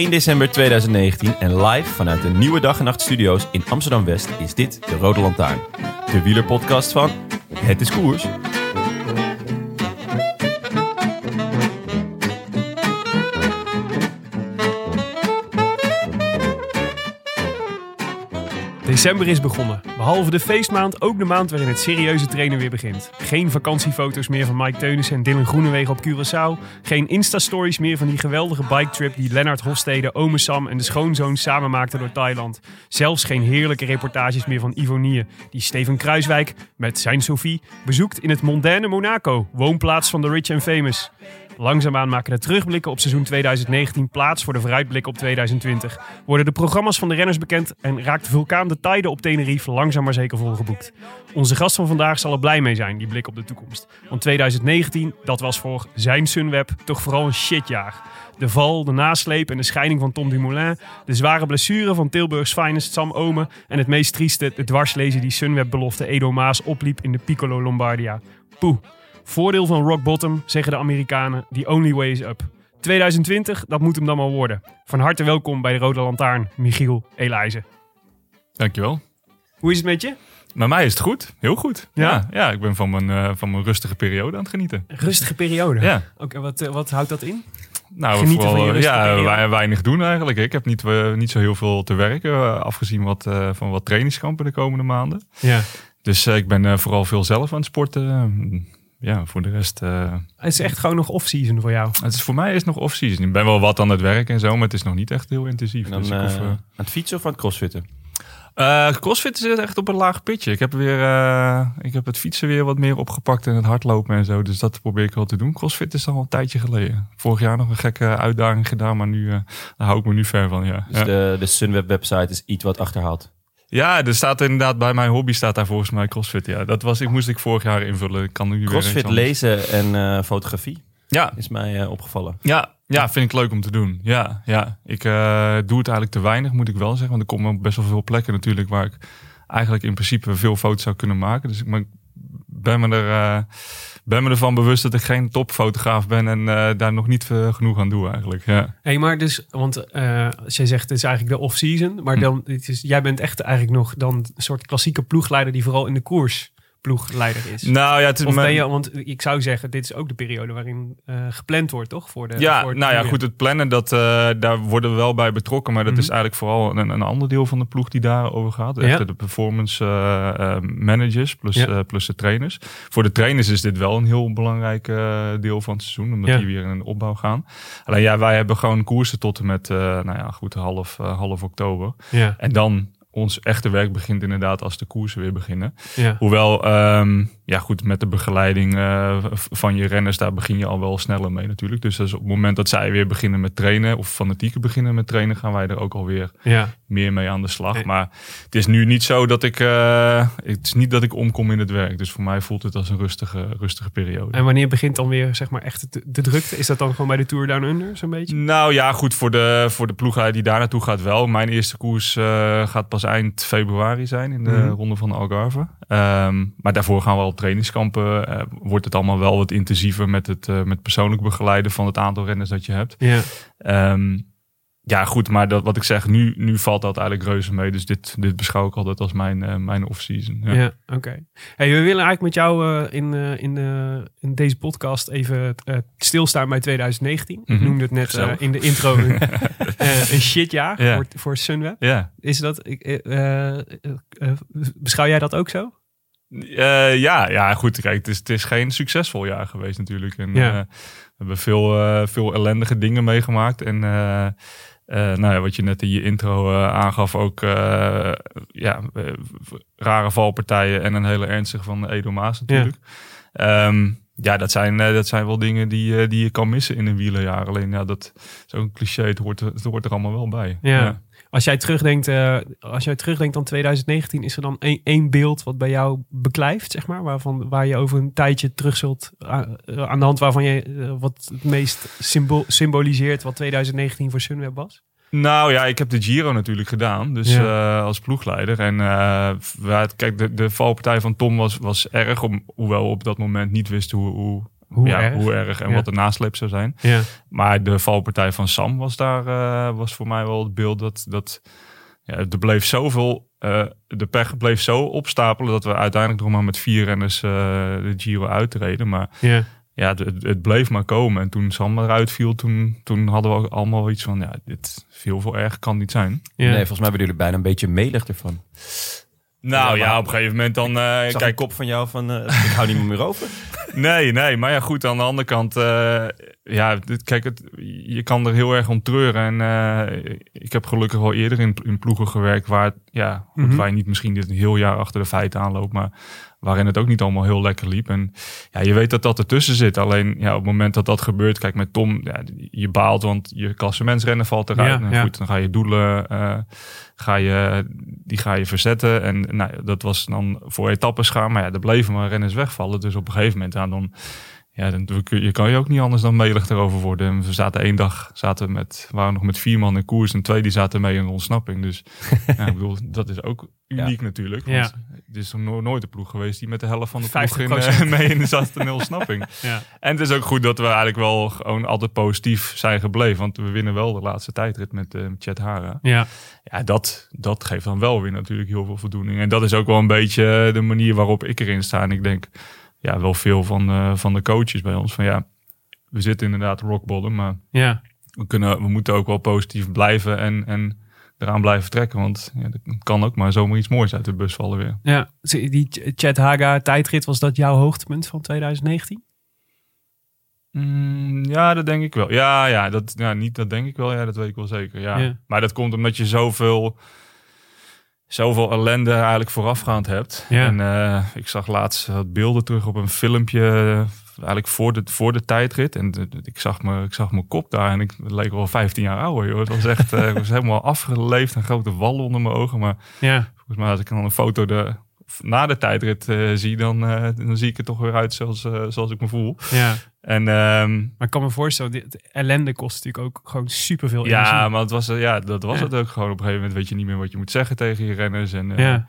1 december 2019 en live vanuit de Nieuwe Dag en Nacht Studio's in Amsterdam West is dit de Rode Lantaarn. De wielerpodcast van Het is Koers. December is begonnen. Behalve de feestmaand ook de maand waarin het serieuze trainen weer begint. Geen vakantiefoto's meer van Mike Teunissen en Dylan Groenewegen op Curaçao. Geen Insta-stories meer van die geweldige biketrip die Lennart Hofstede, Ome Sam en de schoonzoon samen maakten door Thailand. Zelfs geen heerlijke reportages meer van Ivonie, die Steven Kruiswijk met zijn Sophie bezoekt in het mondaine Monaco, woonplaats van de rich and famous. Langzaamaan maken de terugblikken op seizoen 2019 plaats voor de vooruitblikken op 2020. Worden de programma's van de renners bekend en raakt de vulkaan de tijden op Tenerife langzaam maar zeker volgeboekt. Onze gast van vandaag zal er blij mee zijn, die blik op de toekomst. Want 2019, dat was voor zijn Sunweb toch vooral een shitjaar. De val, de nasleep en de scheiding van Tom Dumoulin. De zware blessure van Tilburgs finest Sam Omen. En het meest trieste, het dwarslezen die Sunweb-belofte Edo Maas opliep in de Piccolo Lombardia. Poeh. Voordeel van rock bottom, zeggen de Amerikanen, the only way is up. 2020, dat moet hem dan maar worden. Van harte welkom bij de Rode Lantaarn, Michiel Elijzen. Dankjewel. Hoe is het met je? Met mij is het goed. Heel goed. Ja? Ja, ja, ik ben van mijn, eh, van mijn rustige periode aan het genieten. Rustige periode. Ja. Oké, wat, eh, wat houdt dat in? Nou, Genieten van je vooral, rustige ja, periode. wij- weinig doen eigenlijk. Ik heb niet, eh, niet zo heel veel te werken, afgezien wat, van wat trainingskampen de komende maanden. Ja. Dus ik ben vooral veel zelf aan het sporten. Ja, voor de rest... eh, Het is echt gewoon nog off-season voor jou. het is voor mij is het nog off-season. Ik ben wel wat aan het werk en zo, maar het is nog niet echt heel intensief. En dan dus ik hoef, eh, eh, aan het fietsen of aan het crossfitten? Eh, crossfit is echt op een laag pitje. Ik heb, weer, eh, ik heb het fietsen weer wat meer opgepakt en het hardlopen en zo. Dus dat probeer ik wel te doen. Crossfit is al een tijdje geleden. Vorig jaar nog een gekke uitdaging gedaan, maar nu, eh, daar hou ik me nu ver van. Ja, Dus ja. de, de Sunweb website is iets wat achterhaald. Ja er staat inderdaad bij mijn hobby staat daar volgens mij crossfit. Ja, dat was, ik moest ik vorig jaar invullen. Ik kan nu weer Crossfit lezen en eh, fotografie Ja, is mij eh, opgevallen. ja, ja, vind ik leuk om te doen. Ja, ja. ik eh, doe het eigenlijk te weinig, moet ik wel zeggen. Want er komen op best wel veel plekken natuurlijk waar ik eigenlijk in principe veel foto's zou kunnen maken. Dus ik ben me, er, ben me ervan bewust dat ik geen topfotograaf ben en eh, daar nog niet eh, genoeg aan doe eigenlijk. Ja. Hé, maar dus, want eh, als jij zegt het is eigenlijk de off-season, maar dan, het is, jij bent echt eigenlijk nog dan een soort klassieke ploegleider die vooral in de koers ploegleider is. Nou ja, het is Of ben je, want ik zou zeggen, dit is ook de periode waarin eh, gepland wordt, toch? Voor de, Ja, voor nou ja, goed, het plannen, dat, eh, daar worden we wel bij betrokken. Maar dat Mhm. is eigenlijk vooral een, een ander deel van de ploeg die daarover gaat. Ja. Echt de performance eh, managers plus, Ja. plus de trainers. Voor de trainers is dit wel een heel belangrijk deel van het seizoen. Omdat Ja. die weer in een opbouw gaan. Alleen ja, wij hebben gewoon koersen tot en met, nou ja, goed, half, half oktober. Ja, En dan ons echte werk begint inderdaad als de koersen weer beginnen. ja. Hoewel, ehm, ja goed, met de begeleiding eh, van je renners, daar begin je al wel sneller mee natuurlijk. Dus dat is op het moment dat zij weer beginnen met trainen, of fanatieke beginnen met trainen, gaan wij er ook alweer ja. meer mee aan de slag. Maar het is nu niet zo dat ik, eh, het is niet dat ik omkom in het werk. Dus voor mij voelt het als een rustige, rustige periode. En wanneer begint dan weer, zeg maar, echt de, de drukte? Is dat dan gewoon bij de Tour Down Under, zo'n beetje? Nou ja, goed, voor de, voor de ploegleider die daar naartoe gaat wel. Mijn eerste koers eh, gaat pas eind februari zijn in de Mhm. ronde van Algarve. Ehm, maar daarvoor gaan we al trainingskampen. eh, wordt het allemaal wel wat intensiever met het eh, met persoonlijk begeleiden van het aantal renners dat je hebt. Ja. Ehm, ja, goed, maar dat, wat ik zeg, nu, nu valt dat eigenlijk reuze mee. Dus dit, dit beschouw ik altijd als mijn, eh, mijn off-season. Ja. Ja, oké. Hey, we willen eigenlijk met jou in, in, in deze podcast even stilstaan bij 2019. Ik Mhm. noemde het net in de intro een, een shitjaar Ja. voor, voor Sunweb. Ja. Is dat, ik, beschouw jij dat ook zo? Eh, ja, ja, goed. Kijk, het is, het is geen succesvol jaar geweest natuurlijk. En, Ja. eh, we hebben veel, eh, veel ellendige dingen meegemaakt. En nou ja, wat je net in je intro aangaf, ook ja, rare valpartijen en een hele ernstige van Edo Maas natuurlijk. Ja, ja dat, zijn, dat zijn wel dingen die, die je kan missen in een wielerjaar. Alleen ja, dat is ook een cliché, het hoort, het hoort er allemaal wel bij. Ja. Als jij terugdenkt, eh, als jij terugdenkt aan 2019, is er dan één, één beeld wat bij jou beklijft, zeg maar, waarvan waar je over een tijdje terug zult aan, eh, aan de hand waarvan je eh, wat het meest symboliseert wat 2019 voor Sunweb was? Nou ja, ik heb de Giro natuurlijk gedaan, dus Ja. eh, als ploegleider. En eh, kijk, de, de valpartij van Tom was, was erg, om, hoewel we op dat moment niet wisten hoe, hoe, Hoe ja, erg? hoe erg en Ja. wat de nasleep zou zijn. Ja, Maar de valpartij van Sam was daar eh, was voor mij wel het beeld dat, dat ja, er bleef zoveel. eh, de pech bleef zo opstapelen dat we uiteindelijk nog maar met vier renners eh, de Giro uitreden. Maar ja, ja, het, het- bleef maar komen. En toen Sam eruit viel, toen, toen hadden we ook allemaal iets van, ja, dit veel veel erg kan niet zijn. Nee, volgens mij werden jullie bijna een beetje melig ervan. Nou Ja, op een gegeven moment dan... eh, Ik zag kijk, een kop van jou van, eh, ik hou niet meer over. Nee, nee, maar ja, goed, aan de andere kant, eh, ja, dit, kijk, het, je kan er heel erg om treuren. En eh, ik heb gelukkig wel eerder in, in ploegen gewerkt waar, ja, goed, Mhm. waar je niet misschien dit een heel jaar achter de feiten aanloopt, maar waarin het ook niet allemaal heel lekker liep. En ja, je weet dat dat ertussen zit. Alleen ja, op het moment dat dat gebeurt, kijk, met Tom, ja, je baalt, want je klassementsrennen valt eruit. Ja, nou, ja. goed, dan ga je doelen, eh, ga je, die ga je verzetten. En nou, dat was dan voor etappes gaan. Maar ja, er bleven maar renners wegvallen. Dus op een gegeven moment, ja, dan, ja, dan kun je kan je ook niet anders dan melig erover worden. En we zaten één dag, zaten we met, waren nog met vier man in koers. En twee die zaten mee in de ontsnapping. Dus ja, ik bedoel, dat is ook uniek natuurlijk. Want het is nog no- nooit een ploeg geweest die met de helft van de ploeg in, 50%. eh, mee in de zat in de ontsnapping. ja. En het is ook goed dat we eigenlijk wel gewoon altijd positief zijn gebleven. Want we winnen wel de laatste tijdrit met eh Chet Hara. ja. Ja, dat, dat geeft dan wel weer natuurlijk heel veel voldoening. En dat is ook wel een beetje de manier waarop ik erin sta. En ik denk ja, wel veel van, eh, van de coaches bij ons. Van ja, we zitten inderdaad rock bottom. Maar ja. we, kunnen, we moeten ook wel positief blijven en, en eraan blijven trekken. Want ja, er kan ook maar zomaar iets moois uit de bus vallen weer. Ja, die Ch- Chad Haga tijdrit, was dat jouw hoogtepunt van 2019? Mm, ja, dat denk ik wel. Ja, ja, dat, ja, niet dat denk ik wel. Ja, dat weet ik wel zeker. Ja. Ja. Maar dat komt omdat je zoveel, zoveel ellende eigenlijk voorafgaand hebt. Ja. En eh, ik zag laatst wat beelden terug op een filmpje, eigenlijk voor de, voor de tijdrit. En de- ik, zag me, ik zag mijn kop daar en ik het leek wel 15 jaar ouder. Joh. Het was echt, eh, ik was helemaal afgeleefd en grote wallen onder mijn ogen. Maar Ja, volgens mij als ik dan een foto de, na de tijdrit eh, zie, dan, dan zie ik er toch weer uit zoals, zoals ik me voel. ja. En ehm, Maar ik kan me voorstellen, dit, ellende kost natuurlijk ook gewoon superveel energie. Ja, maar het was, eh, ja, dat was Ja. het ook gewoon. Op een gegeven moment weet je niet meer wat je moet zeggen tegen je renners. En eh, ja.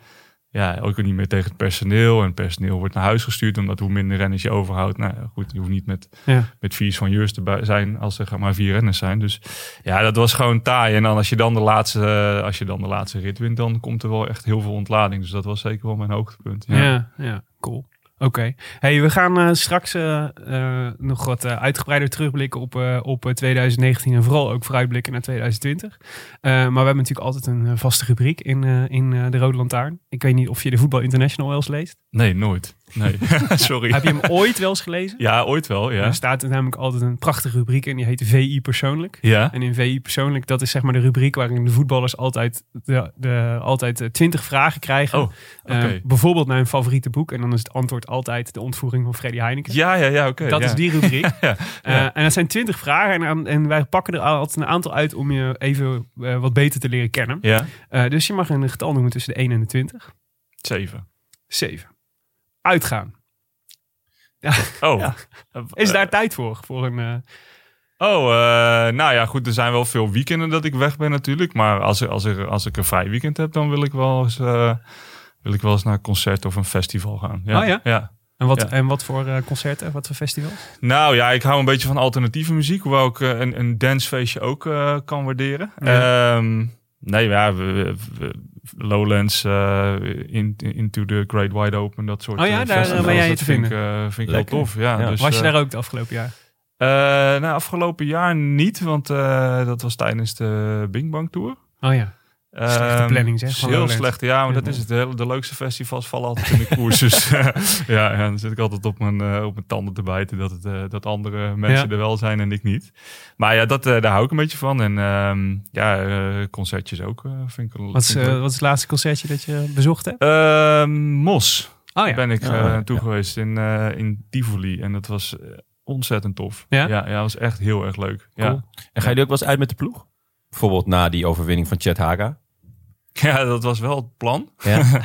ja, ook niet meer tegen het personeel. En het personeel wordt naar huis gestuurd, omdat hoe minder renners je overhoudt. Nou goed, je hoeft niet met, Ja. met vier van jeurs te zijn als er maar vier renners zijn. Dus ja, dat was gewoon taai. En dan als je dan de laatste, eh, als je dan de laatste rit wint, dan komt er wel echt heel veel ontlading. Dus dat was zeker wel mijn hoogtepunt. Ja. Ja, ja, cool. Oké. Hey, we gaan eh, straks eh, eh, nog wat uitgebreider terugblikken op, op eh, 2019 en vooral ook vooruitblikken naar 2020. Eh, maar we hebben natuurlijk altijd een vaste rubriek in, in de Rode Lantaarn. Ik weet niet of je de Voetbal International wel eens leest. Nee, nooit. Nee, sorry. Heb je hem ooit wel eens gelezen? Ja, ooit wel, ja. Er staat er namelijk altijd een prachtige rubriek in, die heet VI Persoonlijk. Ja, En in VI persoonlijk, dat is zeg maar de rubriek waarin de voetballers altijd, de, de, altijd eh, 20 vragen krijgen. Oh, Eh, bijvoorbeeld naar een favoriete boek. En dan is het antwoord altijd de ontvoering van Freddy Heineken. ja, ja, ja oké. dat ja. is die rubriek. Ja, Eh, en dat zijn 20 vragen. En, en wij pakken er altijd een aantal uit om je even wat beter te leren kennen. Ja, dus je mag een getal noemen tussen de 1 en de 20. zeven. 7. Uitgaan. Oh. Ja. Is daar tijd voor? Voor een. eh, Oh, eh, nou ja, goed. Er zijn wel veel weekenden dat ik weg ben natuurlijk. Maar als, er, als, er, als ik een vrij weekend heb, dan wil ik wel eens, eh, wil ik wel eens naar een concert of een festival gaan. Oh ja? ja. en, wat, Ja. en wat voor eh, concerten? Wat voor festivals? Nou ja, ik hou een beetje van alternatieve muziek. Hoewel ik eh, een, een dancefeestje ook eh, kan waarderen. Ja. Ehm, nee, ja, we, we- we- Lowlands, eh, in, Into the Great Wide Open, dat soort Oh ja, eh, daar, eh, festivals. ben jij dat te vind vinden. Ik, eh, vind ik Lekker. heel tof, ja. Ja. Dus, Was je daar ook het afgelopen jaar? Eh, nou, afgelopen jaar niet, want eh, dat was tijdens de Bing Bang Tour. Oh ja. Slechte Ehm, planning, zeg, van Heel slecht, ja, maar dat is het. De, hele- de leukste festivals vallen altijd in de koers. Dus ja, ja, dan zit ik altijd op mijn, eh, op mijn tanden te bijten dat, het, eh, dat andere mensen Ja. er wel zijn en ik niet. Maar ja, dat, eh, daar hou ik een beetje van. En ehm, ja, eh, concertjes ook eh, vind ik wel Wat is, eh, wat is het laatste concertje dat je bezocht hebt? Ehm, Mos Oh ja. ben ik eh, ja. toe geweest in, eh, in Tivoli. En dat was eh, ontzettend tof. Ja? Ja, ja, was echt heel erg leuk. Ja. En ga je er ook wel eens uit met de ploeg? Bijvoorbeeld na die overwinning van Chet Haga. ja, dat was wel het plan. Ja.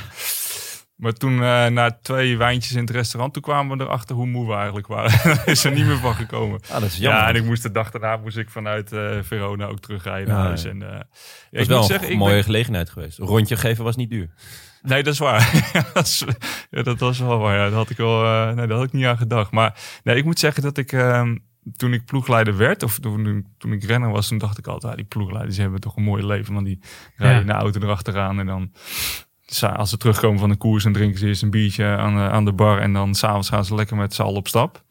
Maar toen, eh, na twee wijntjes in het restaurant, toen kwamen we erachter hoe moe we eigenlijk waren. Daar is er niet meer van gekomen. Ah, dat is jammer. Ja, en ik moest de dag daarna moest ik vanuit eh, Verona ook terugrijden naar Ja, huis. En, eh, dat is wel een zeggen, mooie ben- gelegenheid geweest. Een rondje geven was niet duur. Nee, dat is waar. Ja, dat, is- ja, dat was wel waar. Ja. Dat had ik wel. nee, daar had ik niet aan gedacht. Maar nee, ik moet zeggen dat ik ehm, toen ik ploegleider werd, of toen, toen ik renner was, toen dacht ik altijd, ah, die ploegleiders hebben toch een mooi leven. Want die rijden in de auto erachteraan en dan. Als ze terugkomen van de koers, dan drinken ze eerst een biertje aan, de- aan de bar. En dan s'avonds gaan ze lekker met z'n allen op stap.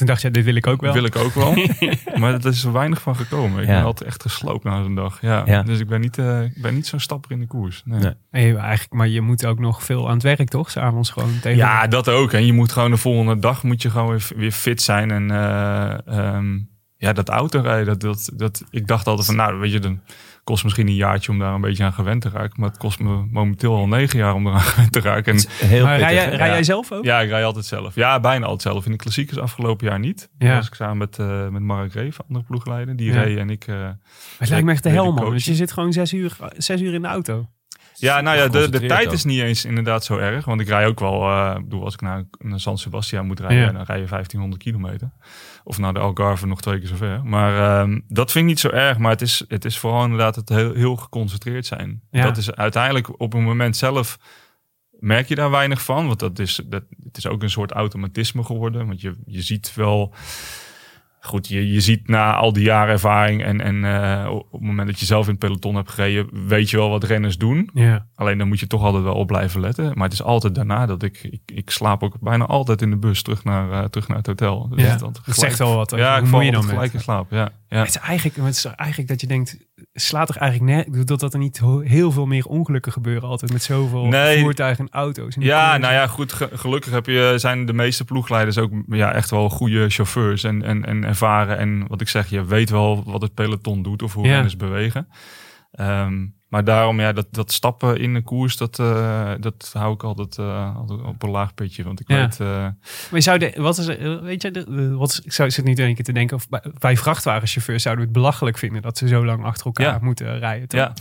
Toen dacht je, dit wil ik ook wel. Dat wil ik ook wel. maar er is er weinig van gekomen. Ik Ja. ben altijd echt gesloopt na zo'n dag. Ja. Ja. Dus ik ben niet, eh, ik ben niet zo'n stapper in de koers. Nee. Nee. Nee, eigenlijk, maar je moet ook nog veel aan het werk, toch? S'avonds gewoon tegen. Ja, dat ook. En je moet gewoon de volgende dag moet je gewoon weer, weer fit zijn. En eh, ehm, ja, dat autorijden, dat, dat, dat, ik dacht altijd van, nou, weet je, dan kost misschien een jaartje om daar een beetje aan gewend te raken. Maar het kost me momenteel al negen jaar om eraan gewend te raken. En Heel maar rij, pittig, jij, rij jij zelf ook? ja, ik rij altijd zelf. Ja, bijna altijd zelf. In de klassiekers afgelopen jaar niet. Ja. Was ik samen met, eh met Mark Reef, andere ploegleider. Die Ja. reed en ik... eh, Het lijkt me echt de Weet hel, ik man. Want je zit gewoon zes uur, zes uur in de auto. Ja, nou ja, de, de tijd is niet eens inderdaad zo erg. Want ik rij ook wel, ik bedoel, als ik naar, naar San Sebastian moet rijden, Ja. dan rij je 1500 kilometer. Of naar de Algarve nog twee keer zo ver. Maar ehm, dat vind ik niet zo erg. Maar het is, het is vooral inderdaad het heel, heel geconcentreerd zijn. Ja. Dat is uiteindelijk op een moment zelf merk je daar weinig van. Want dat is, dat, het is ook een soort automatisme geworden. Want je, je ziet wel... Goed, je, je ziet na al die jaren ervaring en, en eh, op het moment dat je zelf in het peloton hebt gereden, weet je wel wat renners doen. Ja. Alleen dan moet je toch altijd wel op blijven letten. Maar het is altijd daarna dat ik... Ik, ik slaap ook bijna altijd in de bus terug naar, eh, terug naar het hotel. Dus Ja, dat gelijk- zegt wel wat. Ja, Hoe ik val je dan gelijk in slaap. Ja, ja. Het is eigenlijk, het is eigenlijk dat je denkt, slaat toch eigenlijk net, dat, dat er niet heel veel meer ongelukken gebeuren altijd met zoveel Nee. voertuigen en auto's. En Ja, nou ja, goed. ge- gelukkig heb je, zijn de meeste ploegleiders ook ja, echt wel goede chauffeurs en, en, en ervaren. En wat ik zeg, je weet wel wat het peloton doet of hoe Ja. renners bewegen. Ehm, maar daarom, ja, dat, dat stappen in de koers, dat, eh, dat hou ik altijd, eh, altijd op een laag pitje. Want ik Ja. weet... eh, Maar je zou de, wat is, er- weet je, de, de- wat ik zou zit niet in één keer te denken, of bij, vrachtwagenchauffeurs zouden we het belachelijk vinden dat ze zo lang achter elkaar Ja. moeten rijden. toch? ja,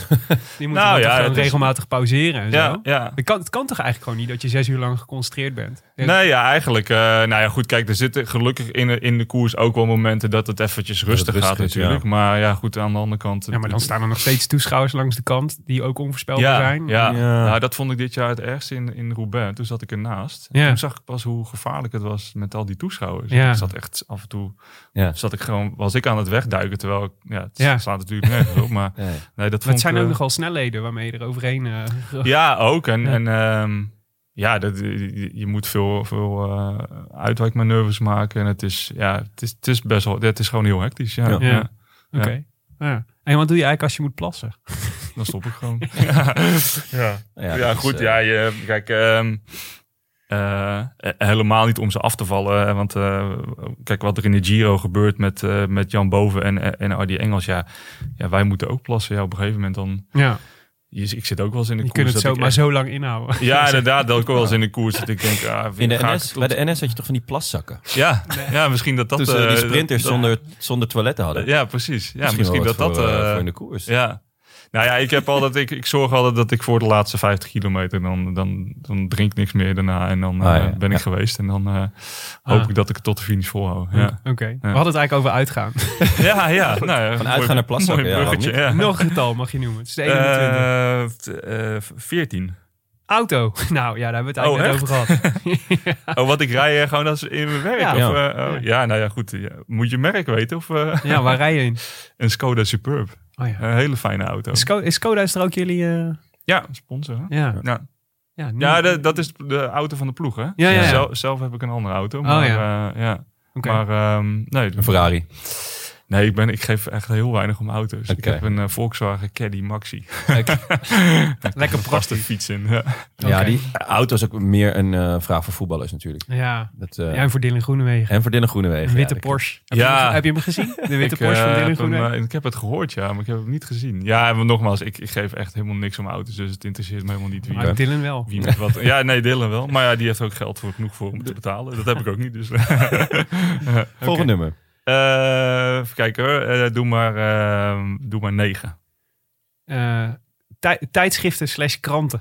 Die moeten Nou ja, gewoon het is- regelmatig pauzeren en ja, zo. ja. Het kan, het kan toch eigenlijk gewoon niet dat je zes uur lang geconcentreerd bent? Nee, ja, eigenlijk. eh, nou ja, goed, kijk, er zitten gelukkig in de, in de koers ook wel momenten dat het eventjes rustig rustig gaat is, natuurlijk. Maar ja, goed, aan de andere kant... Ja, maar dan staan er nog steeds toeschouwers langs de kant die ook onvoorspelbaar ja, zijn. Ja, Ja. Nou, dat vond ik dit jaar het ergste in, in Roubaix. Toen zat ik ernaast. Ja. Toen zag ik pas hoe gevaarlijk het was met al die toeschouwers. Ja. Ik zat echt af en toe... Ja. Zat ik gewoon, was ik aan het wegduiken, terwijl ik... Ja, het Ja. slaat natuurlijk nergens op, maar... Nee. Nee, dat Maar vond het zijn ik, ook eh, nogal snelheden waarmee je er overheen... eh, Ja, ook. En, Ja. en ehm, ja, dat, je, moet veel, veel eh, uitwijkmanoeuvres maken. En het is, ja, het is, het is best wel... Het is gewoon heel hectisch, ja. Ja. ja. Ja. Oké. Ja. En wat doe je eigenlijk als je moet plassen? Dan stop ik gewoon. ja. Ja. Ja, Ja, dat is, goed. eh, ja, je, kijk, ehm, eh, helemaal niet om ze af te vallen. Want eh, kijk, wat er in de Giro gebeurt met, eh, met Jan Boven en, en Ardie Engels. Ja, ja, wij moeten ook plassen. Ja, op een gegeven moment dan... Ja, Je, ik zit ook wel eens in de je koers. kunt het dat zo, maar echt- zo lang inhouden. Ja, inderdaad. Dat ik wel eens in de koers dat ik denk... Ah, In de NS, tot- bij de NS had je toch van die plaszakken? Ja, ja, misschien dat dat... Toen ze die eh, sprinters dat- zonder, zonder toiletten hadden. Ja, precies. Ja, misschien, wel dat dat... voor, eh, eh, voor in de koers. Ja. Nou ja, ik heb altijd, ik, ik zorg altijd dat ik voor de laatste 50 kilometer dan, dan, dan drink ik niks meer daarna en dan Ah, eh, ja. ben ik Ja. geweest en dan eh, hoop Ah. ik dat ik het tot de finish volhoud. Ja, Oké. We hadden het eigenlijk over uitgaan. ja, ja. Nou, ja Van uitgaan naar mooi ja, bruggetje, waarom ja. Nog een getal mag je noemen. Het is de 21. Eh, eh, 14. Auto. Nou ja, daar hebben we het Oh, eigenlijk net over gehad. Oh, wat ik rij gewoon als in mijn werk? Ja. Of, Ja. eh, oh, ja, nou ja, goed. ja. Moet je merk weten of eh, Ja, waar rij je in? een Skoda Superb. Oh ja. Een hele fijne auto. Sco- is Skoda is er ook jullie... eh, Ja, sponsor. hè? ja. Ja, Ja, nu- ja de- dat is de auto van de ploeg, hè? ja, ja. ja. Zelf, zelf heb ik een andere auto. Maar, Oh, ja. ja. Oké. Maar ehm, nee, Een Ferrari. Nee, ik, ben, ik geef echt heel weinig om auto's. Ik heb een eh, Volkswagen Caddy Maxi. Lekker praktisch. fiets in. Ja. Die auto is ook meer een eh, vraag voor voetballers natuurlijk. Ja. Dat, eh, ja, en voor Dylan Groenewegen. en voor Dylan Groenewegen. Een witte ja, Porsche. Heb, Ja. je hem, heb je hem gezien? De witte Ik, Porsche eh, van Dylan hem, Groenewegen? eh, ik heb het gehoord, ja, maar ik heb hem niet gezien. Ja, en nogmaals, ik, ik geef echt helemaal niks om auto's, dus het interesseert me helemaal niet wie, Maar Dylan wel. wie met wat. Ja, nee, Dylan wel. Maar ja, die heeft ook geld voor genoeg voor om te betalen. Dat heb ik ook niet, dus. Volgende nummer. Eh, even kijken hoor. Eh, doe, maar, eh, doe maar negen. Eh, tij- tijdschriften slash kranten.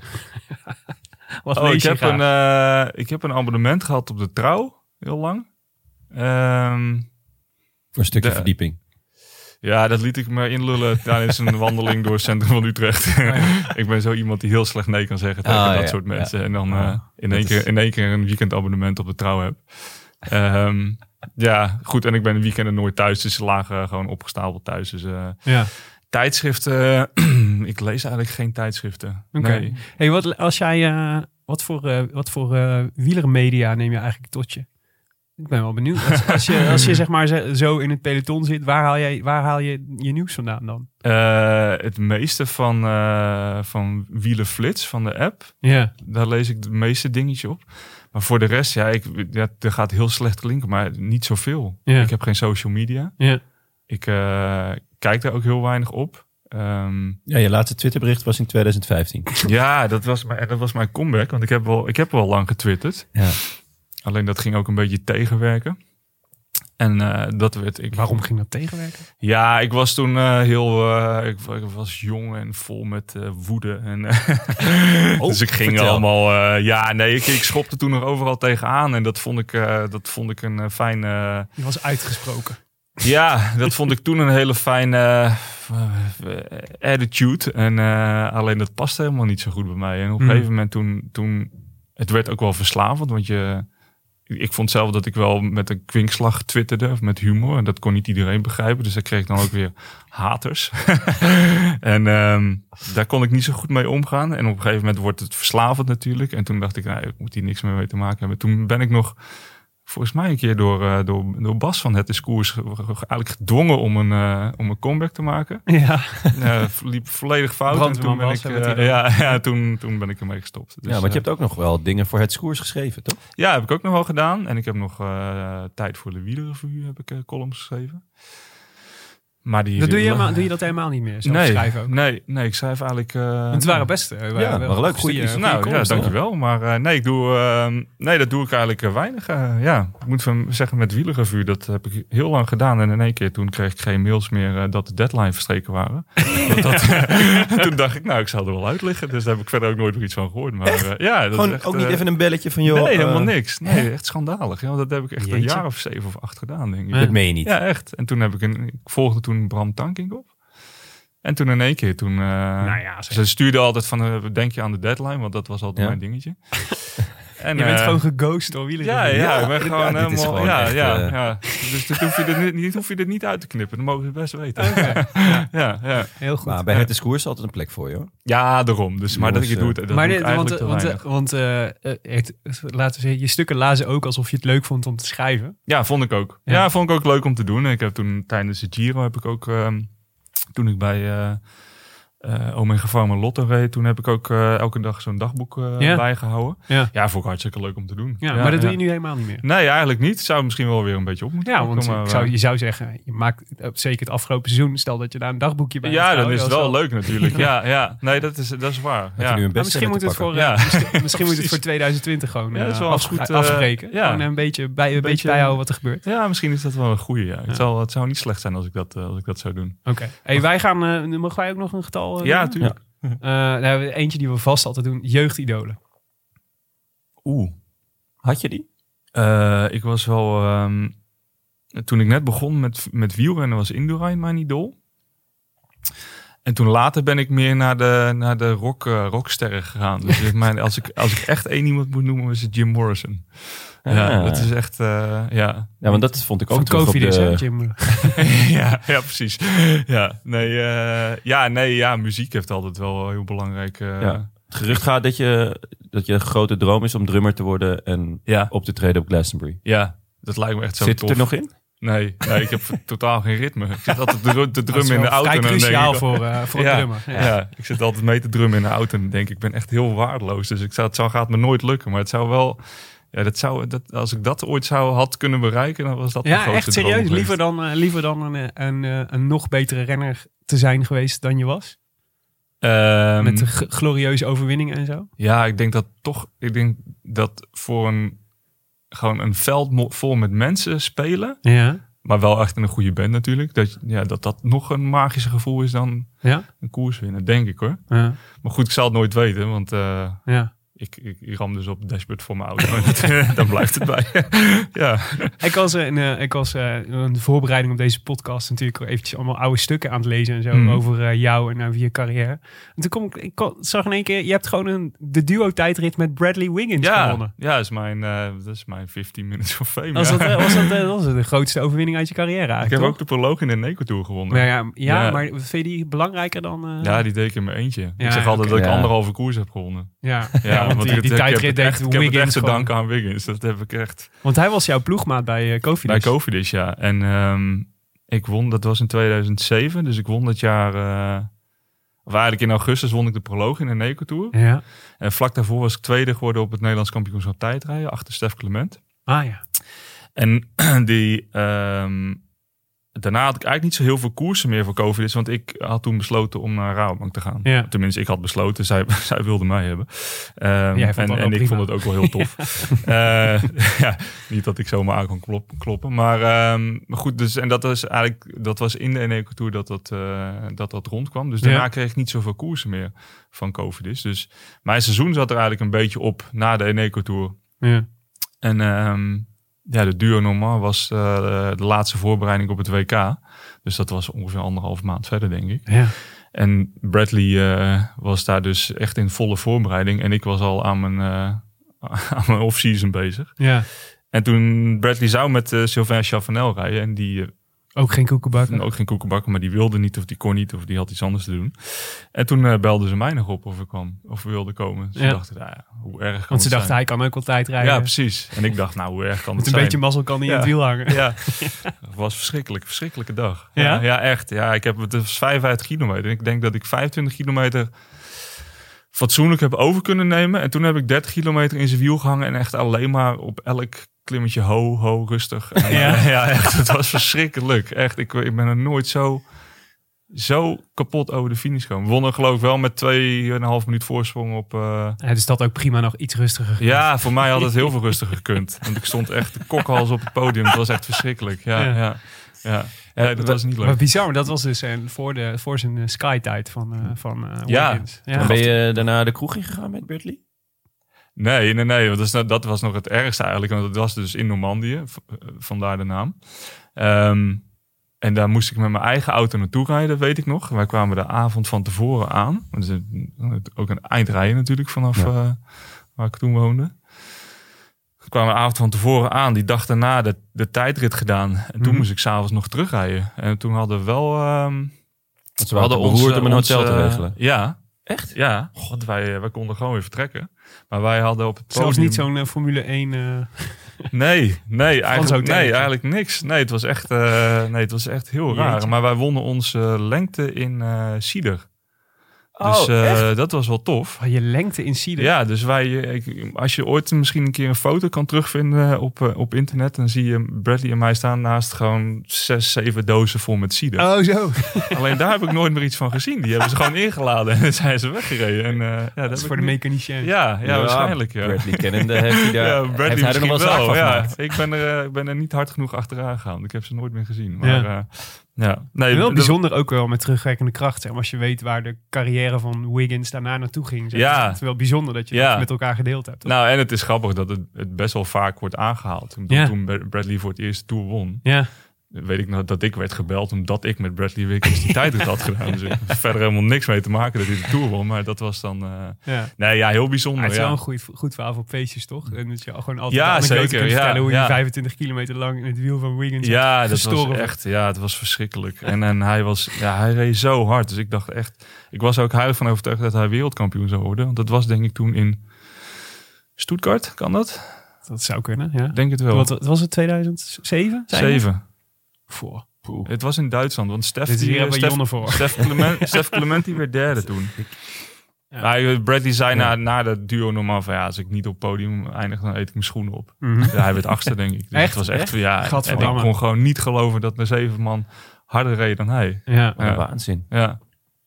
Wat Oh, lees ik, je heb graag? een, eh, ik heb een abonnement gehad op de Trouw, heel lang. Ehm, Voor een stukje De- verdieping. ja, dat liet ik me inlullen tijdens een wandeling door het centrum van Utrecht. ik ben zo iemand die heel slecht nee kan zeggen tegen Ah, dat ja, soort ja. mensen. En dan Ah, eh, in, één is- keer, in één keer een weekendabonnement op de Trouw heb. Ehm, ja, goed. En ik ben in weekenden nooit thuis, dus ze lagen gewoon opgestapeld thuis. Dus eh, Ja. tijdschriften, ik lees eigenlijk geen tijdschriften. Oké. Nee. Hey, wat, als jij, eh, wat voor, eh wat voor eh, wielermedia neem je eigenlijk tot je? Ik ben wel benieuwd. Als, als je, als je zeg maar zo- in het peloton zit, waar haal, jij, waar haal je je nieuws vandaan dan? Het meeste van, van Wielenflits, van de app. Ja. Daar lees ik het meeste dingetje op. Maar voor de rest, ja, ik, ja, dat gaat heel slecht klinken, maar niet zoveel. Ja. Ik heb geen social media. Ja. Ik eh, kijk daar ook heel weinig op. Ehm, Ja, je laatste Twitterbericht was in 2015. ja, dat was, mijn, dat was mijn comeback, want ik heb wel, ik heb wel lang getwitterd. Ja. Alleen dat ging ook een beetje tegenwerken. En eh, dat werd ik. Waarom ging dat tegenwerken? Ja, ik was toen eh, heel. eh, ik, ik was jong en vol met woede. En, eh, dus ik ging vertel. allemaal. ja, nee, ik, ik schopte toen nog overal tegenaan. En dat vond ik, dat vond ik een fijn. eh, Die was uitgesproken. ja, dat vond ik toen een hele fijne attitude. En alleen dat paste helemaal niet zo goed bij mij. En op een Hmm. gegeven moment toen, toen... Het werd ook wel verslavend, want je... Ik vond zelf dat ik wel met een kwinkslag twitterde, of met humor. En dat kon niet iedereen begrijpen. Dus daar kreeg ik dan ook weer haters. en ehm, daar kon ik niet zo goed mee omgaan. En op een gegeven moment wordt het verslavend natuurlijk. En toen dacht ik, nou, ik moet hier niks meer mee te maken hebben. Toen ben ik nog volgens mij een keer door, eh, door, door Bas van Het ge- eigenlijk gedwongen om een, eh, om een comeback te maken. Ja. Liep volledig fout. En toen ben Bas, ik, eh, ja, ja, toen, toen ben ik ermee gestopt. Dus, ja, want je hebt ook nog wel dingen voor het Skoers geschreven, toch? ja, heb ik ook nog wel gedaan. En ik heb nog eh, tijd voor de wielerrevue heb ik columns geschreven. Maar die Dat doe, je helemaal, doe je dat helemaal niet meer? Zelf nee, schrijven ook? nee, nee, ik schrijf eigenlijk. eh, het waren best waren Ja, wel waren leuke goede, nou ja, dankjewel. Maar eh, nee, ik doe, eh, nee, dat doe ik eigenlijk eh, weinig. eh, ja, ik moet van zeggen met wielerrevue, dat heb ik heel lang gedaan. En in één keer toen kreeg ik geen mails meer dat de deadline verstreken waren. Dat, toen dacht ik, nou, ik zal er wel uit liggen. Dus daar heb ik verder ook nooit nog iets van gehoord. Maar ja, dat Gewoon echt, ook niet even een belletje van, joh... nee, helemaal niks. Nee, echt schandalig. Ja, want dat heb ik echt een jaar of zeven of acht gedaan, denk ik. Dat meen je niet. Ja, echt. En toen heb ik een. Ik volgde toen Bram Tankink op. En toen in één keer, toen. eh, Nou ja, ze stuurde altijd van. eh, denk je aan de deadline? Want dat was altijd Ja. mijn dingetje. En, Je bent eh, gewoon geghost door wielen. Ja, ja, ben ja, gewoon dit helemaal. gewoon ja, echt, ja, eh, ja. Dus dat hoef je, er niet, niet, hoef je er niet uit te knippen. Dat mogen ze best weten. ja, ja. Heel goed. Maar bij het is Koers altijd een plek voor je, hoor. ja, daarom. Dus, maar dat ik het Jongens, doe, dat maar doe dit, ik want, eh, want, eh, eh, het, laten we zeggen, je stukken lazen ook alsof je het leuk vond om te schrijven. Ja, vond ik ook. Ja. Ja. vond ik ook leuk om te doen. Ik heb toen tijdens de Giro heb ik ook, ehm, toen ik bij eh eh Omega Pharma Lotto reed, toen heb ik ook eh, elke dag zo'n dagboek eh, Ja. bijgehouden. Ja. Ja, vond ik hartstikke leuk om te doen. Ja, maar dat doe je nu helemaal niet meer. Nee, eigenlijk niet. Zou misschien wel weer een beetje op moeten Ja, want ik zou, je zou zeggen, je maakt zeker het afgelopen seizoen, stel dat je daar een dagboekje bij ja, hebt dan is het dat wel leuk natuurlijk. Ja, ja. Nee, dat is, dat is waar. Ja. nu een misschien moet het voor, Ja. misschien, misschien moet het voor 2020 gewoon Ja, dat is wel af- goed, afspreken. ja. Gewoon een beetje, bij, een beetje beetje- bijhouden wat er gebeurt. ja, misschien is dat wel een goeie. Ja. Ja. Het, zou, het zou niet slecht zijn als ik dat, als ik dat zou doen. Oké. Hey, wij gaan, eh, mogen wij ook nog een getal? Eh, Ja, natuurlijk. Eh, we eentje die we vast altijd doen. Jeugdidolen. Oeh. Had je die? Eh, ik was wel. ehm, toen ik net begon met, met wielrennen, was Indurain mijn idool. En toen later ben ik meer naar de, naar de rock, rocksterren gegaan. Dus ik mijn, als, ik, als ik echt één iemand moet noemen, is het Jim Morrison. Ja, Ah. dat is echt. eh, ja. Ja, want dat vond ik ook op COVID is, hè, de... Jim? ja, ja, precies. Ja, nee, eh, ja, nee, ja, muziek heeft altijd wel heel belangrijk. eh, Ja. Het gerucht gaat dat je, dat je grote droom is om drummer te worden en ja, op te treden op Glastonbury. ja, dat lijkt me echt zo Zit tof. het er nog in? Nee, nee, ik heb totaal geen ritme. Ik zit altijd te, te drummen in de auto. Dan denk cruciaal ik- voor, eh voor ja, een drummer. Ja. Ja. ik zit altijd mee te drummen in de auto en denk ik, ik ben echt heel waardeloos. Dus ik zou, het zou, gaat me nooit lukken. Maar het zou wel, ja, dat zou, dat, als ik dat ooit zou had kunnen bereiken, dan was dat Ja, grootste echt serieus. Liever dan, eh, liever dan een, eh, een, eh, een nog betere renner te zijn geweest dan je was? Ehm, Met de glorieuze overwinningen en zo? Ja, ik denk dat toch, ik denk dat voor een, gewoon een veld vol met mensen spelen, Ja. maar wel echt in een goede band natuurlijk, dat, ja, dat dat nog een magischer gevoel is dan Ja? een koers winnen, denk ik hoor. Ja. Maar goed, ik zal het nooit weten, want ja. Ik, ik, ik ram dus op het dashboard voor mijn auto. En Dan blijft het bij. ja. Ik was, eh, in, eh, ik was eh, in de voorbereiding op deze podcast natuurlijk eventjes allemaal oude stukken aan het lezen en zo Mhm. over eh, jou en over je carrière. En toen kom ik, ik kon- zag in één keer, je hebt gewoon een, de duo tijdrit met Bradley Wiggins Ja, gewonnen. ja dat, is mijn, eh, dat is mijn 15 minutes of fame. Was ja. dat, eh, was dat, eh, dat was de grootste overwinning uit je carrière ik eigenlijk, heb toch? ook de proloog in de Neco Tour gewonnen. Maar ja, ja, Ja. maar vind je die belangrijker dan... eh, Ja, die deed ik in mijn eentje. Ja, ik zeg altijd dat ik Ja. anderhalve koers heb gewonnen. ja, ja, want, die, die tijdrit deed echt, ik heb het echt Wiggins te danken aan Wiggins. Dat heb ik echt. Want hij was jouw ploegmaat bij uh, Cofidis. Bij Cofidis, ja. En ehm, ik won, dat was in 2007. Dus ik won dat jaar... eh, of eigenlijk in augustus won ik de proloog in de Neco Tour. Ja. En vlak daarvoor was ik tweede geworden op het Nederlands kampioenschap tijdrijden. Achter Stef Clement. Ah ja. En die, ehm, daarna had ik eigenlijk niet zo heel veel koersen meer voor Cofidis. Want ik had toen besloten om naar Rabobank te gaan. Ja. Tenminste, ik had besloten. Zij, zij wilde mij hebben. Ehm, en en ik prima. vond het ook wel heel tof. Eh, ja, niet dat ik zomaar aan kon klop- kloppen. Maar, ehm, maar goed, dus, en dat was eigenlijk dat was in de Eneco Tour dat dat, eh, dat dat rondkwam. Dus daarna Ja. kreeg ik niet zoveel koersen meer van Cofidis. Dus mijn seizoen zat er eigenlijk een beetje op na de Eneco Tour. ja. En ehm, ja, de duo normaal was eh, de laatste voorbereiding op het WK. Dus dat was ongeveer anderhalf maand verder, denk ik. Ja. En Bradley eh, was daar dus echt in volle voorbereiding. En ik was al aan mijn, eh, aan mijn off-season bezig. Ja. En toen Bradley zou met Sylvain Chavanel rijden. En die Ook geen koekenbakken. ook geen koekenbakken, maar die wilde niet of die kon niet of die had iets anders te doen. En toen eh, belden ze mij nog op of ik kwam of we wilden komen. Ja. ze dachten, nou ja, hoe erg kan Want ze dachten, zijn? hij kan ook altijd rijden. Ja, precies. En ik dacht, nou, hoe erg kan Met het een zijn? beetje mazzel kan hij in het wiel hangen. Ja, het was verschrikkelijk, verschrikkelijke dag. Ja? Ja, echt. Ja, ik heb het was 55 kilometer. Ik denk dat ik 25 kilometer fatsoenlijk heb over kunnen nemen. En toen heb ik 30 kilometer in zijn wiel gehangen en echt alleen maar op elk klimmetje ho, ho, rustig. En, Ja? eh, ja, echt. Het was verschrikkelijk. Echt, ik, ik ben er nooit zo, zo kapot over de finish gekomen. We wonnen geloof ik wel met 2,5 minuut voorsprong op... eh, Ja, dus dat ook prima nog iets rustiger. gekund. ja, voor mij had het heel veel rustiger gekund. Want ik stond echt de kokhals op het podium. Het was echt verschrikkelijk. Ja, Ja. ja. dat was niet Maar leuk. bizar, dat was dus eh, voor, de, voor zijn Sky-tijd van, van Ja. En ben je daarna de kroeg ingegaan met Bradley? Nee, nee, nee. Want dat, is, nou- dat was nog het ergste eigenlijk. Want het was dus in Normandië. eh, Vandaar de naam. Ehm, en daar moest ik met mijn eigen auto naartoe rijden, weet ik nog. Wij kwamen de avond van tevoren aan. Dat is ook een eindrijden natuurlijk vanaf Ja. eh, waar ik toen woonde. We kwamen de avond van tevoren aan. Die dag daarna de, de tijdrit gedaan. En toen Mhm. moest ik s'avonds nog terugrijden. En toen hadden we wel... Want ze hadden beroerd om een hotel te regelen. Ja, Echt? ja. God, wij, eh, wij konden gewoon weer vertrekken. Maar wij hadden op het podium... Zelfs niet zo'n eh, Formule 1. eh, Nee, nee, eigenlijk, nee, eigenlijk niks. Nee, het was echt, eh, nee, het was echt heel raar. Maar wij wonnen onze lengte in eh Cider. Oh, Dus eh, dat was wel tof. waar je lengte in Cider. Ja, dus wij, eh, ik- als je ooit misschien een keer een foto kan terugvinden op, eh, op internet, dan zie je Bradley en mij staan naast gewoon zes, zeven dozen vol met cider. Oh, zo. Alleen daar heb ik nooit meer iets van gezien. Die hebben ze gewoon ingeladen en dan zijn ze weggereden. En, eh, ja, dat is voor de mechanicien. Ja, ja, waarschijnlijk. Ja. Bradley kennende heeft hij, daar, Ja, Bradley heeft hij er nog wel misschien zaak van ja. gemaakt. Ik ben, er, ik ben er niet hard genoeg achteraan gegaan. Ik heb ze nooit meer gezien. Maar Ja. Ja. Nee, Wel de- bijzonder ook wel met terugwerkende kracht. Zeg, maar als je weet waar de carrière van Wiggins daarna naartoe ging. Zeg. Ja. Het is wel bijzonder dat je Ja. dat met elkaar gedeeld hebt. toch? Nou, en het is grappig dat het, het best wel vaak wordt aangehaald. Bedoel, Ja. Toen Bra- Bradley voor het eerst Tour won, ja weet ik nou dat ik werd gebeld omdat ik met Bradley Wiggins die tijd had gedaan. Dus verder helemaal niks mee te maken dat hij de Tour won. Maar dat was dan... Eh, nee, ja, heel bijzonder. Het is ja. wel een goed, goed verhaal voor feestjes, toch? Hm. En dat je gewoon altijd ja, zeker, kunt vertellen hoe je 25 kilometer lang in het wiel van Wiggins Ja, dat was echt... Ja, het was verschrikkelijk. en, en hij was... Ja, hij reed zo hard. Dus ik dacht echt... Ik was ook huidig van overtuigd dat hij wereldkampioen zou worden. Want dat was denk ik toen in... Stuttgart, kan dat? Dat zou kunnen, ja. Denk het wel. Wat was het, 2007? 7 voor. Het was in Duitsland, want Stef, die, Stef, Clement, die werd derde toen. Ja. Maar eh, Bradley zei na, na dat duo normaal van ja, als ik niet op podium eindig, dan eet ik mijn schoenen op. Hij werd achtste, denk ik. Dus echt? Het was echt, van ja. En ik kon gewoon niet geloven dat een zeven man harder reed dan hij. Ja, waanzin. Ja.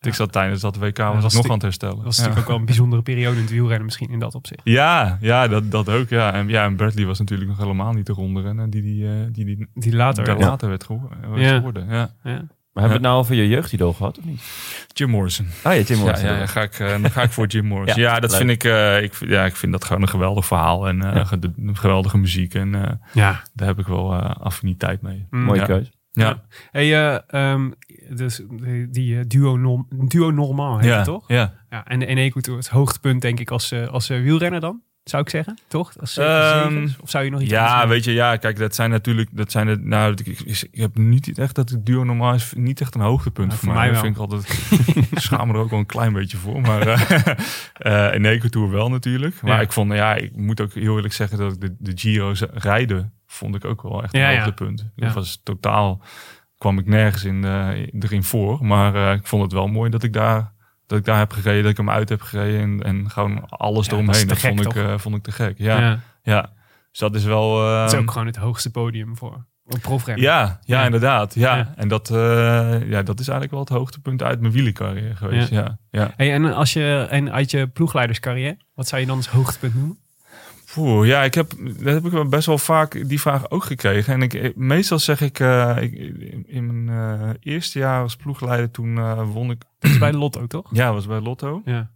Ik zat tijdens dat WK was nog aan het herstellen. Dat was ja. natuurlijk ook wel een bijzondere periode in het wielrennen misschien in dat opzicht. Ja, ja dat, dat ook. Ja. En, ja, en Bradley was natuurlijk nog helemaal niet de ronde die die, eh, die, die, Die later. ja. later werd Ja. geworden. Ja. Ja. Maar hebben we het nou over je jeugdidool gehad of niet? Jim Morrison. Ah ja, Tim Ja, Morrison. ja, ja, ga ik, eh, dan ga ik voor Jim Morrison. Ja, ja, dat leuk. vind ik, eh, ik, ja, ik vind dat gewoon een geweldig verhaal en eh, de- geweldige muziek. En eh, ja. daar heb ik wel eh, affiniteit mee. Mm. Mooie Ja. Ja, Hey, ehm, dus die, eh, duo, norm, duo normaal heet ja, toch? Ja. Ja, en de Eneco Tour, het hoogtepunt denk ik als, eh, als wielrenner dan, zou ik zeggen, toch? Als, eh, Ehm, of zou je nog iets Ja, weet je, ja, kijk, dat zijn natuurlijk, dat zijn het, nou, ik, ik, ik heb niet echt dat het duo normaal is, niet echt een hoogtepunt Nou, voor, voor mij. mij vind ik altijd, schaam me er ook wel een klein beetje voor, maar eh, in Eco Tour wel natuurlijk. Maar Ja. ik vond, ja, ik moet ook heel eerlijk zeggen dat ik de, de Giro's rijden, vond ik ook wel echt een Ja, hoogtepunt. Ja. Dat was totaal, kwam ik nergens in, eh, erin voor, maar ik vond het wel mooi dat ik daar dat ik daar heb gereden, dat ik hem uit heb gereden en, en gewoon alles Ja, eromheen. Dat, gek, vond, ik, eh, vond ik te gek. Ja, ja. ja. Dus dat is wel. Het is ehm, ook gewoon het hoogste podium voor een profrenner. ja, ja, Ja. inderdaad. Ja. En dat, eh, ja, dat is eigenlijk wel het hoogtepunt uit mijn wielercarrière geweest. Ja. Ja. Hey, en als je en uit je ploegleiderscarrière, wat zou je dan als hoogtepunt noemen? Poeh, ja, ik heb, dat heb ik wel best wel vaak die vraag ook gekregen. En ik, eh, meestal zeg ik, eh, ik in mijn eh, eerste jaar als ploegleider, toen won ik. Dat is bij de Lotto, toch? Ja, was bij Lotto. Ja.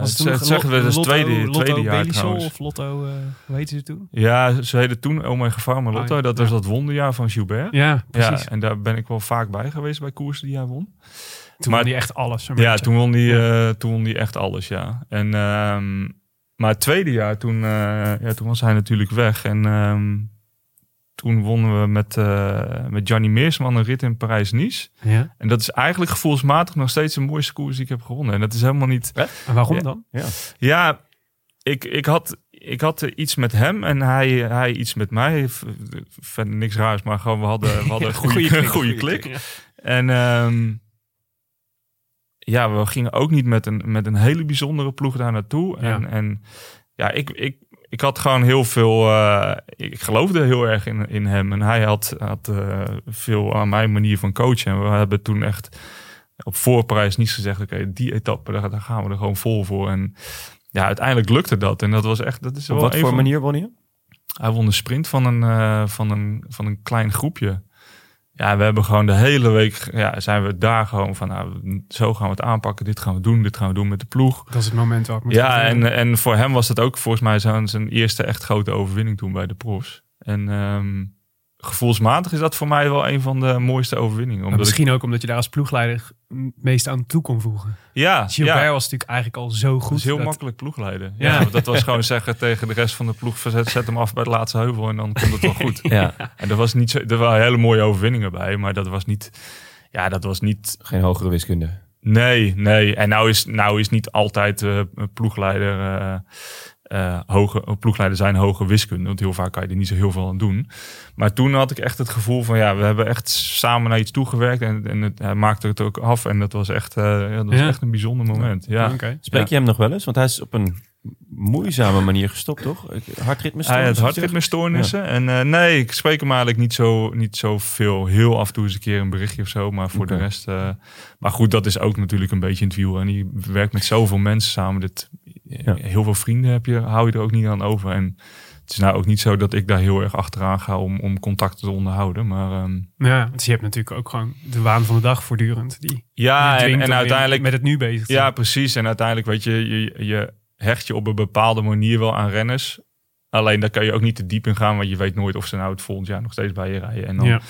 Was het dat zeggen we, dat is Lotto, tweede, Lotto tweede jaar Belisol trouwens. of Lotto, hoe heette ze toen? Ja, ze heette toen Oh mijn gevaar, maar Oh, Lotto. ja. Dat was Ja. dat wonderjaar van Gilbert. Ja, precies. Ja, en daar ben ik wel vaak bij geweest bij koersen die hij won. toen maar- won die echt alles. Ja, toen won die, toen won die echt alles, ja. En, ehm, maar het tweede jaar, toen, eh, ja, toen was hij natuurlijk weg. En ehm, toen wonnen we met, eh met Gianni Meersman een rit in Parijs-Nice. Ja. En dat is eigenlijk gevoelsmatig nog steeds de mooiste koers die ik heb gewonnen. En dat is helemaal niet... En waarom Ja. dan? Ja, ik, ik, had, ik had iets met hem en hij, hij iets met mij. Verder niks raars, maar gewoon we hadden, we hadden een goede, klik, goede klik. Ja. En ehm, ja, we gingen ook niet met een, met een hele bijzondere ploeg daar naartoe. Ja. En, en ja, ik, ik, ik had gewoon heel veel. eh, ik geloofde heel erg in, in hem. En hij had, had eh, veel aan mijn manier van coachen. En we hebben toen echt op voorprijs niet gezegd: oké, die etappe, daar, daar gaan we er gewoon vol voor. En ja, uiteindelijk lukte dat. En dat was echt. Dat is Op wel wat voor manier won je? hij won de sprint van een, eh, van een, van een klein groepje. Ja, we hebben gewoon de hele week, ja, zijn we daar gewoon van, nou, zo gaan we het aanpakken. Dit gaan we doen, dit gaan we doen met de ploeg. Dat is het moment waar ik moet Ja, en, en voor hem was het ook volgens mij zijn, zijn eerste echt grote overwinning toen bij de profs. En ehm, gevoelsmatig is dat voor mij wel een van de mooiste overwinningen. Maar Omdat ik, misschien ook omdat je daar als ploegleider het meest aan toe kon voegen. ja, Gilbert ja, was natuurlijk eigenlijk al zo het goed. is heel dat- makkelijk ploegleiden. Ja. Ja, want dat was gewoon zeggen tegen de rest van de ploeg, zet, zet hem af bij de laatste heuvel en dan komt het wel goed. Ja, En er was niet zo, er waren hele mooie overwinningen bij, maar dat was niet, ja, dat was niet, geen hogere wiskunde. nee, nee. En nou is, nou is niet altijd eh, een ploegleider, eh, eh, hoge, ploegleider zijn hoge wiskunde, want heel vaak kan je er niet zo heel veel aan doen. Maar toen had ik echt het gevoel van, ja, we hebben echt samen naar iets toegewerkt en, en het, hij maakte het ook af en dat was echt, eh, ja, dat was Ja. echt een bijzonder moment. Ja. Spreek Ja. je hem nog wel eens? Want hij is op een moeizame manier gestopt, toch? Hartritme Hij had hartritmestoornissen. En eh, nee, ik spreek hem eigenlijk niet zo, niet zo veel. Heel af en toe eens een keer een berichtje of zo. Maar voor de rest... eh, maar goed, dat is ook natuurlijk een beetje in het wiel. En je werkt met zoveel mensen samen. Dit, Ja. Heel veel vrienden heb je, hou je er ook niet aan over. En het is nou ook niet zo dat ik daar heel erg achteraan ga om, om contacten te onderhouden. Maar ehm, Ja, want je hebt natuurlijk ook gewoon de waan van de dag voortdurend. Die ja, die en, uiteindelijk... met het nu bezig Ja, precies. En uiteindelijk weet je, je, je hecht je op een bepaalde manier wel aan renners. Alleen daar kan je ook niet te diep in gaan, want je weet nooit of ze nou het volgend jaar nog steeds bij je rijden. En dan, Ja.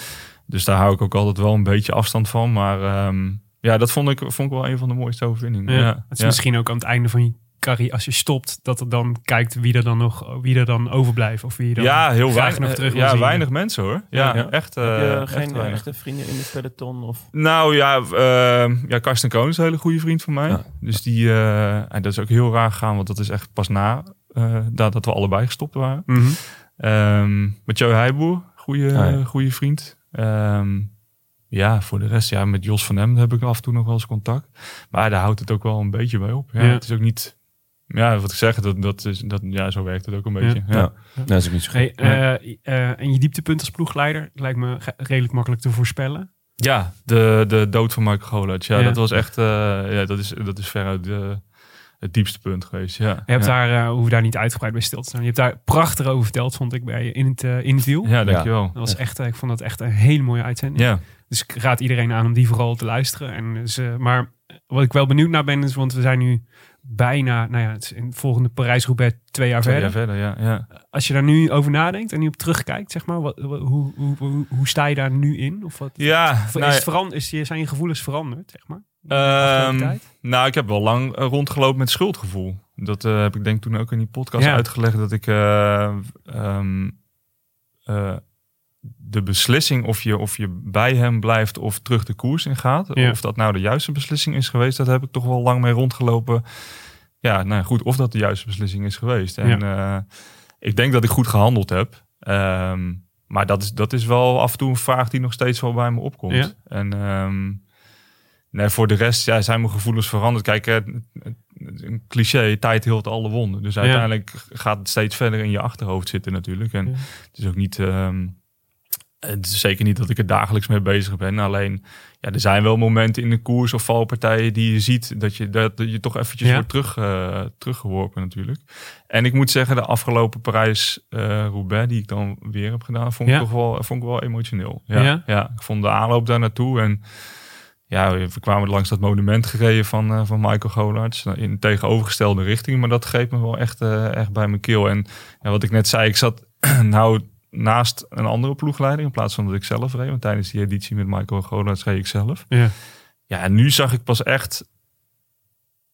Dus daar hou ik ook altijd wel een beetje afstand van. Maar ehm, ja, dat vond ik, vond ik wel een van de mooiste overwinningen. Ja. Ja, Het is misschien ook aan het einde van je carrière, als je stopt, dat er dan kijkt wie er dan nog wie er dan overblijft. Of wie dan ja, heel graag weinig, nog terug wil ja, zien. weinig mensen hoor. Ja, Ja. echt. Heb eh, je echt geen weinig. echte vrienden in het peloton? Of? Nou ja, uh, ja, Karsten Kroon is een hele goede vriend van mij. Ja. Dus die, eh, en dat is ook heel raar gegaan, want dat is echt pas na uh, dat we allebei gestopt waren. Mhm. Um, Mathieu Heijboer, Goede, Ah, ja. goede vriend. Ehm, ja, voor de rest, ja, met Jos van Hem heb ik af en toe nog wel eens contact. Maar daar houdt het ook wel een beetje bij op. Ja, Ja. Het is ook niet, ja, wat ik zeg, dat, dat is, dat, ja, zo werkt het ook een beetje. Ja. Ja. Dat is ook niet zo Hey. Ja. eh, eh, en je dieptepunt als ploegleider lijkt me redelijk makkelijk te voorspellen. Ja, de, de dood van Michael Golac. Ja, Ja. dat was echt, eh, ja, dat is, dat is veruit de, het diepste punt geweest. Ja, Je hebt ja. daar, eh hoeven daar niet uitgebreid bij stil te staan. Je hebt daar prachtig over verteld, vond ik bij je in het interview. Ja, dankjewel. Dat was echt, ik vond dat echt een hele mooie uitzending. Ja, Dus ik raad iedereen aan om die vooral te luisteren. En dus, maar wat ik wel benieuwd naar ben, is, want we zijn nu bijna, nou ja, het is in het volgende Parijs-Roubaix twee jaar twee verder. jaar verder, ja. ja. Als je daar nu over nadenkt en nu op terugkijkt, zeg maar, wat, wat- hoe, hoe, hoe, hoe sta je daar nu in? Of wat, Ja, of nou is ja. het veran- is, je- zijn je gevoelens veranderd, zeg maar? Tijd? nou, ik heb wel lang eh, rondgelopen met schuldgevoel. Dat eh, heb ik denk toen ook in die podcast Ja. uitgelegd. Dat ik eh, ehm, eh, de beslissing of je, of je bij hem blijft of terug de koers in gaat. Ja. Of dat nou de juiste beslissing is geweest. Dat heb ik toch wel lang mee rondgelopen. Ja, nou goed. Of dat de juiste beslissing is geweest. En eh, ik denk dat ik goed gehandeld heb. Ehm, maar dat is, dat is wel af en toe een vraag die nog steeds wel bij me opkomt. Ja. En ehm, nee, voor de rest ja, zijn mijn gevoelens veranderd. Kijk, eh, een cliché, tijd hield alle wonden. Dus uiteindelijk gaat het steeds verder in je achterhoofd zitten natuurlijk. En het is ook niet... ehm, het is zeker niet dat ik er dagelijks mee bezig ben. Alleen, ja, er zijn wel momenten in de koers of valpartijen die je ziet dat je, dat je toch eventjes Ja. wordt terug, eh, teruggeworpen natuurlijk. En ik moet zeggen, de afgelopen Parijs-Roubaix, die ik dan weer heb gedaan, vond ik toch wel, vond ik wel emotioneel. Ja, Ja? ja? ik vond de aanloop daar naartoe en ja, we kwamen langs dat monument gereden van, eh, van Michael Golarts in tegenovergestelde richting. Maar dat greep me wel echt, eh, echt bij mijn keel. En ja, wat ik net zei, ik zat nou naast een andere ploegleider in plaats van dat ik zelf reed. Want tijdens die editie met Michael Golarts reed ik zelf. Ja. Ja, en nu zag ik pas echt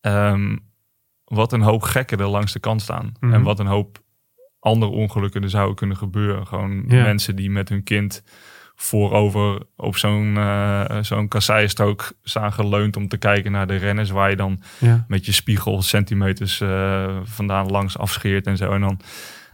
ehm, wat een hoop gekken er langs de kant staan. Mhm. En wat een hoop andere ongelukken er zouden kunnen gebeuren. Gewoon Ja. mensen die met hun kind voorover op zo'n eh zo'n kasseistrook staan geleund om te kijken naar de renners waar je dan Ja. met je spiegel centimeters eh, vandaan langs afscheert en zo. En dan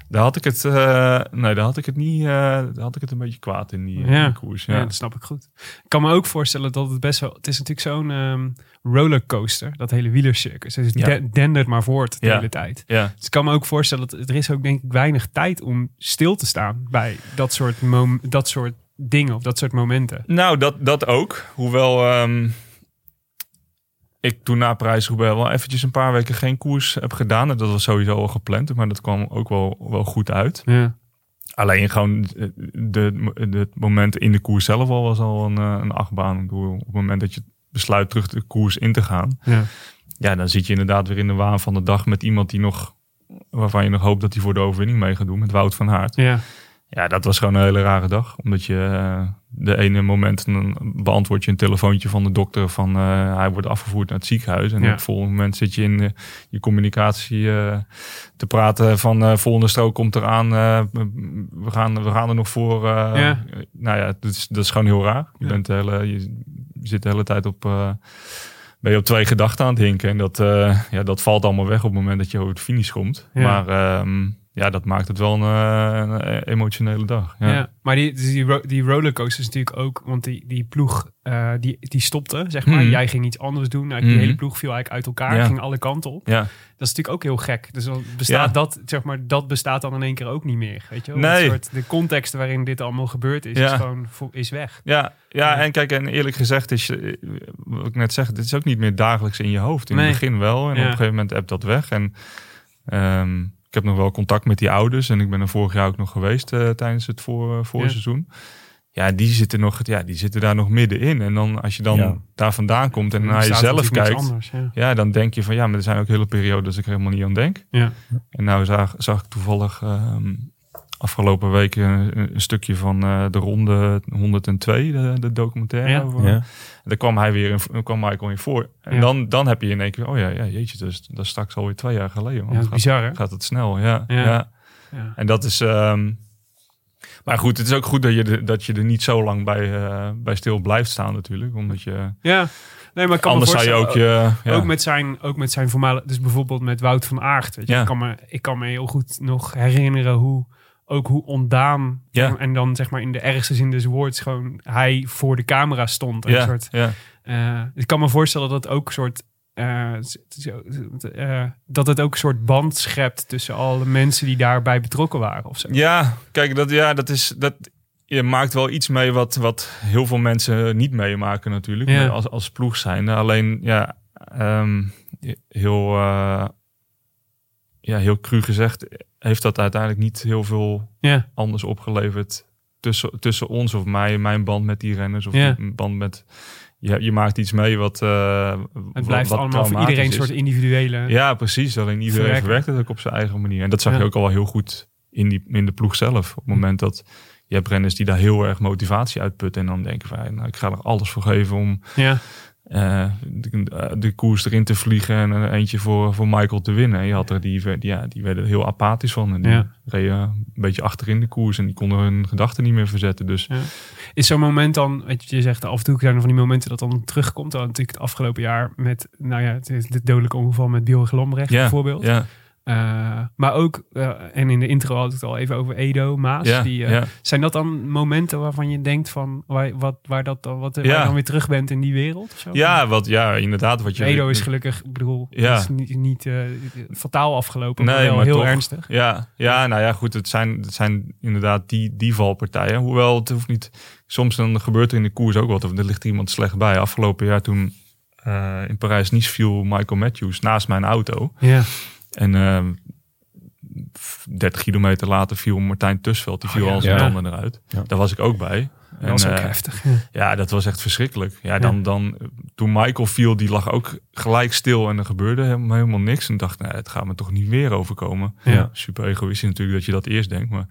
daar had ik het, eh, nee, daar had ik het niet, eh, daar had ik het een beetje kwaad in die, Ja. in die koers. Ja. Ja. dat snap ik goed. Ik kan me ook voorstellen dat het best wel... Het is natuurlijk zo'n ehm, rollercoaster, dat hele wielercircus. Dus het Ja. de- dendert maar voort de hele tijd. Dus ik kan me ook voorstellen dat er is ook denk ik weinig tijd om stil te staan bij dat soort, dat soort dingen of dat soort momenten. Nou, dat, dat ook. Hoewel ehm, ik toen na Parijs-Roubaix wel eventjes een paar weken geen koers heb gedaan. En dat was sowieso al gepland, maar dat kwam ook wel, wel goed uit. Ja. Alleen gewoon eh, de, het moment in de koers zelf al was al een, eh, een achtbaan. Ik bedoel, Op het moment dat je besluit terug de koers in te gaan. Ja. Ja, dan zit je inderdaad weer in de waan van de dag met iemand die nog... waarvan je nog hoopt dat hij voor de overwinning mee gaat doen. Met Wout van Aert. Ja. Ja, dat was gewoon een hele rare dag. Omdat je eh, de ene moment dan beantwoord je een telefoontje van de dokter van eh, hij wordt afgevoerd naar het ziekenhuis. En Ja. op het volgende moment zit je in eh, je communicatie eh, te praten van volgende strook komt eraan. we, gaan, we gaan er nog voor. Ja. Nou ja, dat is, dat is gewoon heel raar. Je, Ja. bent de hele, je zit de hele tijd op... ben je op twee gedachten aan het hinken. En dat, ja, dat valt allemaal weg op het moment dat je over de finish komt. Ja. Maar ehm, ja, dat maakt het wel een, eh, een emotionele dag. Ja. Ja. maar die, die, die rollercoaster is natuurlijk ook, want die, die ploeg eh, die, die stopte, zeg maar. Mhm. Jij ging iets anders doen. Nou, die Mhm. hele ploeg viel eigenlijk uit elkaar, Ja. ging alle kanten op. Ja. Dat is natuurlijk ook heel gek. Dus dan bestaat Ja. dat, zeg maar, dat bestaat dan in één keer ook niet meer. Weet je wel? Nee. Een soort, de context waarin dit allemaal gebeurd is, is gewoon is weg. Ja, ja, en kijk, en eerlijk gezegd is, eh, wat ik net zeg, dit is ook niet meer dagelijks in je hoofd. In Nee. het begin wel, en op een gegeven moment hebt dat weg. En ehm, ik heb nog wel contact met die ouders en ik ben er vorig jaar ook nog geweest eh, tijdens het voor, eh, voorseizoen. Ja, die zitten, nog, ja, die zitten daar nog middenin. En dan als je dan Ja. daar vandaan komt en naar jezelf kijkt, Anders, ja. ja, dan denk je van ja, maar er zijn ook hele periodes dat ik er helemaal niet aan denk. Ja. En nou zag, zag ik toevallig ehm, afgelopen week een, een stukje van eh, de ronde 102, de, de documentaire. Ja. Over. Ja. Daar kwam hij weer in, kwam Michael in voor. En Ja. dan, dan heb je in één keer, oh ja, ja jeetje, dat is, dat is straks alweer twee jaar geleden. man. Ja, gaat, bizar, hè? gaat het snel, ja. Ja. ja. Ja. En dat is... ehm, maar goed, het is ook goed dat je, er- dat je er niet zo lang bij, eh, bij stil blijft staan natuurlijk. Omdat je... Ja. Nee, maar ik kan Anders me zou je ook je... Ja. Ook met zijn, ook met zijn voormalige, dus bijvoorbeeld met Wout van Aert. Weet je. Ja. Ik, kan me, ik kan me heel goed nog herinneren hoe ook hoe ontdaan Ja. en, dan zeg maar in de ergste zin des woords gewoon hij voor de camera stond. Een Ja, soort, ja. eh, ik kan me voorstellen dat het ook een soort eh, eh, dat het ook een soort band schept tussen alle mensen die daarbij betrokken waren of zo. Ja, kijk, dat, ja, dat is. Dat, je maakt wel iets mee wat, wat heel veel mensen niet meemaken, natuurlijk. Ja. Als, als ploeg zijn. Alleen, ja, ehm, heel. ja, heel cru gezegd, heeft dat uiteindelijk niet heel veel Ja, anders opgeleverd tussen, tussen ons of mij, mijn band met die renners of Ja. een band met. Je, je maakt iets mee wat. eh, het blijft wat allemaal voor iedereen een soort individuele. Ja, precies. Alleen iedereen verwerkt het ook op zijn eigen manier. En dat zag Ja. je ook al wel heel goed in, die, in de ploeg zelf. Op het moment dat je hebt renners die daar heel erg motivatie uitputten. En dan denken van, nou, ik ga er alles voor geven om ja. Eh, de, de koers erin te vliegen. En er eentje voor, voor Michael te winnen. En je had er die, die, ja, die werden er heel apathisch van. En die Ja. reden een beetje achterin de koers. En die konden hun gedachten niet meer verzetten. Dus Is zo'n moment dan, weet je, je zegt af en toe zijn er van die momenten dat dan terugkomt. Dan natuurlijk het afgelopen jaar met, nou ja, het, dodelijke ongeval met Bjorg Lambrecht ja, bijvoorbeeld. Ja, Eh, maar ook, eh, en in de intro had ik het al even over Edo, Maas. ja, die, eh, ja. Zijn dat dan momenten waarvan je denkt van, waar, wat, waar, dat, dan- wat, waar Ja. je dan weer terug bent in die wereld? Of zo? ja, wat, ja, inderdaad. Wat je, Edo is gelukkig, ik bedoel, is niet, niet fataal afgelopen, maar Nee, wel maar heel toch. ernstig. Ja, ja, nou ja, goed. Het zijn, het zijn inderdaad die, die valpartijen. Hoewel het hoeft niet. Soms dan gebeurt er in de koers ook wat. Of er ligt iemand slecht bij. Afgelopen jaar toen in Parijs-Nice viel Michael Matthews naast mijn auto. Ja, En eh 30 kilometer later viel Martijn Tusveld. Die Oh, viel ja. al zijn Ja. tanden eruit. Ja. Daar was ik ook bij. dat was En, ook eh, heftig. Ja. dat was echt verschrikkelijk. Ja, dan, dan, toen Michael viel, die lag ook gelijk stil en er gebeurde helemaal, helemaal niks. En dacht, nee, het gaat me toch niet weer overkomen. Ja. Super egoïstisch natuurlijk dat je dat eerst denkt. Maar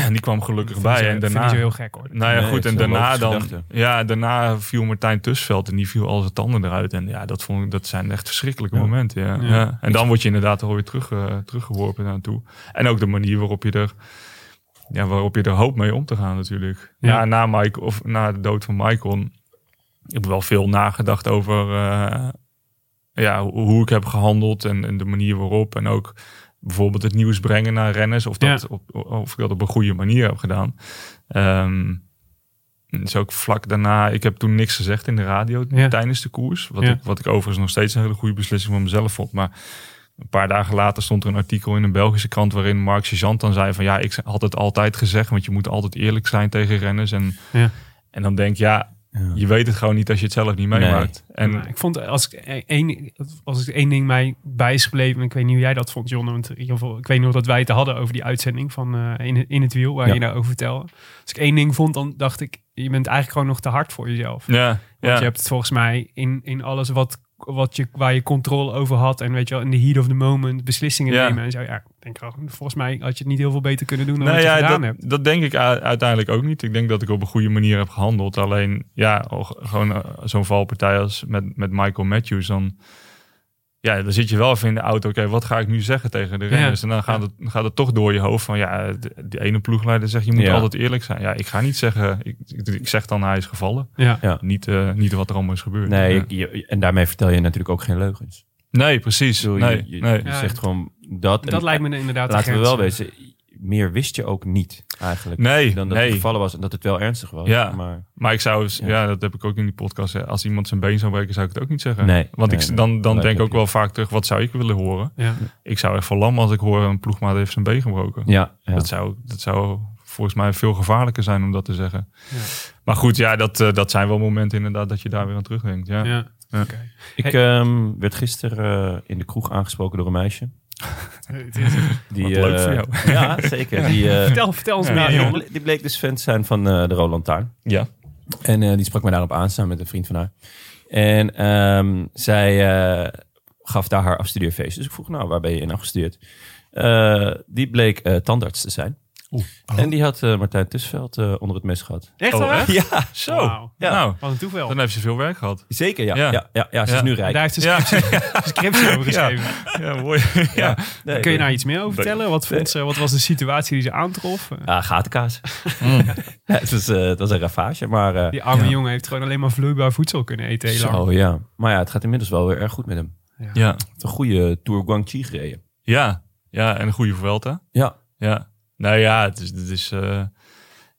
die kwam gelukkig Vind bij. zo- En vind daarna, zo heel gek hoor. nou ja, Nee, goed. het En daarna dan, gedachte. ja, daarna viel Martijn Tusveld en die viel al zijn tanden eruit. En ja, dat vond ik, dat zijn echt verschrikkelijke Ja. momenten. Ja. Ja. Ja. En dan word je inderdaad alweer terug, eh, teruggeworpen naartoe. En ook de manier waarop je er, ja, waarop je er hoop mee om te gaan natuurlijk. Ja. Ja. Na, Michael, of na de dood van Michael, ik heb wel veel nagedacht over eh, ja, hoe, hoe ik heb gehandeld en, en de manier waarop. En ook bijvoorbeeld het nieuws brengen naar renners. Of, dat, Ja. op, of ik dat op een goede manier heb gedaan. Dus ook vlak daarna, ik heb toen niks gezegd in de radio Ja. tijdens de koers. Wat, Ja. ik, wat ik overigens nog steeds een hele goede beslissing van mezelf vond. Maar een paar dagen later stond er een artikel in een Belgische krant waarin Mark Sergeant dan zei van ja, ik had het altijd gezegd, want je moet altijd eerlijk zijn tegen renners. En, Ja. en dan denk je, ja, Ja. je weet het gewoon niet als je het zelf niet meemaakt. En ik vond, als ik e- één, als ik één ding mij bij is gebleven, en ik weet niet hoe jij dat vond, John, want in ieder geval, ik weet nog dat wij het hadden over die uitzending van eh, in, in het wiel, waar Ja. je nou over vertelde. Als ik één ding vond, dan dacht ik, je bent eigenlijk gewoon nog te hard voor jezelf. ja, Want ja. je hebt het volgens mij in, in alles wat, wat je, waar je controle over had, en weet je wel, in de heat of the moment, beslissingen Ja. nemen en zo. Ja, denk wel, volgens mij had je het niet heel veel beter kunnen doen dan Nou wat je ja, gedaan dat, hebt. dat denk ik uiteindelijk ook niet. Ik denk dat ik op een goede manier heb gehandeld. Alleen, ja, al- gewoon eh, zo'n valpartij als met, met Michael Matthews, dan, ja, dan zit je wel even in de auto. Oké, wat ga ik nu zeggen tegen de renners? En dan gaat, het, gaat het toch door je hoofd van, ja, de, die ene ploegleider zegt, je moet Ja. altijd eerlijk zijn. Ja, ik ga niet zeggen, ik, ik, ik zeg dan hij is gevallen. Ja. Ja. Niet, eh, niet wat er allemaal is gebeurd. Nee, Ja. je- je- en daarmee vertel je natuurlijk ook geen leugens. nee precies. Bedoel, Nee, je, je, nee. je Ja. zegt gewoon dat. Dat en- lijkt me inderdaad de Laten we wel wezen, meer wist je ook niet eigenlijk. Nee, dan dat nee. het gevallen was en dat het wel ernstig was. Ja. Maar Maar ik zou, ja. Ja. dat heb ik ook in die podcast. hè, Als iemand zijn been zou breken, zou ik het ook niet zeggen. Nee, Want nee, ik, dan, dan denk ik ook wel vaak terug, wat zou ik willen horen? Ja. Ik zou echt verlam als ik hoor een ploegmaat heeft zijn been gebroken. ja, ja. Dat, zou, dat zou volgens mij veel gevaarlijker zijn om dat te zeggen. Ja. Maar goed, ja, dat, eh, dat zijn wel momenten inderdaad dat je daar weer aan terugdenkt. Ja. Ja. Ja. Oké. Ik ehm, werd gisteren eh, in de kroeg aangesproken door een meisje. Die, Wat leuk eh, voor jou. Ja, zeker. Die, eh, Vertel, vertel ons ja, meer, die, jongen. ble- die bleek dus fan te zijn van eh, de Roland Taarn. Ja. En eh, die sprak mij daarop aan, samen met een vriend van haar. En ehm, zij eh, gaf daar haar afstudeerfeest. Dus ik vroeg, nou, waar ben je in afgestudeerd? Eh, die bleek eh, tandarts te zijn. En die had eh, Martijn Tusveld eh, onder het mes gehad. Echt Oh, echt? Ja, Zo. Ja. Nou, Wat een toeval. dan heeft ze veel werk gehad. zeker. Ja, Ja. ja. Ja, ja, ze Ja. is nu rijk. daar heeft ze Ja. scriptie, over geschreven. Ja, mooi. ja. Nee, Kun je daar iets meer over vertellen? Wat, vond ze, wat was de situatie die ze aantrof? Ah, gatenkaas. Ja, het, was, eh, het was een ravage, maar... eh, Die arme Ja. jongen heeft gewoon alleen maar vloeibaar voedsel kunnen eten heel lang. zo, ja. Maar ja, het gaat inmiddels wel weer erg goed met hem. Ja. heeft een goede Tour Guangxi gereden. Ja. ja, en een goede Vuelta. Ja, Ja. Nou ja, het is, het is eh,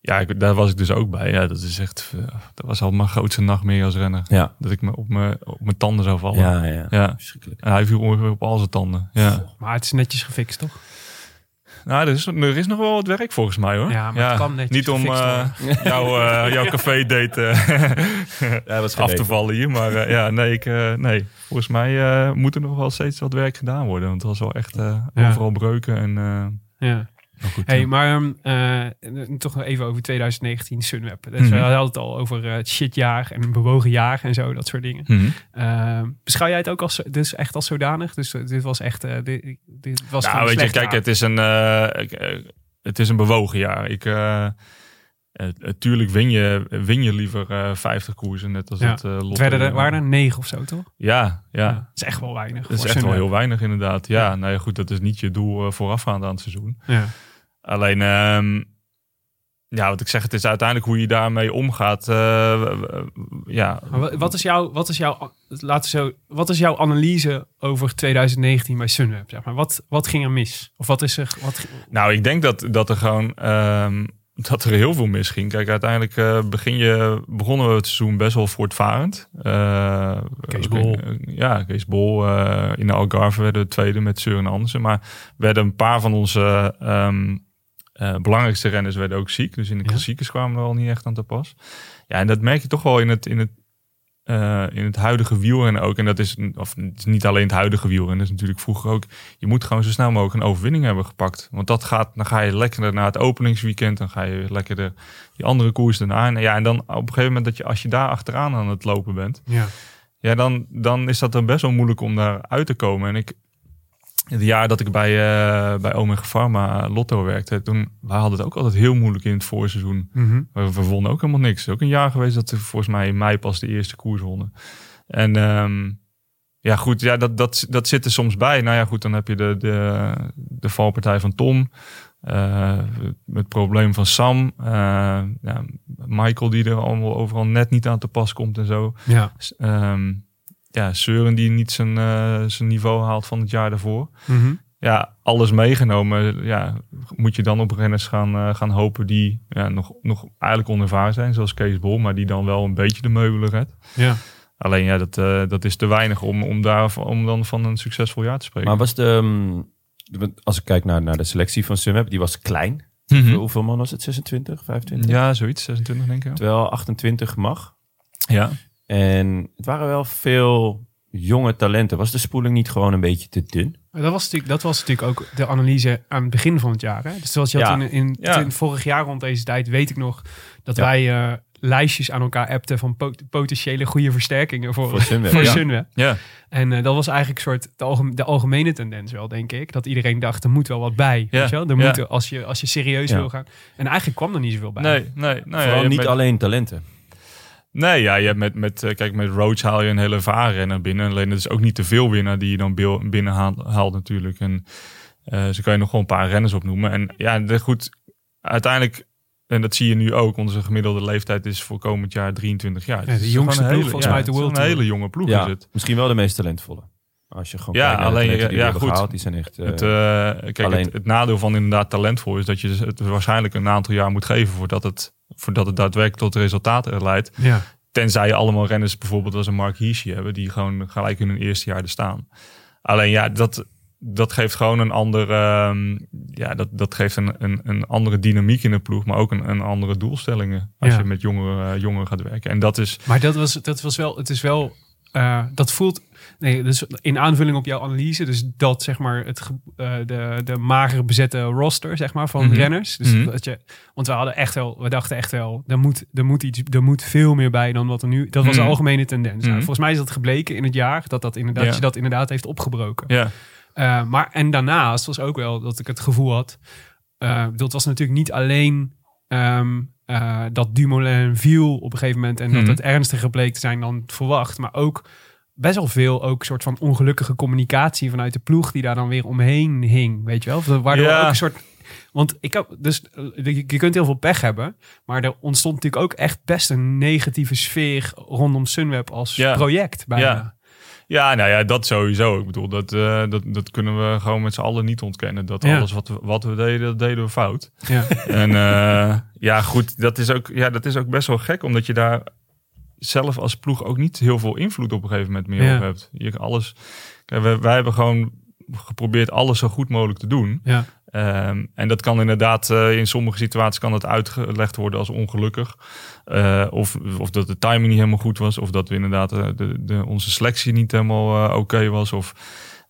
ja, ik, daar was ik dus ook bij. Ja, dat is echt, eh, dat was al mijn grootste nachtmerrie als renner. Ja. Dat ik me op mijn, op mijn tanden zou vallen. Ja, ja. Ja. Verschrikkelijk. En hij viel ongeveer op al zijn tanden. Ja. Maar het is netjes gefixt, toch? Nou, er is, er is nog wel wat werk volgens mij hoor. Ja, maar het kan netjes Niet om gefixt eh, jouw, eh, jouw café-date eh, Ja, was af te vallen hier. Maar ja, nee, ik, eh, nee, volgens mij eh, moet er nog wel steeds wat werk gedaan worden. Want het was wel echt eh, Ja. overal breuken. En, eh, Ja. Goed, Hey, ja. maar ehm, eh, toch nog even over 2019 Sunweb. Dus. We hadden het al over eh, het shitjaar en een bewogen jaar en zo, dat soort dingen. Mhm. Ehm, beschouw jij het ook als, dus echt als zodanig? Dus eh, dit was echt, dit, dit was Nou, weet je, kijk, jaar. het is een, het is een bewogen jaar. Ik, tuurlijk win je, win je liever eh 50 koersen, net als Ja. het uh, Het werden er, waren er negen of zo, toch? Ja, ja. Dat is echt wel weinig. Dat is echt wel heel weinig inderdaad. Ja, nou ja, goed, dat is niet je doel voorafgaand aan het seizoen. Ja. Alleen, ehm, ja, wat ik zeg, het is uiteindelijk hoe je daarmee omgaat. eh, ja, wat is jouw, wat is jouw, laten we zo, wat is jouw analyse over 2019 bij Sunweb? Zeg maar? wat, wat ging er mis? Of wat is er, wat, Nou, ik denk dat, dat er gewoon ehm, dat er heel veel misging. Kijk, uiteindelijk eh, begin je, begonnen we het seizoen best wel voortvarend. Kees we- Bol. eh, ja, Kees Bol. in de Algarve werden we tweede met Søren Andersen. Maar werden een paar van onze ehm, eh, belangrijkste renners werden ook ziek. Dus in de Ja. klassiekers kwamen we al niet echt aan te pas. Ja, en dat merk je toch wel in het, in het eh, in het huidige wielrennen ook. En dat is, of het is niet alleen het huidige wielrennen. Dat is natuurlijk vroeger ook. Je moet gewoon zo snel mogelijk een overwinning hebben gepakt. Want dat gaat, dan ga je lekkerder naar het openingsweekend. Dan ga je lekkerder die andere koers daarna. En, ja, en dan op een gegeven moment dat je, als je daar achteraan aan het lopen bent. ja. Ja, dan, dan is dat dan best wel moeilijk om daar uit te komen. En ik, het jaar dat ik bij, eh bij Omega Pharma Lotto werkte, toen, wij hadden het ook altijd heel moeilijk in het voorseizoen. Mhm. We, we wonnen ook helemaal niks. Het is ook een jaar geweest dat we volgens mij in mei pas de eerste koers wonnen. En ehm, ja, goed, ja, dat, dat, dat zit er soms bij. Nou ja, goed, dan heb je de, de, de valpartij van Tom. eh, het probleem van Sam. eh, ja, Michael die er allemaal overal net niet aan te pas komt en zo. ja. Ehm, ja, Søren die niet zijn, eh, zijn niveau haalt van het jaar daarvoor Mhm. ja, alles meegenomen. Ja, moet je dan op renners gaan, eh, gaan hopen die ja, nog, nog eigenlijk onervaren zijn, zoals Kees Bol, maar die dan wel een beetje de meubelen redt. ja. Alleen ja, dat, eh, dat is te weinig om, om, daar, om dan van een succesvol jaar te spreken. Maar was de, want als ik kijk naar, naar de selectie van Sunweb, die was klein. Mhm. Hoeveel man was het? 26, 25? Ja, zoiets, 26 denk ik. ja. Terwijl 28 mag. Ja. En het waren wel veel jonge talenten. Was de spoeling niet gewoon een beetje te dun? Dat was, natuurlijk, dat was natuurlijk ook de analyse aan het begin van het jaar. Hè? Dus zoals je had Ja. in, in, Ja. in vorig jaar rond deze tijd, weet ik nog, dat Ja. wij eh, lijstjes aan elkaar appten van pot- potentiële goede versterkingen voor, Voor Sunweb, voor ja. Sunweb. Ja. En eh, dat was eigenlijk een soort de, algem- de algemene tendens wel, denk ik. Dat iedereen dacht, er moet wel wat bij. Ja. Weet je wel? Er Ja. moet, als, je, als je serieus Ja. wil gaan. En eigenlijk kwam er niet zoveel bij. Nee, nee. Nou ja, je Vooral niet alleen talenten. Nee, ja, je hebt met, met, eh, kijk, met Roach haal je een hele ervaren renner binnen. Alleen het is ook niet te veel winnaar die je dan binnen haalt, haalt natuurlijk. En eh zo kan je nog wel een paar renners opnoemen. En ja, de, goed, uiteindelijk, en dat zie je nu ook, onze gemiddelde leeftijd is voor komend jaar 23 jaar. Ja, de Het is jongste gewoon een ploeg volgens mij de World Een hele jonge ploeg Ja, is het. misschien wel de meest talentvolle. Als je gewoon Ja, kijkt naar de alleen, die ja, goed. gehaald, die zijn echt... eh, Het, eh, kijk, alleen- het, het nadeel van inderdaad talentvol is dat je dus het waarschijnlijk een aantal jaar moet geven voordat het, voordat het daadwerkelijk tot resultaten leidt. Ja. Tenzij je allemaal renners bijvoorbeeld als een Mark Hirschi hebben, die gewoon gelijk in hun eerste jaar er staan. Alleen ja, dat, dat geeft gewoon een andere, ehm, ja, dat, dat geeft een, een, een andere dynamiek in de ploeg, maar ook een, een andere doelstellingen als Ja. je met jongeren, eh, jongeren gaat werken. En dat is, Maar dat was, dat was wel, het is wel, eh, dat voelt, nee, dus in aanvulling op jouw analyse, dus dat zeg maar het, eh, de, de mager bezette roster zeg maar van Mhm. renners. Dus Mhm. dat je, want we hadden echt wel, we dachten echt wel, er moet, er moet iets, er moet veel meer bij dan wat er nu, dat was de Mhm. algemene tendens. Nou, volgens mij is dat gebleken in het jaar, dat dat inderdaad, Ja. dat je dat inderdaad heeft opgebroken. ja, Eh, maar en daarnaast was ook wel dat ik het gevoel had. eh dat was natuurlijk niet alleen ehm, eh, dat Dumoulin viel op een gegeven moment en dat het ernstiger bleek te zijn dan verwacht, maar ook best wel veel ook soort van ongelukkige communicatie vanuit de ploeg die daar dan weer omheen hing, weet je wel? Of Waardoor Ja. ook een soort want ik heb dus eh, je, kunt heel veel pech hebben, maar er ontstond natuurlijk ook echt best een negatieve sfeer rondom Sunweb als Ja. project bijna. Ja. Ja, nou ja, dat sowieso. Ik bedoel, dat, eh, dat, dat kunnen we gewoon met z'n allen niet ontkennen. Dat Ja. alles wat we, wat we deden, dat deden we fout. Ja. En eh, ja, goed, dat is, ook, ja, dat is ook best wel gek, omdat je daar zelf als ploeg ook niet heel veel invloed op een gegeven moment meer Ja. op hebt. Je, alles, kijk, wij, wij hebben gewoon geprobeerd alles zo goed mogelijk te doen. Ja. Ehm, en dat kan inderdaad, eh, in sommige situaties kan dat uitgelegd worden als ongelukkig. Eh, of, of dat de timing niet helemaal goed was. Of dat we inderdaad eh, de, de, onze selectie niet helemaal oké was. Of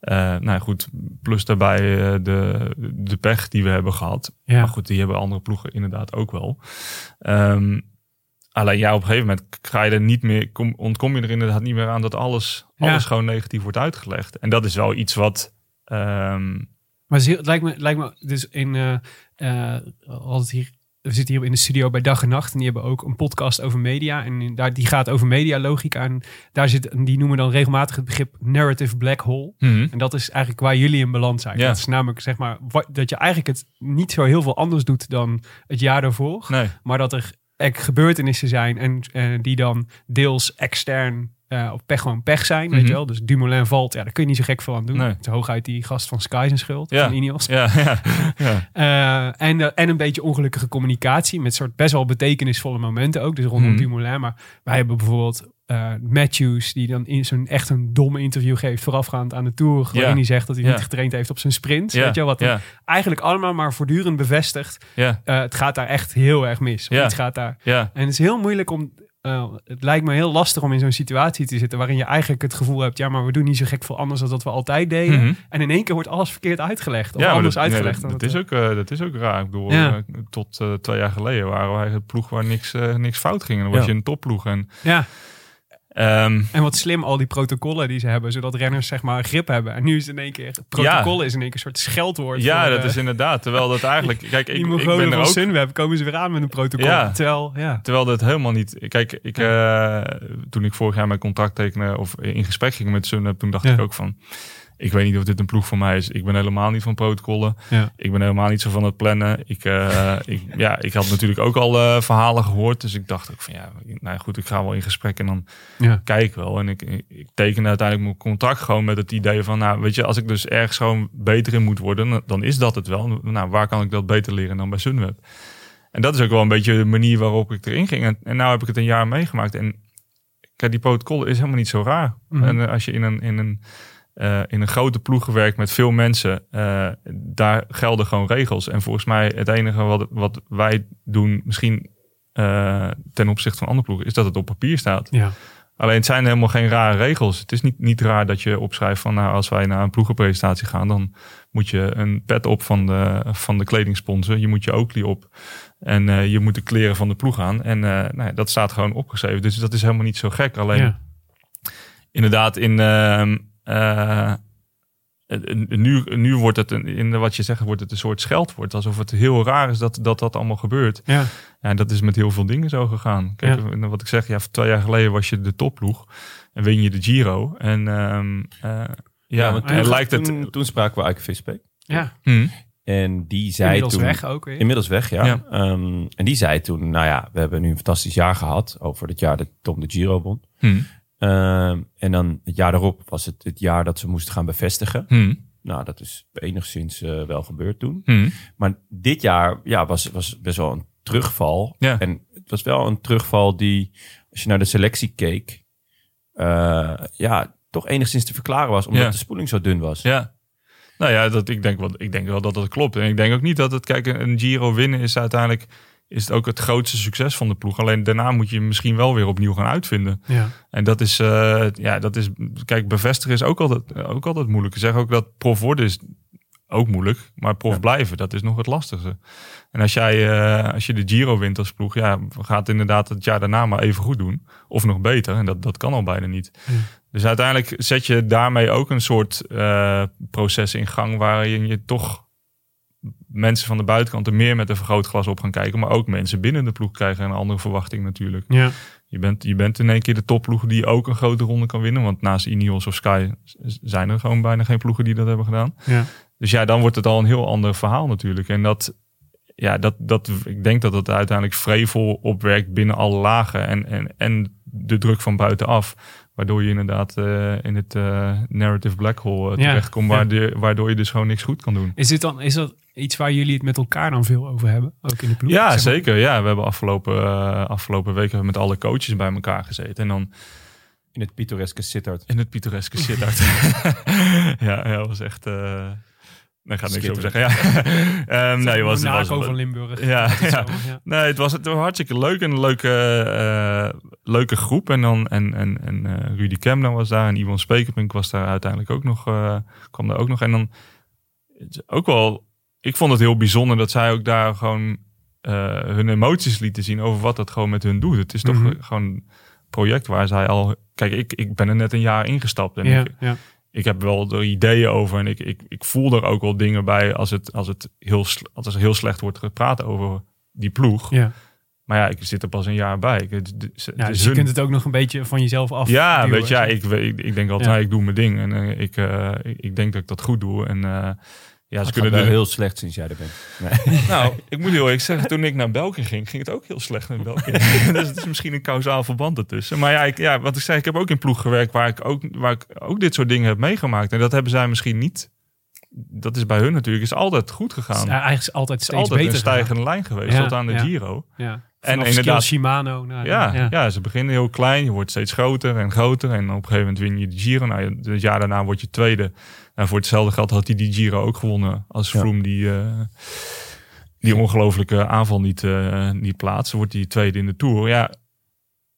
nou ja, goed, plus daarbij de, de pech die we hebben gehad. Ja. Maar goed, die hebben andere ploegen inderdaad ook wel. Ehm, alleen ja, op een gegeven moment ga je er niet meer, kom, ontkom je er inderdaad niet meer aan dat alles, Ja. alles gewoon negatief wordt uitgelegd. En dat is wel iets wat. ehm, Maar het, heel- het lijkt me, het lijkt me dus in, altijd hier, we zitten hier in de studio bij Dag en Nacht en die hebben ook een podcast over media en daar, die gaat over medialogica en daar zit, en die noemen dan regelmatig het begrip narrative black hole. En dat is eigenlijk waar jullie in beland zijn. Ja. Dat is namelijk zeg maar wat, dat je eigenlijk het niet zo heel veel anders doet dan het jaar daarvoor, Nee. maar dat er gebeurtenissen zijn en eh, die dan deels extern eh of pech gewoon pech zijn, weet Mhm. je wel. Dus Dumoulin valt, ja, daar kun je niet zo gek veel aan doen. Nee. Het is hooguit die gast van Sky zijn schuld, Ja. van Ineos. Ja, ja, ja. Eh, en, en een beetje ongelukkige communicatie met soort best wel betekenisvolle momenten ook. Dus rondom Mhm. Dumoulin. Maar wij hebben bijvoorbeeld eh, Matthews die dan in zo'n echt een domme interview geeft voorafgaand aan de Tour. Waarin hij zegt dat hij niet getraind heeft op zijn sprint. Weet je wat dan eigenlijk allemaal maar voortdurend bevestigt. eh, het gaat daar echt heel erg mis. Iets gaat daar. En het is heel moeilijk om... eh, het lijkt me heel lastig om in zo'n situatie te zitten waarin je eigenlijk het gevoel hebt, ja, maar we doen niet zo gek veel anders dan dat we altijd deden. Mhm. En in één keer wordt alles verkeerd uitgelegd. Of Ja, anders dat, nee, uitgelegd. dat, dan dat het, is ook, dat is ook raar. Ik bedoel, tot twee jaar geleden waren wij het ploeg waar niks, niks fout ging. En dan was je een topploeg. En, Ja, ehm, en wat slim al die protocollen die ze hebben, zodat renners zeg maar grip hebben. En nu is het in één keer, protocollen is in één keer een soort scheldwoord. ja, voor, dat eh, is inderdaad. Terwijl dat eigenlijk... Kijk, ik, ik ben er ook... Sunweb komen ze weer aan met een protocol. Ja. Terwijl, ja. Terwijl dat helemaal niet... Kijk, ik, eh, toen ik vorig jaar mijn contract tekende... of in gesprek ging met Sunweb... toen dacht ik ook van... Ik weet niet of dit een ploeg voor mij is. Ik ben helemaal niet van protocollen. Ja. Ik ben helemaal niet zo van het plannen. Ik, eh, ik, ja, ik had natuurlijk ook al eh, verhalen gehoord. Dus ik dacht ook van ja, nou goed, ik ga wel in gesprek en dan Ja. kijk ik wel. En ik, ik, tekende uiteindelijk mijn contract gewoon met het idee van, nou weet je, als ik dus ergens gewoon beter in moet worden, dan- dan is dat het wel. Nou, waar kan ik dat beter leren dan bij Sunweb? En dat is ook wel een beetje de manier waarop ik erin ging. En, en nou heb ik het een jaar meegemaakt. En kijk, die protocol is helemaal niet zo raar. Mhm. En eh, als je in een, in een eh, in een grote ploeg gewerkt met veel mensen. eh, daar gelden gewoon regels. En volgens mij het enige wat, wat wij doen, misschien eh, ten opzichte van andere ploegen, is dat het op papier staat. Ja. Alleen het zijn helemaal geen rare regels. Het is niet, niet raar dat je opschrijft van nou, als wij naar een ploegenpresentatie gaan, dan moet je een pet op van de, van de kledingsponsor. Je moet je Oakley op. En je moet de kleren van de ploeg aan. En nou ja, dat staat gewoon opgeschreven. Dus dat is helemaal niet zo gek. Alleen Ja. inderdaad in ehm, eh, en nu, nu wordt het, een- in wat je zegt, wordt het een soort scheldwoord. Alsof het heel raar is dat dat, dat allemaal gebeurt. Ja. Ja, dat is met heel veel dingen zo gegaan. Kijk, wat ik zeg, ja, twee jaar geleden was je de topploeg. En win je de Giro. En ehm, eh, ja, en toen, lijkt het... Toen, toen spraken we Eike Visbeek. ja. Hm, En die zei Inmiddels toen... weg ook weer. Inmiddels weg, ja. Ja. Ehm, en die zei toen, nou ja, we hebben nu een fantastisch jaar gehad. Over het jaar dat Tom de Giro won. hm, Ehm, en dan het jaar daarop was het het jaar dat ze moesten gaan bevestigen. hm, Nou, dat is enigszins eh, wel gebeurd toen. hm. Maar dit jaar ja, was, was best wel een terugval. Ja. En het was wel een terugval die, als je naar de selectie keek, eh, ja, toch enigszins te verklaren was. Omdat Ja. de spoeling zo dun was. Ja. Nou ja, dat, ik, denk wel, ik denk wel dat dat klopt. En ik denk ook niet dat het, kijk, een Giro winnen is uiteindelijk is het ook het grootste succes van de ploeg. Alleen daarna moet je misschien wel weer opnieuw gaan uitvinden. Ja. En dat is, eh, ja, dat is, kijk, bevestigen is ook altijd, ook altijd moeilijk. Ik zeg ook dat prof worden is ook moeilijk, maar prof Ja. blijven, dat is nog het lastigste. En als jij, eh, als je de Giro wint als ploeg, ja, gaat inderdaad het jaar daarna maar even goed doen. Of nog beter, en dat, dat kan al bijna niet. Ja. Dus uiteindelijk zet je daarmee ook een soort eh, proces in gang waarin je toch mensen van de buitenkant er meer met een vergrootglas op gaan kijken, maar ook mensen binnen de ploeg krijgen een andere verwachting natuurlijk. Ja. Je bent, je bent in één keer de topploeg die ook een grote ronde kan winnen. Want naast Ineos of Sky zijn er gewoon bijna geen ploegen die dat hebben gedaan. Ja. Dus ja, dan wordt het al een heel ander verhaal natuurlijk. En dat, ja, dat, dat, ik denk dat het uiteindelijk vrevel opwerkt binnen alle lagen. En, en, en de druk van buitenaf. Waardoor je inderdaad eh, in het eh, narrative black hole uh, terechtkomt. ja. Waardoor, waardoor je dus gewoon niks goed kan doen. Is, dit dan, is dat iets waar jullie het met elkaar dan veel over hebben? Ook in de ploeg? Ja, Zeg maar- zeker. Ja, we hebben afgelopen, afgelopen weken met alle coaches bij elkaar gezeten. En dan In het pittoreske Sittard. in het pittoreske Sittard. ja, ja, dat was echt... eh nee, ik ga niks over zeggen. Ja. Ehm, nee, was, was, van Limburg. Ja, ja. Nee, het was, het was hartstikke leuk. en Een leuke, eh, leuke groep. En, dan, en, en, en eh, Rudy Kemna was daar. En Ivan Spekerpink was daar uiteindelijk ook nog. eh, kwam daar ook nog. En dan ook wel... Ik vond het heel bijzonder dat zij ook daar gewoon hun emoties lieten zien over wat dat gewoon met hun doet. Het is toch Mhm. gewoon een project waar zij al... Kijk, ik, ik ben er net een jaar ingestapt. En Ja, ik, ja. Ik heb wel er ideeën over en ik, ik, ik voel er ook wel dingen bij als het, als het heel, als er heel slecht wordt gepraat over die ploeg. ja. Maar ja, ik zit er pas een jaar bij. Ik, het, het, het Ja, dus je kunt het ook nog een beetje van jezelf af. ja, duwen. weet je, ja, ik, weet- ik, ik denk altijd, Ja. ik doe mijn ding en eh, ik, eh, ik, ik denk dat ik dat goed doe. En eh, ja, ze Het kunnen er heel slecht sinds jij er bent. Nee. Nou, ik moet heel eerlijk zeggen, toen ik naar België ging, ging het ook heel slecht met België. dus het is misschien een kausaal verband ertussen. Maar ja, ik, ja, wat ik zei, ik heb ook in ploeg gewerkt waar ik, ook, waar ik ook dit soort dingen heb meegemaakt. En dat hebben zij misschien niet. Dat is bij hun natuurlijk, is altijd goed Het gegaan. is eigenlijk is altijd steeds altijd beter. een stijgende lijn geweest Ja, tot aan de ja. Giro. Ja. En inderdaad-. Shimano. naar- Ja, ja. ze beginnen heel klein, je wordt steeds groter en groter. En op een gegeven moment win je de Giro. Nou, het jaar daarna word je tweede. Nou, voor hetzelfde geld had hij die Giro ook gewonnen. Als Ja. Froome die, eh, die ongelofelijke aanval niet, eh, niet plaatst. Wordt hij tweede in de Tour. Ja,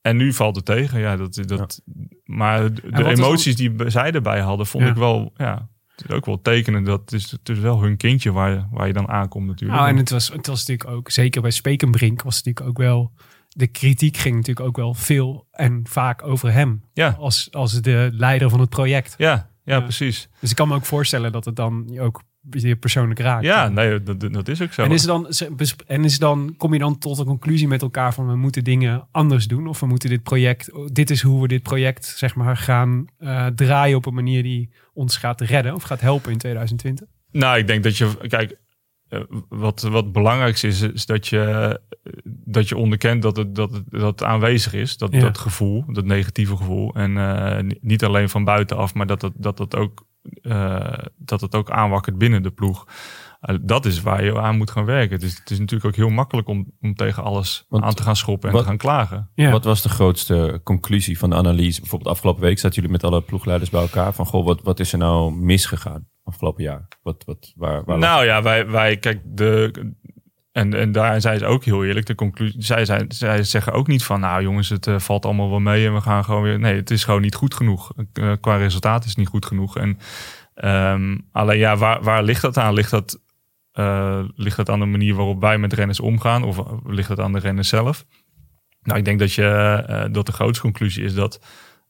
en nu valt het tegen. Ja, dat, dat, Maar de emoties die zij erbij hadden, vond Ja. ik wel... Ja, het is ook wel tekenen. Dat het is, het is wel hun kindje waar, waar je dan aankomt natuurlijk. Nou, en het was, het was natuurlijk ook, zeker bij Spekenbrink, was het natuurlijk ook wel. De kritiek ging natuurlijk ook wel veel en vaak over hem. Ja. Als, als de leider van het project. ja, ja, precies. Dus ik kan me ook voorstellen dat het dan ook je persoonlijk raakt. Ja, nee, dat, dat is ook zo. En, is dan, en is dan, kom je dan tot een conclusie met elkaar van we moeten dingen anders doen? Of we moeten dit project, dit is hoe we dit project zeg maar gaan eh, draaien op een manier die ons gaat redden of gaat helpen in 2020? Nou, ik denk dat je, kijk, wat, wat belangrijk is, is dat je, eh, dat je onderkent dat het, dat het, dat het aanwezig is. Dat, Ja. dat gevoel, dat negatieve gevoel. En eh, ni- niet alleen van buitenaf, maar dat het, dat het, ook, eh, dat het ook aanwakkert binnen de ploeg. Eh, dat is waar je aan moet gaan werken. Het is, het is natuurlijk ook heel makkelijk om, om tegen alles Want aan te gaan schoppen en wat- te gaan klagen. Ja. Wat was de grootste conclusie van de analyse? Bijvoorbeeld afgelopen week zaten jullie met alle ploegleiders bij elkaar. Van goh, wat, wat is er nou misgegaan afgelopen jaar? Wat, wat, waar, waar Nou ja, wij, wij kijk, de, en, en daar zijn ze ook heel eerlijk. De conclusie, zij, zijn, zij zeggen ook niet van, nou jongens, het eh, valt allemaal wel mee en we gaan gewoon weer. Nee, het is gewoon niet goed genoeg. Eh, qua resultaat is het niet goed genoeg. En ehm, alleen ja, waar, waar ligt dat aan? Ligt dat, eh, ligt dat aan de manier waarop wij met renners omgaan? Of eh, ligt dat aan de renners zelf? Nou, ik denk dat, je, eh, dat de grootste conclusie is dat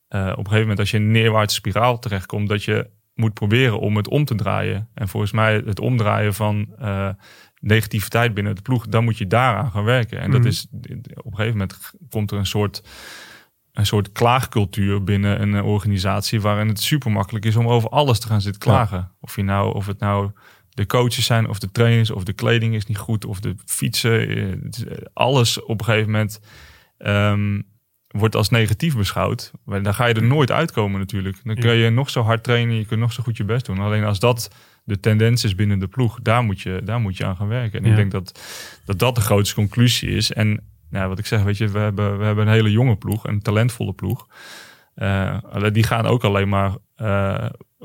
op een gegeven moment als je in een neerwaartse spiraal terechtkomt, dat je moet proberen om het om te draaien. En volgens mij het omdraaien van negativiteit binnen de ploeg, dan moet je daaraan gaan werken. En Mhm. dat is op een gegeven moment komt er een soort, een soort klaagcultuur binnen een organisatie waarin het super makkelijk is om over alles te gaan zitten klagen. Of je nou, of het nou de coaches zijn, of de trainers, of de kleding is niet goed, of de fietsen. eh, eh, Alles op een gegeven moment ehm, wordt als negatief beschouwd. Maar dan ga je er nooit uitkomen natuurlijk. Dan kun je nog zo hard trainen, je kunt nog zo goed je best doen. Alleen als dat de tendens is binnen de ploeg, daar moet je, daar moet je aan gaan werken. En Ja. ik denk dat, dat dat de grootste conclusie is. En nou, wat ik zeg, weet je, we hebben, we hebben een hele jonge ploeg, een talentvolle ploeg. Eh, die gaan ook alleen maar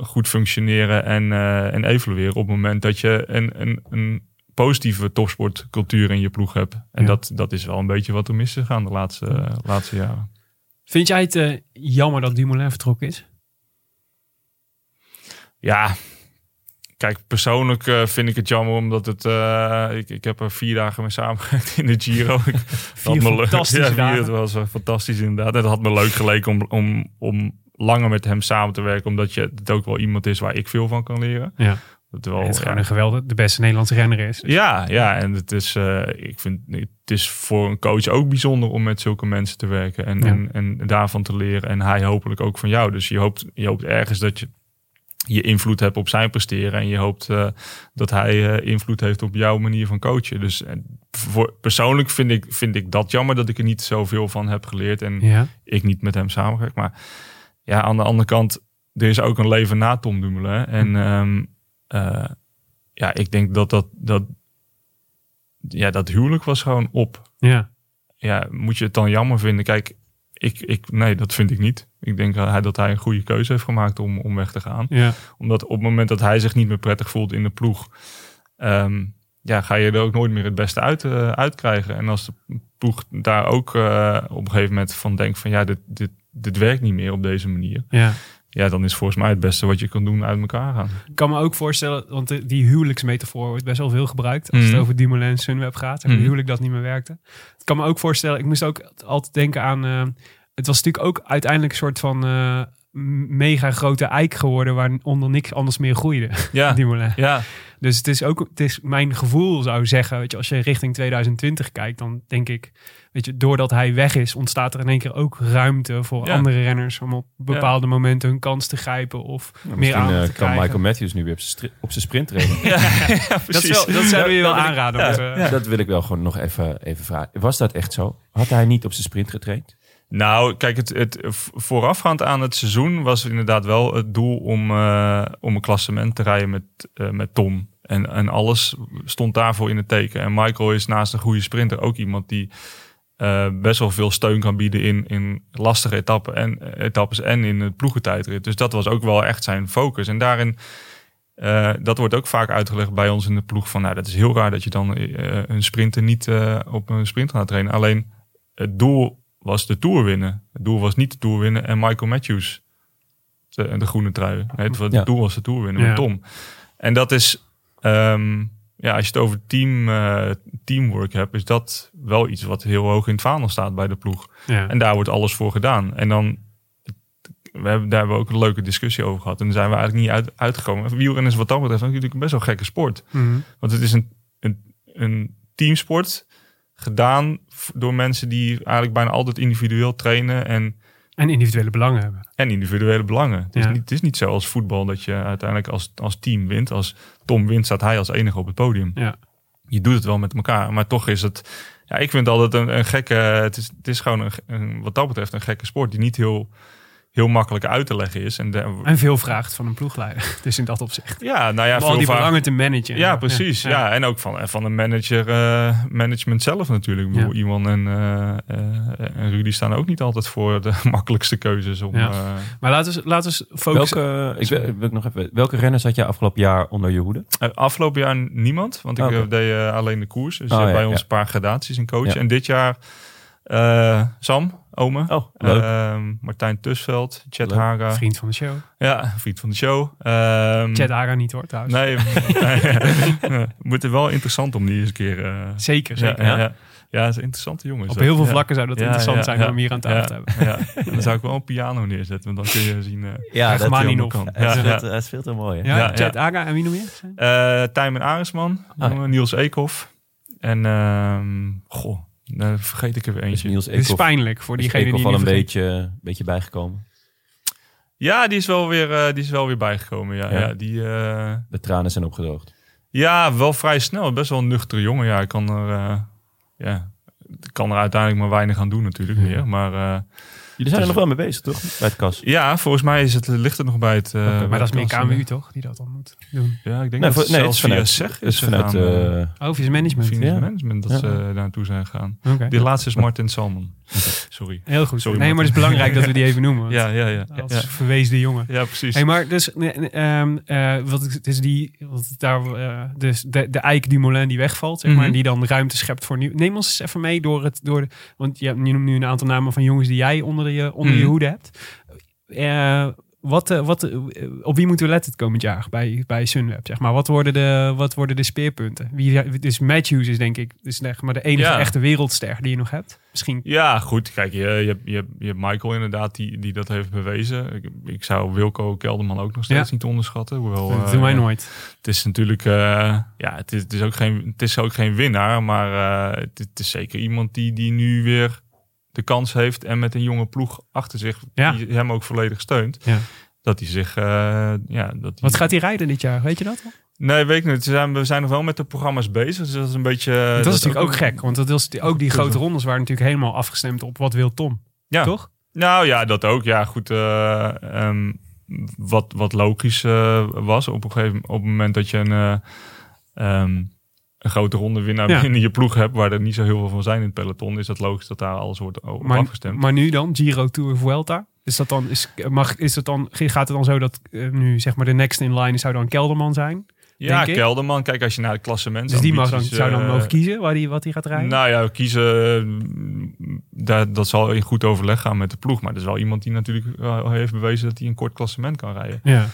goed functioneren en, eh, en evolueren op het moment dat je een, een, een positieve topsportcultuur in je ploeg hebt. En Ja. dat, dat is wel een beetje wat er mis is gegaan de laatste, laatste jaren. Vind jij het eh, jammer dat Dumoulin vertrokken is? Ja, kijk, persoonlijk eh, vind ik het jammer omdat het. ik, ik heb er vier dagen mee samengewerkt in de Giro. Ik had me leuk- fantastische ja, vier. Het was fantastisch inderdaad. Het had me leuk geleken om, om, om langer met hem samen te werken, omdat je het ook wel iemand is waar ik veel van kan leren. Ja. Terwijl, En het is gewoon ja, een geweldig, de beste Nederlandse renner is. ja, ja, en het is, eh, ik vind, het is voor een coach ook bijzonder om met zulke mensen te werken en, Ja. en, en daarvan te leren. En hij hopelijk ook van jou. Dus je hoopt, je hoopt ergens dat je je invloed hebt op zijn presteren en je hoopt eh, dat hij eh, invloed heeft op jouw manier van coachen. Dus voor, persoonlijk vind ik, vind ik dat jammer dat ik er niet zoveel van heb geleerd en Ja. ik niet met hem samenwerk. Maar ja, aan de andere kant, er is ook een leven na Tom Dumoulin. En ehm, eh, ja, ik denk dat dat, dat, ja, dat huwelijk was gewoon op. Ja. Ja, moet je het dan jammer vinden? Kijk, ik, ik, nee, dat vind ik niet. Ik denk dat hij, dat hij een goede keuze heeft gemaakt om, om weg te gaan. Ja. Omdat op het moment dat hij zich niet meer prettig voelt in de ploeg, ehm, ja, ga je er ook nooit meer het beste uit, eh, uitkrijgen. En als de ploeg daar ook eh, op een gegeven moment van denkt van ja, dit, dit, dit werkt niet meer op deze manier. ja. Ja, dan is volgens mij het beste wat je kan doen uit elkaar gaan. Ik kan me ook voorstellen, want die huwelijksmetafoor wordt best wel veel gebruikt. Als Mhm. het over Dumoulin en Sunweb gaat. En Mhm. huwelijk dat niet meer werkte. Ik kan me ook voorstellen, ik moest ook altijd denken aan... eh, het was natuurlijk ook uiteindelijk een soort van eh, mega grote eik geworden... waaronder niks anders meer groeide, Ja, Dumoulin. ja, Dus het is ook, het is mijn gevoel zou zeggen, weet je, als je richting 2020 kijkt, dan denk ik, weet je, doordat hij weg is, ontstaat er in één keer ook ruimte voor Ja. andere renners om op bepaalde momenten hun kans te grijpen of meer Misschien aan eh, te kan krijgen. Michael Matthews nu weer op zijn stri- op zijn sprint trainen. dat, is wel, dat zouden we je wel aanraden. eh, Dat wil ik wel gewoon nog even, even vragen. Was dat echt zo? Had hij niet op zijn sprint getraind? Nou, kijk, het, het voorafgaand aan het seizoen was inderdaad wel het doel om, eh, om een klassement te rijden met, eh, met Tom. En, en alles stond daarvoor in het teken. En Michael is naast een goede sprinter ook iemand die eh, best wel veel steun kan bieden in, in lastige etappen en, etappes en in het ploegentijdrit. Dus dat was ook wel echt zijn focus. En daarin, dat wordt ook vaak uitgelegd bij ons in de ploeg van, nou, dat is heel raar dat je dan een sprinter niet op een sprint gaat trainen. Alleen het doel was de Tour winnen. Het doel was niet de Tour winnen en Michael Matthews de, de groene trui. Nee, het, het Ja. doel was de Tour winnen Ja. met Tom. En dat is, ehm, ja, als je het over team, eh, teamwork hebt, is dat wel iets wat heel hoog in het vaandel staat bij de ploeg. ja. En daar wordt alles voor gedaan. En dan, we hebben, daar hebben we ook een leuke discussie over gehad. En daar zijn we eigenlijk niet uit, uitgekomen. Wielrennen is wat dat betreft natuurlijk een best wel gekke sport. Mhm. Want het is een, een, een teamsport gedaan door mensen die eigenlijk bijna altijd individueel trainen en, En individuele belangen hebben. en individuele belangen. Het is, niet, het is niet zo als voetbal dat je uiteindelijk als, als team wint. Als Tom wint, staat hij als enige op het podium. Ja. Je doet het wel met elkaar, maar toch is het... Ja, ik vind altijd een, een gekke... Het is, het is gewoon een, een- wat dat betreft een gekke sport die niet heel, heel makkelijk uit te leggen is. En de- En veel vraagt van een ploegleider. Dus in dat opzicht. ja, nou ja, Om al veel die belangen te managen. Ja, precies. Ja, en ook van, van de manager, eh, management zelf natuurlijk. Ik bedoel, Ja. Iwan en, eh, eh, en Rudy staan ook niet altijd voor de makkelijkste keuzes. Om, Ja. eh, Maar laten we, laten we focussen. Welke, ik wil, wil ik nog even, welke renners had je afgelopen jaar onder je hoede? afgelopen jaar niemand, want ik eh, deed eh, alleen de koers. Dus Oh, ja, bij ons ja. een paar gradaties in coach. Ja. En dit jaar eh, Sam, Ome, Oh, leuk. ehm, Martijn Tusveld, Chet Leuk. Haga. Vriend van de show. Ja, vriend van de show. Ehm, Chad Ara niet hoor trouwens. Nee, nee. moet er wel interessant om die eens een keer... eh, Zeker, ja, zeker. ja, ja. ja, het is een interessante jongen. is Op dat. heel veel Ja. vlakken zou dat Ja, interessant ja, zijn ja. om hier aan tafel te hebben. Ja. Dan zou ik wel een piano neerzetten, want dan kun je zien. eh Ja, dat- kan. Speelt, ja. hij speelt heel mooi. Ja, Ja, Chad ja. Aga en wie nog meer? Eh, Tijmen Aresman, Ah, Niels Eekhoff. En, ehm goh, daar vergeet ik er weer Is eentje. Niels Het is pijnlijk voor is diegene die niet al een vergeet. beetje, beetje bijgekomen? Ja, die is wel weer, eh, die is wel weer bijgekomen. Ja, Ja. ja. die, eh, De tranen zijn opgedroogd. ja, wel vrij snel. Best wel een nuchtere jongen. Ja, ik kan er, eh, ja, kan er uiteindelijk maar weinig aan doen natuurlijk meer. Maar eh, Jullie zijn er nog wel mee bezig, toch? Bij het kas. ja, volgens mij is het, ligt het nog bij het... eh, bij Maar dat is meer. KMU toch, die dat dan moet doen? Ja, ik denk Nee, dat nee, zelfs het is vanuit, via SEG het is is vanuit gegaan, eh, Oh, eh, via management. Management dat Ja. ze daar naartoe zijn gegaan. Oké. Die laatste is Martin Salmon. Sorry. Heel goed. Sorry, nee, maar het is belangrijk dat we die even noemen. Ja, ja, ja. Dat Ja, verweesde jongen. ja precies. Hey, maar dus, ehm, eh, wat is die, wat daar, eh, dus de, de eik Dumoulin die wegvalt, zeg maar, Mhm. en die dan ruimte schept voor nieuw. Neem ons eens even mee door het, door de, want je, hebt- je noemt nu een aantal namen van jongens die jij onder je, onder je Mhm. hoede hebt. Eh, wat, eh, wat, eh, op wie moeten we letten het komend jaar bij, bij Sunweb? Zeg maar? wat, worden de, wat worden de speerpunten? Wie, dus Matthews is denk ik dus zeg maar de enige Ja. echte wereldster die je nog hebt. Misschien. Ja, goed. Kijk, je, je, hebt, je, hebt, je hebt Michael inderdaad die, die dat heeft bewezen. Ik, ik zou Wilco Kelderman ook nog steeds Ja. niet onderschatten. Hoewel, dat eh, doen wij nooit. Het is natuurlijk, ja, het is, het, is ook geen, het is ook geen winnaar. Maar het, het is zeker iemand die, die nu weer de kans heeft. En met een jonge ploeg achter zich, Ja. die hem ook volledig steunt. Ja. Dat hij zich, eh, ja, dat Wat gaat hij rijden dit jaar? Weet je dat? al? Nee, weet ik niet. We zijn, we zijn nog wel met de programma's bezig. Dus dat is een beetje... dat, is natuurlijk ook gek, want dat is, ook die grote rondes waren natuurlijk helemaal afgestemd op wat wil Tom. Ja. Toch? Nou ja, dat ook. Ja, goed. eh, ehm, wat, wat logisch eh, was op een gegeven op het moment dat je een, eh, ehm, een grote ronde winnaar Ja. binnen je ploeg hebt, waar er niet zo heel veel van zijn in het peloton, is dat logisch dat daar alles wordt o- op Maar, afgestemd. maar nu dan, Giro Tour Vuelta. Is dat dan, is, mag, is het dan, gaat het dan zo dat eh, nu zeg maar de next in line zou dan Kelderman zijn? ja, denk ik. Kelderman, kijk als je naar het klassement Dus die mag dan, zou dan eh, mogen kiezen waar die, wat hij gaat rijden? Nou ja, kiezen, mm, dat, dat zal in goed overleg gaan met de ploeg. Maar er is wel iemand die natuurlijk eh, heeft bewezen dat hij een kort klassement kan rijden. ja.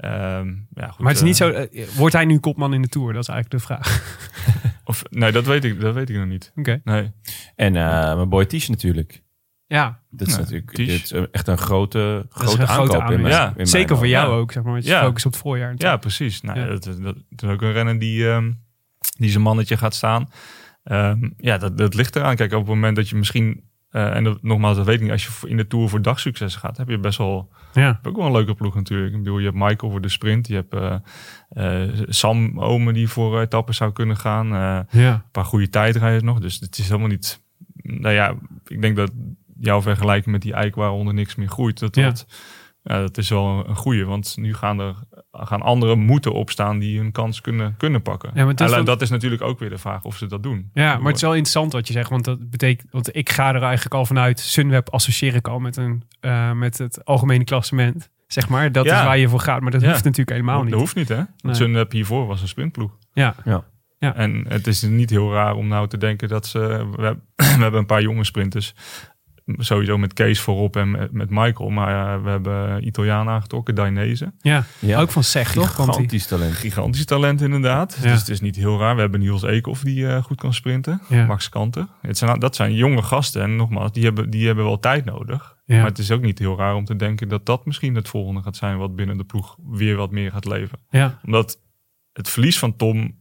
Ehm, ja, goed, Maar het is niet eh, zo, eh, wordt hij nu kopman in de Tour? Dat is eigenlijk de vraag. Of, nee, dat weet, ik, dat weet ik nog niet. Oké. Nee. En eh, mijn boy Tish natuurlijk. Ja, Dat is Ja, natuurlijk dit is echt een grote, grote een grote aankoop. in mijn, aanwinst. in mijn zeker voor jou ja. ook, zeg maar, met je Ja. focus op het voorjaar. Ja, precies. Nou, Ja. Dat, dat, dat is ook een renner die, ehm, die zijn mannetje gaat staan. Ehm, ja, dat, dat ligt eraan. Kijk, op het moment dat je misschien... eh, en dat, nogmaals, dat weet ik niet. Als je in de Tour voor dagsucces gaat, heb je best wel... ja. heb ook wel een leuke ploeg natuurlijk. Ik bedoel, je hebt Michael voor de sprint. Je hebt eh, eh, Sam Omen die voor etappen zou kunnen gaan. Ja. een paar goede tijdrijders nog. Dus het is helemaal niet... Nou ja, ik denk dat jouw vergelijking met die eik waaronder niks meer groeit... Dat, Ja. dat, dat is wel een goede. Want nu gaan er gaan anderen moeten opstaan die hun kans kunnen, kunnen pakken. Ja, maar Alleen dat is natuurlijk ook weer de vraag of ze dat doen. Ja, maar het is wel interessant wat je zegt. Want dat betekent, want ik ga er eigenlijk al vanuit. Sunweb associeer ik al met, een, eh, met het algemene klassement. Zeg maar, dat Ja. is waar je voor gaat. Maar dat Ja. hoeft natuurlijk helemaal niet. Dat hoeft niet, hè? Nee. Want Sunweb hiervoor was een sprintploeg. Ja, En het is niet heel raar om nou te denken dat ze... We hebben een paar jonge sprinters. Sowieso met Kees voorop en met, met Michael. Maar eh, we hebben Italiaan aangetrokken, Dainese. ja. Ja. ook van Zeg, toch? Want die- Gigantisch talent. Gigantisch talent inderdaad. Ja. Dus het is niet heel raar. We hebben Niels Eekhoff die eh, goed kan sprinten. Ja. Max Kanter. Het zijn, dat zijn jonge gasten. En nogmaals, die hebben, die hebben wel tijd nodig. Ja. Maar het is ook niet heel raar om te denken dat dat misschien het volgende gaat zijn... wat binnen de ploeg weer wat meer gaat leven. ja, Omdat het verlies van Tom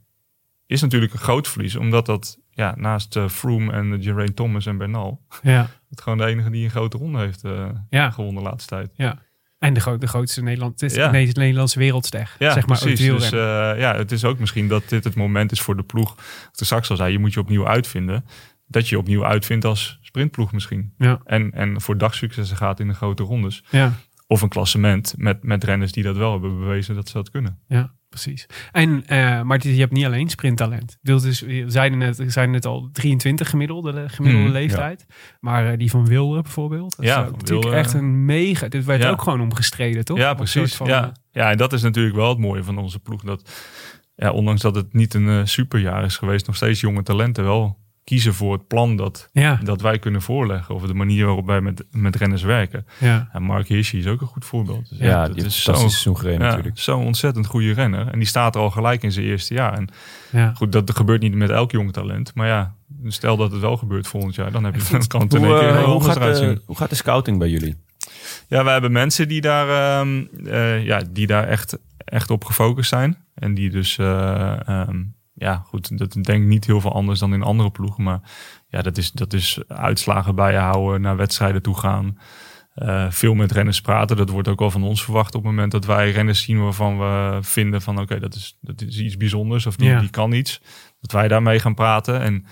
is natuurlijk een groot verlies. Omdat dat ja, naast eh, Froome en uh, Geraint Thomas en Bernal... ja, het gewoon de enige die een grote ronde heeft eh, ja, gewonnen de laatste tijd. ja. En de, gro- de grootste Nederland, is Ja. de Nederlandse wereldster. Ja, zeg maar, precies. Dus eh, ja, het is ook misschien dat dit het moment is voor de ploeg. Wat ik straks al zei, je moet je opnieuw uitvinden. Dat je je opnieuw uitvindt als sprintploeg misschien. Ja. En, en voor dagsuccessen gaat in de grote rondes. ja. Of een klassement met, met renners die dat wel hebben bewezen dat ze dat kunnen. Ja, precies. En, eh, maar je hebt niet alleen sprinttalent. Dus is, we zeiden net, zeiden net al 23 gemiddelde, de gemiddelde Hmm, leeftijd. Maar eh, die van Wilder bijvoorbeeld. Dat Ja, is natuurlijk echt een mega... Dit werd Ja. ook gewoon omgestreden, toch? Ja, precies. van, ja. eh, ja, en dat is natuurlijk wel het mooie van onze ploeg. Dat ja, ondanks dat het niet een superjaar is geweest, nog steeds jonge talenten wel kiezen voor het plan dat, ja, dat wij kunnen voorleggen. Of de manier waarop wij met, met renners werken. ja, En Mark Hirschi is ook een goed voorbeeld. Dus Ja, dat die is een zo'n seizoen gereden ja, natuurlijk. zo'n ontzettend goede renner. En die staat er al gelijk in zijn eerste jaar. En ja. goed, dat gebeurt niet met elk jong talent. Maar ja, stel dat het wel gebeurt volgend jaar, dan, heb je, dan kan het in Hoe, één keer eh, heel hoe, anders gaat de, hoe gaat de scouting bij jullie? Ja, we hebben mensen die daar, ehm, eh, ja, die daar echt, echt op gefocust zijn. En die dus, eh, ehm, ja goed, dat denk ik niet heel veel anders dan in andere ploegen. Maar ja, dat is, dat is uitslagen bijhouden, naar wedstrijden toe gaan. Eh, veel met renners praten. Dat wordt ook wel van ons verwacht op het moment dat wij renners zien waarvan we vinden van oké, dat, is, dat is iets bijzonders of die, Ja. die kan iets. Dat wij daarmee gaan praten. En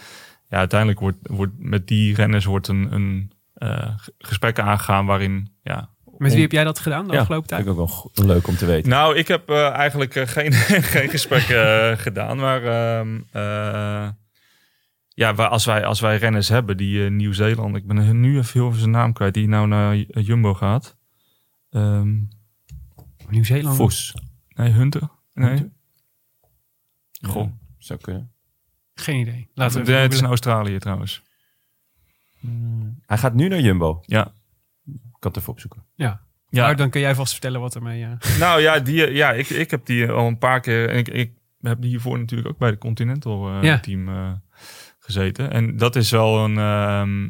ja, uiteindelijk wordt, wordt met die renners wordt een, een eh, gesprek aangegaan waarin ja, Met wie heb jij dat gedaan de Ja, afgelopen vind tijd? ik ook wel leuk om te weten. nou, ik heb eh, eigenlijk eh, geen, geen gesprekken eh, gedaan. Maar ehm, eh, ja, als wij, als wij renners hebben die eh, Nieuw-Zeeland... Ik ben nu even heel veel zijn naam kwijt. Die nou naar Jumbo gaat. Ehm, Nieuw-Zeeland? Vos. nee, Hunter? Nee. Hunter? Goh. Ja, zou kunnen. Geen idee. Laten we het is in. Australië trouwens. Hij gaat nu naar Jumbo. Ja. Kan het even opzoeken. Ja. Ja, Maar dan kun jij vast vertellen wat ermee... eh nou ja, die, ja ik, ik heb die al een paar keer... Ik, ik heb die hiervoor natuurlijk ook bij de Continental eh, Ja. team eh, gezeten. En dat is wel een... ehm,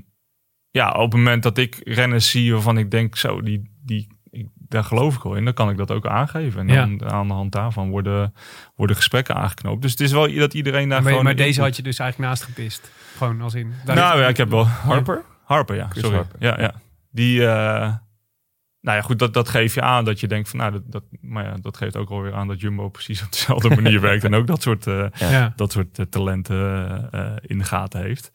ja, op het moment dat ik renners zie waarvan ik denk... Zo, die, die, ik, daar geloof ik wel in. Dan kan ik dat ook aangeven. En Ja. dan aan de hand daarvan worden, worden gesprekken aangeknoopt. Dus het is wel dat iedereen daar maar, gewoon... maar deze had je dus eigenlijk naast gepist. Gewoon als in... Nou ja, ik heb wel... Harper? Harper, ja. Chris sorry. Harper. Ja, ja. Die, eh, nou ja, goed, dat, dat geef je aan dat je denkt van, nou, dat, dat, maar ja, dat geeft ook alweer aan dat Jumbo precies op dezelfde manier werkt en ook dat soort, eh, Ja. dat soort eh, talenten eh, in de gaten heeft.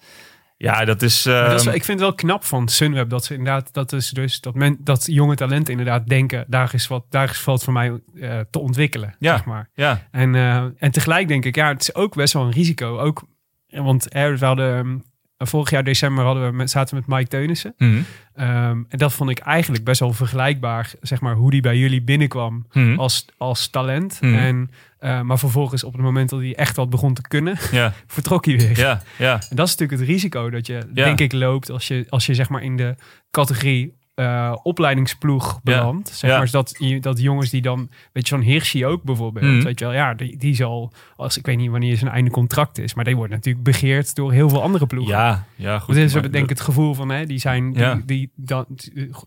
Ja, dat is... Maar dat is, ehm, ik vind het wel knap van Sunweb dat ze inderdaad dat is dus dat men dat jonge talenten inderdaad denken daar is wat daar is valt voor mij eh, te ontwikkelen Ja. zeg maar ja, en eh, en tegelijk denk ik ja het is ook best wel een risico ook want er we hadden ehm, vorig jaar december hadden we met, zaten we met Mike Teunissen Mhm. Ehm, en dat vond ik eigenlijk best wel vergelijkbaar zeg maar hoe die bij jullie binnenkwam Mhm. als als talent Mhm. en eh, maar vervolgens op het moment dat hij echt wat begon te kunnen ja, vertrok hij weer ja, ja, en dat is natuurlijk het risico dat je, Ja. denk ik, loopt als je, als je zeg maar in de categorie eh, opleidingsploeg belandt. Zeg Ja. maar dat, dat jongens die dan, weet je, zo'n Hirschi ook bijvoorbeeld, Mhm. weet je wel, ja, die, die zal, als ik weet niet wanneer zijn einde contract is, maar die wordt natuurlijk begeerd door heel veel andere ploegen. ja, ja, goed. Dus we maar denk ik het gevoel van, hè, die, zijn, die, Ja. die, dan,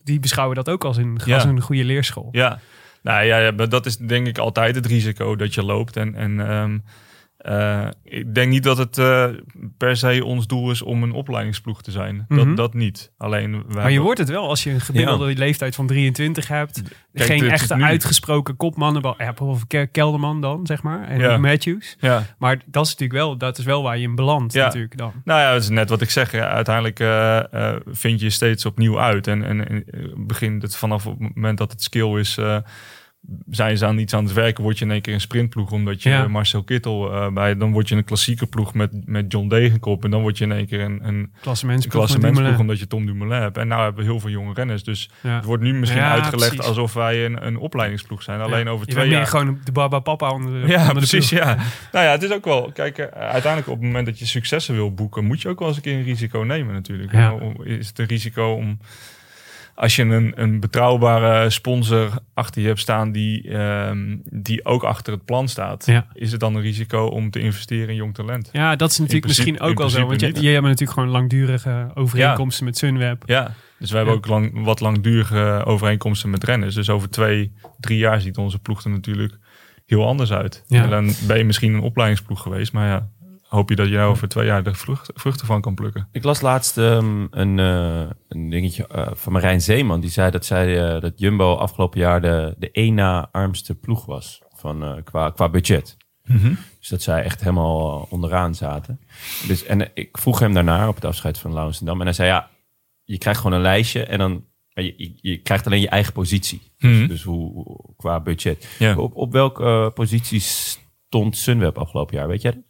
die beschouwen dat ook als een, als een goede leerschool. Ja, nou ja, dat is denk ik altijd het risico dat je loopt. En, en ehm, eh, ik denk niet dat het eh, per se ons doel is om een opleidingsploeg te zijn. Mhm. dat, dat niet. Alleen, Maar je hebben- wordt het wel als je een gemiddelde leeftijd van 23 hebt. Kijk, Geen echte uitgesproken kopmannen. Ja, bijvoorbeeld Ke- Kelderman dan, zeg maar. En Ja. Matthews. Ja. Maar dat is natuurlijk wel, dat is wel waar je in belandt Ja. natuurlijk dan. Nou ja, dat is net wat ik zeg. Ja, uiteindelijk eh, vind je steeds opnieuw uit. En, en, en begint het vanaf het moment dat het skill is... zijn ze aan iets aan het werken, word je in één keer een sprintploeg omdat je Ja. Marcel Kittel eh, bij, dan word je een klassieke ploeg met, met John Degenkop en dan word je in één keer een, een, Klassementsploeg omdat je Tom Dumoulin hebt. En nou hebben we heel veel jonge renners, dus Ja. het wordt nu misschien Ja, uitgelegd precies. alsof wij een, een opleidingsploeg zijn. Alleen over je twee meer jaar. gewoon de baba papa onder de, Ja, onder precies. Ja. Nou ja, het is ook wel. Kijk, eh, uiteindelijk op het moment dat je successen wil boeken, moet je ook wel eens een keer een risico nemen, natuurlijk. Is het een risico om. Als je een, een betrouwbare sponsor achter je hebt staan die, ehm, die ook achter het plan staat, Ja. is het dan een risico om te investeren in jong talent? Ja, dat is natuurlijk principe- misschien ook wel zo. Want je, hebt natuurlijk gewoon langdurige overeenkomsten met Sunweb. Ja, dus wij hebben Ja. ook lang, wat langdurige overeenkomsten met renners. Dus over twee, drie jaar ziet onze ploeg er natuurlijk heel anders uit. Ja. En dan ben je misschien een opleidingsploeg geweest, maar ja, hoop je dat je daar over twee jaar de vrucht- vruchten van kan plukken. Ik las laatst ehm, een, eh, een dingetje eh, van Marijn Zeeman. Die zei dat, zij, eh, dat Jumbo afgelopen jaar de, de één na armste ploeg was van, qua, qua budget. Dus dat zij echt helemaal onderaan zaten. Dus, en ik vroeg hem daarna op het afscheid van Laurensdam. En hij zei, ja, je krijgt gewoon een lijstje en dan... Je, je, je krijgt alleen je eigen positie. Mhm. Dus hoe, hoe- qua budget. Ja. Op, op welke eh, positie stond Sunweb afgelopen jaar? Weet jij dat?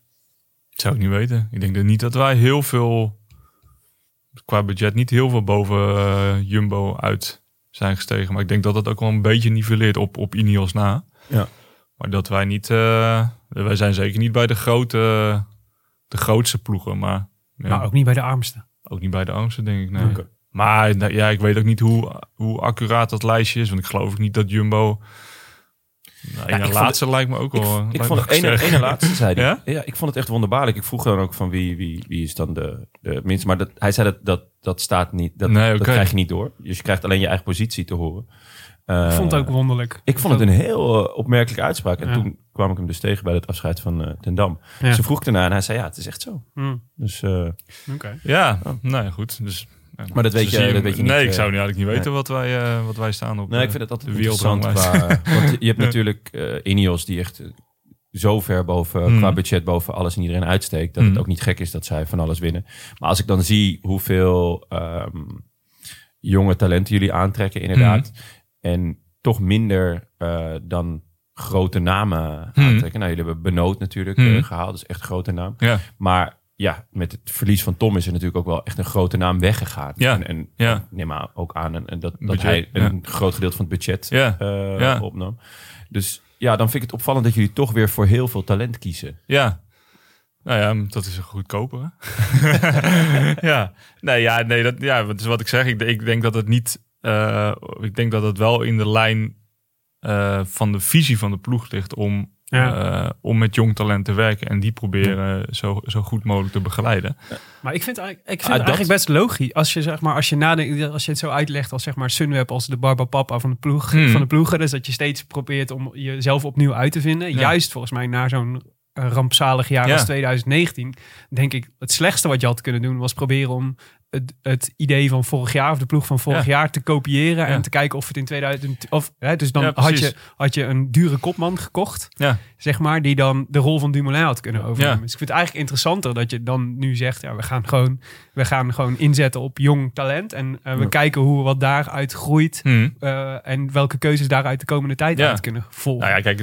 Zou ik niet weten. Ik denk dat niet dat wij heel veel, qua budget, niet heel veel boven eh, Jumbo uit zijn gestegen. Maar ik denk dat dat ook wel een beetje nivelleert op, op Ineos na. Ja. Maar dat wij niet, eh, wij zijn zeker niet bij de grote, de grootste ploegen, maar ja, Maar ook niet bij de armste. ook niet bij de armste, denk ik. Nee. Maar nou, ja, ik weet ook niet hoe, hoe accuraat dat lijstje is, want ik geloof ook niet dat Jumbo. Nou, Ja, ja, laatste lijkt me ook Ik, wel. ik vond het ene, laatste, zei hij. Ja? Ja? ik vond het echt wonderbaarlijk. Ik vroeg dan ook van wie, wie, wie is dan de, de minste. Maar dat, hij zei dat, dat dat staat niet. Dat, Nee, dat oké. krijg je niet door. Dus je krijgt alleen je eigen positie te horen. Eh, Ik vond het ook wonderlijk. ik vond het een heel eh, opmerkelijke uitspraak. En Ja. toen kwam ik hem dus tegen bij het afscheid van eh Ten Dam. Ja. Ze vroeg ernaar en hij zei ja, het is echt zo. Hm, Dus eh, Oké. Ja, nou ja, goed. Dus, Maar dat weet je- dat weet je niet, Nee, ik eh, zou nu eigenlijk niet weten nee. wat, wij, eh, wat wij staan op nee, eh, ik vind het altijd interessant. Qua, want je hebt natuurlijk eh Ineos die echt eh, zo ver boven, Hmm. qua budget boven alles en iedereen uitsteekt. Dat het ook niet gek is dat zij van alles winnen. Maar als ik dan zie hoeveel ehm, jonge talenten jullie aantrekken inderdaad. Hmm. En toch minder eh, dan grote namen aantrekken. Nou, jullie hebben Benoot natuurlijk eh, gehaald. Is echt een grote naam. Ja, Maar ja, met het verlies van Tom is er natuurlijk ook wel echt een grote naam weggegaan. Ja, En, en ja. neem aan ook aan en, en dat, dat hij ja. een groot gedeelte van het budget Ja, eh, ja. opnam. Dus ja, dan vind ik het opvallend dat jullie toch weer voor heel veel talent kiezen. ja. Nou ja, dat is een goedkoper. ja, nee, ja, nee, dat, ja, dat is wat ik zeg. Ik, ik denk dat het niet, eh, ik denk dat het wel in de lijn eh, van de visie van de ploeg ligt om, Ja. eh, om met jong talent te werken en die proberen zo, zo goed mogelijk te begeleiden. Maar ik vind, eigenlijk- ik vind Ah, het dat- eigenlijk best logisch. Als je, zeg maar, als je nadenkt, als je het zo uitlegt als zeg maar Sunweb als de Barbapapa van de ploeg, Hmm. van de ploegen. Dus dat je steeds probeert om jezelf opnieuw uit te vinden. Ja. Juist volgens mij na zo'n eh, rampzalig jaar Ja. als 2019. Denk ik, het slechtste wat je had kunnen doen was proberen om het, het idee van vorig jaar of de ploeg van vorig Ja. jaar te kopiëren Ja. en te kijken of het in 2000 of hè, dus dan Ja, had je had je een dure kopman gekocht, Ja, zeg maar, die dan de rol van Dumoulin had kunnen overnemen. Dus ik vind het eigenlijk interessanter dat je dan nu zegt, ja, we gaan gewoon we gaan gewoon inzetten op jong talent en eh, we kijken hoe wat daaruit groeit Hm. eh, en welke keuzes daaruit de komende tijd uit kunnen volgen. Nou ja, kijk,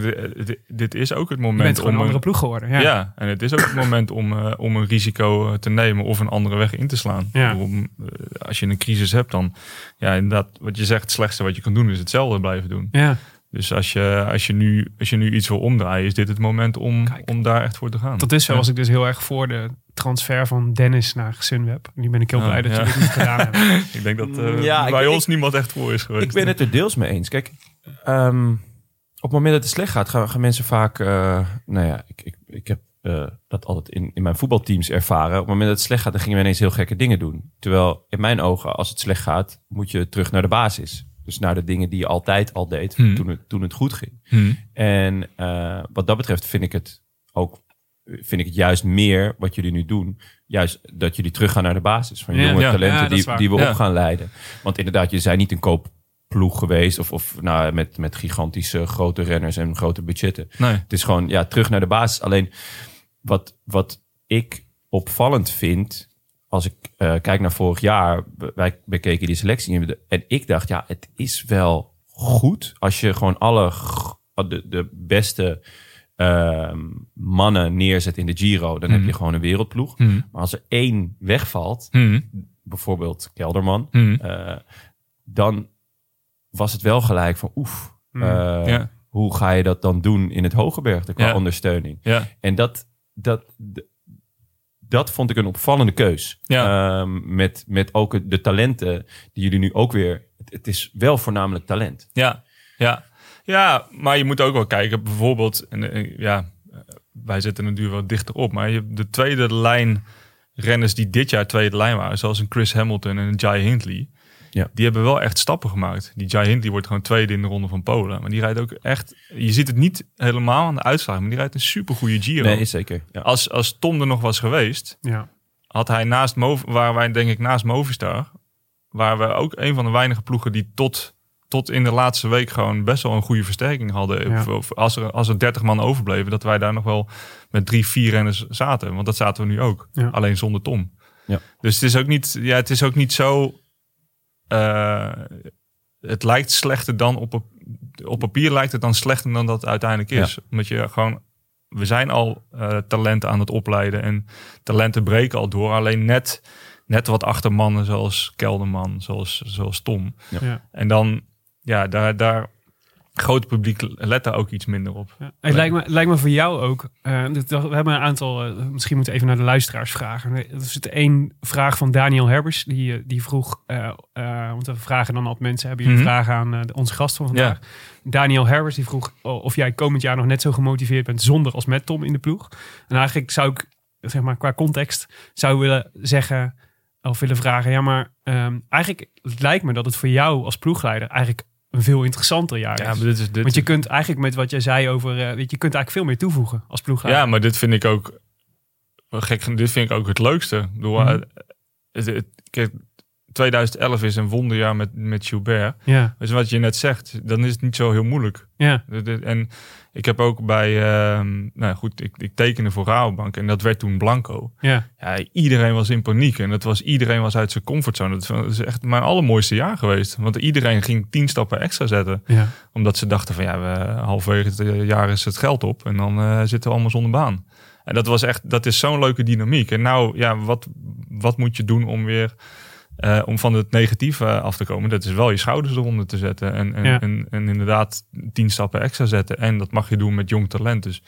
dit, dit- is ook het je moment bent gewoon om een andere ploeg geworden. Ja. ja. en het is ook het moment om, eh, om een risico eh, te nemen of een andere weg in te slaan. Ja. Om, eh, als je een crisis hebt, dan ja, inderdaad, wat je zegt, het slechtste wat je kan doen is hetzelfde blijven doen. Ja. Dus als je, als je, nu, als je nu iets wil omdraaien, is dit het moment om, Kijk. om daar echt voor te gaan. Tot dusver Ja. was ik dus heel erg voor de transfer van Dennis naar Sunweb. Nu ben ik heel blij dat ja. je dit niet gedaan hebt. Ik denk dat eh, Ja, bij ik- ons niemand echt voor is geweest. Ik ben het er deels mee eens. Kijk, ehm, op het moment dat het slecht gaat, gaan, gaan mensen vaak... eh, nou ja, ik, ik, ik heb eh, dat altijd in, in mijn voetbalteams ervaren. Op het moment dat het slecht gaat, dan gingen we ineens heel gekke dingen doen. Terwijl in mijn ogen, als het slecht gaat, moet je terug naar de basis. Dus naar de dingen die je altijd al deed Hmm. toen, het, toen het goed ging. Hm. En eh, wat dat betreft vind ik het ook vind ik het juist meer wat jullie nu doen. Juist dat jullie teruggaan naar de basis van Ja. jonge Ja. talenten Ja, die, die we op gaan leiden. Want inderdaad, je zijn niet een koopploeg geweest of, of nou, met, met gigantische grote renners en grote budgetten. Nee. Het is gewoon ja, terug naar de basis. Alleen wat, wat ik opvallend vind, als ik eh, kijk naar vorig jaar, wij bekeken die selectie en ik dacht, ja, het is wel goed als je gewoon alle de, de beste ehm, mannen neerzet in de Giro, dan heb je Mhm. gewoon een wereldploeg. Hm. Maar als er één wegvalt, Hm. bijvoorbeeld Kelderman, eh, dan was het wel gelijk van oef. Eh, Ja. Hoe ga je dat dan doen in het Hogebergte qua Ja. ondersteuning? Ja. En dat, dat, dat vond ik een opvallende keus. Ja. Ehm, met, met ook de talenten die jullie nu ook weer... Het, het is wel voornamelijk talent. Ja, ja. ja, maar je moet ook wel kijken. Bijvoorbeeld, en, eh, ja, eh, wij zitten natuurlijk wat dichter op. Maar je hebt de tweede lijn renners die dit jaar tweede lijn waren. Zoals een Chris Hamilton en een Jai Hindley. Ja. Die hebben wel echt stappen gemaakt. Die Jai Hindley wordt gewoon tweede in de ronde van Polen. Maar die rijdt ook echt... Je ziet het niet helemaal aan de uitslag. Maar die rijdt een supergoeie Giro. Nee, is zeker. Ja. Als, als Tom er nog was geweest Ja. had hij naast Mov waar wij denk ik naast Movistar, waar we ook een van de weinige ploegen die tot, tot in de laatste week gewoon best wel een goede versterking hadden. Ja. Of- of Als, er, als er 30 man overbleven, dat wij daar nog wel met drie, vier renners zaten. Want dat zaten we nu ook. Ja. Alleen zonder Tom. Ja. Dus het is ook niet, ja, het is ook niet zo. Eh, het lijkt slechter dan op, op, papier lijkt het dan slechter dan dat het uiteindelijk is. Omdat je gewoon, we zijn al eh, talenten aan het opleiden en talenten breken al door. Alleen net, net wat achtermannen zoals Kelderman, zoals, zoals Tom. Ja. En dan, ja, daar, daar groot publiek let daar ook iets minder op. Ja. Het lijkt me, lijkt me voor jou ook. eh, dit- we hebben een aantal. eh, misschien moeten we even naar de luisteraars vragen. Er zit één vraag van Daniel Herbers. Die, eh, die vroeg. want we vragen dan altijd mensen. Hebben jullie Mhm. vragen aan onze gast van vandaag? Daniel Herbers die vroeg oh, of jij komend jaar nog net zo gemotiveerd bent zonder als met Tom in de ploeg. En eigenlijk zou ik, zeg maar, qua context zou willen zeggen of willen vragen. Ja, maar ehm, eigenlijk lijkt me dat het voor jou als ploegleider eigenlijk een veel interessanter jaar is. Ja, maar dit is, dit Want je kunt eigenlijk met wat jij zei over, eh, weet je, je kunt eigenlijk veel meer toevoegen als ploegleider. Ja, maar dit vind ik ook gek. Dit vind ik ook het leukste. Ik bedoel, Mhm. eh, het, 2011 is een wonderjaar met, met Gilbert. ja, Dus wat je net zegt, dan is het niet zo heel moeilijk. ja, En ik heb ook bij, ehm, nou goed, ik, ik tekende voor Rabobank en dat werd toen Blanco. ja, Ja, iedereen was in paniek en dat was, iedereen was uit zijn comfortzone. Dat is echt mijn allermooiste jaar geweest. Want iedereen ging tien stappen extra zetten. ja. Omdat ze dachten van ja, we, halverwege het eh, jaar is het geld op en dan eh, zitten we allemaal zonder baan. En dat was echt, dat is zo'n leuke dynamiek. En nou, ja, wat, wat moet je doen om weer, eh, om van het negatieve af te komen? Dat is wel je schouders eronder te zetten en, en, Ja. en, en inderdaad tien stappen extra zetten. En dat mag je doen met jong talent. Dus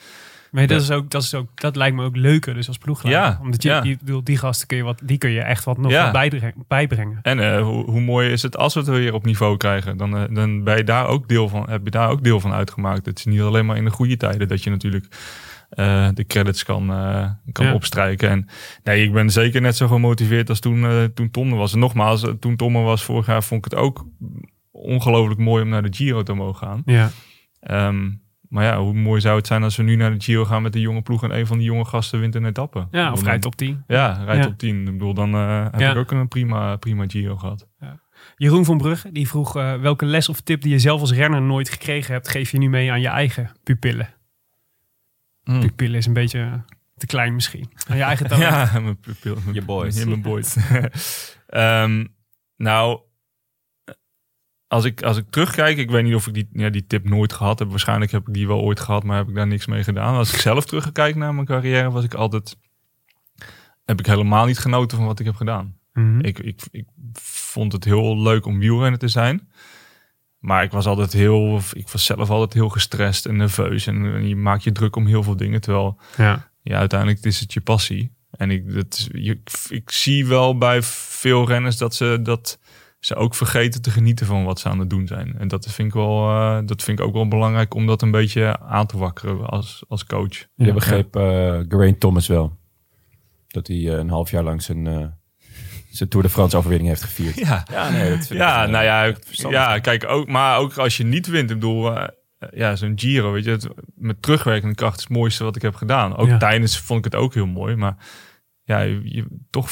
Maar dat, is ook, dat, is ook, dat lijkt me ook leuker dus als ploegleider. Ja, Omdat je, ja. die, die gasten kun je, wat, die kun je echt wat nog Ja. bijbrengen. En eh, hoe, hoe mooi is het als we het weer op niveau krijgen? Dan, eh, dan ben je daar ook deel van, heb je daar ook deel van uitgemaakt. Het is niet alleen maar in de goede tijden dat je natuurlijk eh, de credits kan, eh, kan Ja. opstrijken. En nee, ik ben zeker net zo gemotiveerd als toen, eh, toen Tom er was. En nogmaals, toen Tom er was vorig jaar, vond ik het ook ongelooflijk mooi om naar de Giro te mogen gaan. Ja, Ehm, Maar ja, hoe mooi zou het zijn als we nu naar de Giro gaan met de jonge ploeg en een van die jonge gasten wint een etappe. Ja, of rijdt op 10. Ja, rijdt Ja. op 10. Ik bedoel, dan heb Ja. ik ook een prima, prima Giro gehad. Jeroen van Brugge die vroeg welke les of tip die je zelf als renner nooit gekregen hebt, geef je nu mee aan je eigen pupillen. Hmm. Pupillen is een beetje te klein misschien. Aan je eigen talent. Ja, mijn pupil. Je boys. Ja, mijn boys. Ehm, nou, als ik, als ik terugkijk, ik weet niet of ik die, ja, die tip nooit gehad heb. Waarschijnlijk heb ik die wel ooit gehad, maar heb ik daar niks mee gedaan. Als ik zelf terugkijk naar mijn carrière, was ik altijd... Heb ik helemaal niet genoten van wat ik heb gedaan. Mhm. Ik, ik, ik vond het heel leuk om wielrenner te zijn. Maar ik was altijd heel, ik was zelf altijd heel gestrest en nerveus. En je maakt je druk om heel veel dingen. Terwijl Ja. ja, uiteindelijk is het je passie. En ik, dat, je, ik zie wel bij veel renners dat ze, dat ze ook vergeten te genieten van wat ze aan het doen zijn. En dat vind ik, wel, eh, dat vind ik ook wel belangrijk om dat een beetje aan te wakkeren als, als coach. Je begreep eh Geraint Thomas wel. Dat hij eh, een half jaar lang zijn, eh, zijn Tour de France overwinning heeft gevierd. Ja, Ja, nee, dat vind ja eh, nou ja, ja, kijk, ook, maar ook als je niet wint, ik bedoel, eh, ja, zo'n Giro, weet je, het, met terugwerkende kracht is het mooiste wat ik heb gedaan. Ook Ja. tijdens vond ik het ook heel mooi, maar ja, je, je- toch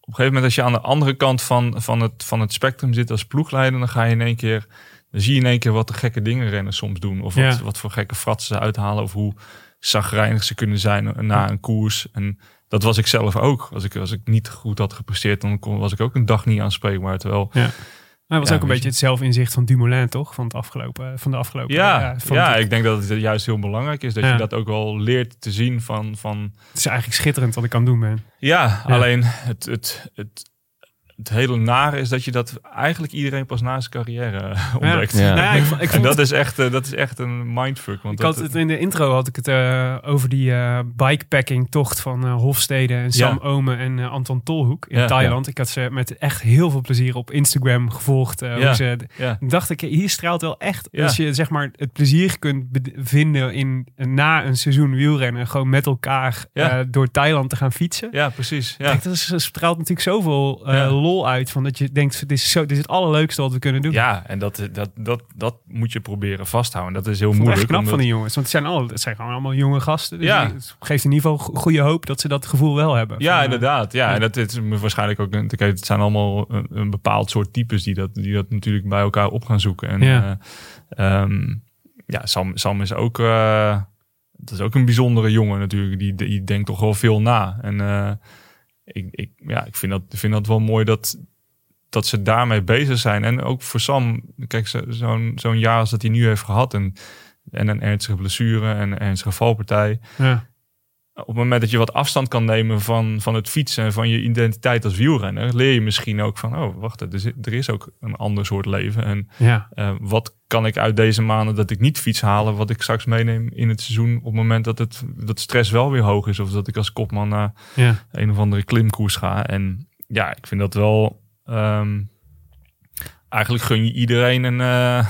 op een gegeven moment als je aan de andere kant van, van, het, van het spectrum zit als ploegleider, dan ga je in één keer, dan zie je in één keer wat de gekke dingen renners soms doen, of wat, Ja. wat voor gekke fratsen ze uithalen, of hoe zagrijnig ze kunnen zijn na een koers. En dat was ik zelf ook. Als ik, als ik niet goed had gepresteerd, dan kon, was ik ook een dag niet aanspreekbaar. Terwijl Maar het was Ja, ook een beetje het zelfinzicht van Dumoulin, toch? Van, het afgelopen, van de afgelopen Ja, ja, het, ik denk dat het juist heel belangrijk is dat Ja. je dat ook wel leert te zien van, van het is eigenlijk schitterend wat ik aan het doen ben. ja, Ja. alleen het, het, het, het hele nare is dat je dat eigenlijk iedereen pas na zijn carrière eh, ontdekt. Ja. Nou ja, ik, ik En vond dat is echt, eh, dat is echt een mindfuck. Want Ik had het in de intro had ik het eh, over die eh, bikepacking tocht van eh, Hofstede en Sam Ja. Omen en eh, Anton Tolhoek in Ja, Thailand. Ik had ze met echt heel veel plezier op Instagram gevolgd. eh, Ja. hoe ze, ja, ik dacht ik, hier straalt wel echt, Ja. als je zeg maar het plezier kunt vinden in na een seizoen wielrennen, gewoon met elkaar Ja. eh, door Thailand te gaan fietsen. ja, precies. Ja. Kijk, dat is, dat straalt natuurlijk zoveel eh, Ja. Lol uit van dat je denkt, dit is, zo, dit is het allerleukste wat we kunnen doen. ja, en dat, dat, dat, dat moet je proberen vasthouden. Dat is heel moeilijk. echt knap omdat- van die jongens. Want het zijn, al, het zijn gewoon allemaal jonge gasten. Dus Ja. het geeft in ieder geval go- goede hoop dat ze dat gevoel wel hebben. Ja, Van, eh, inderdaad. Ja, ja. en dat is waarschijnlijk ook. een- Kijk, het zijn allemaal een, een bepaald soort types die dat, die dat natuurlijk bij elkaar op gaan zoeken. En Ja. ja, ja Sam, Sam is ook. eh, dat is ook een bijzondere jongen natuurlijk. Die, die denkt toch wel veel na. En eh, ik, ik, ja, ik vind dat, vind dat wel mooi dat, dat ze daarmee bezig zijn. En ook voor Sam, kijk, zo- zo'n zo'n jaar als dat hij nu heeft gehad. En, en een ernstige blessure en een ernstige valpartij ja. Op het moment dat je wat afstand kan nemen van, van het fietsen en van je identiteit als wielrenner, leer je misschien ook van, oh, wacht, er is, er is ook een ander soort leven. En Ja. eh, wat kan ik uit deze maanden dat ik niet fiets halen, wat ik straks meeneem in het seizoen op het moment dat het dat stress wel weer hoog is, of dat ik als kopman naar Ja. een of andere klimkoers ga. En ja, ik vind dat wel. ehm, eigenlijk gun je iedereen een. eh,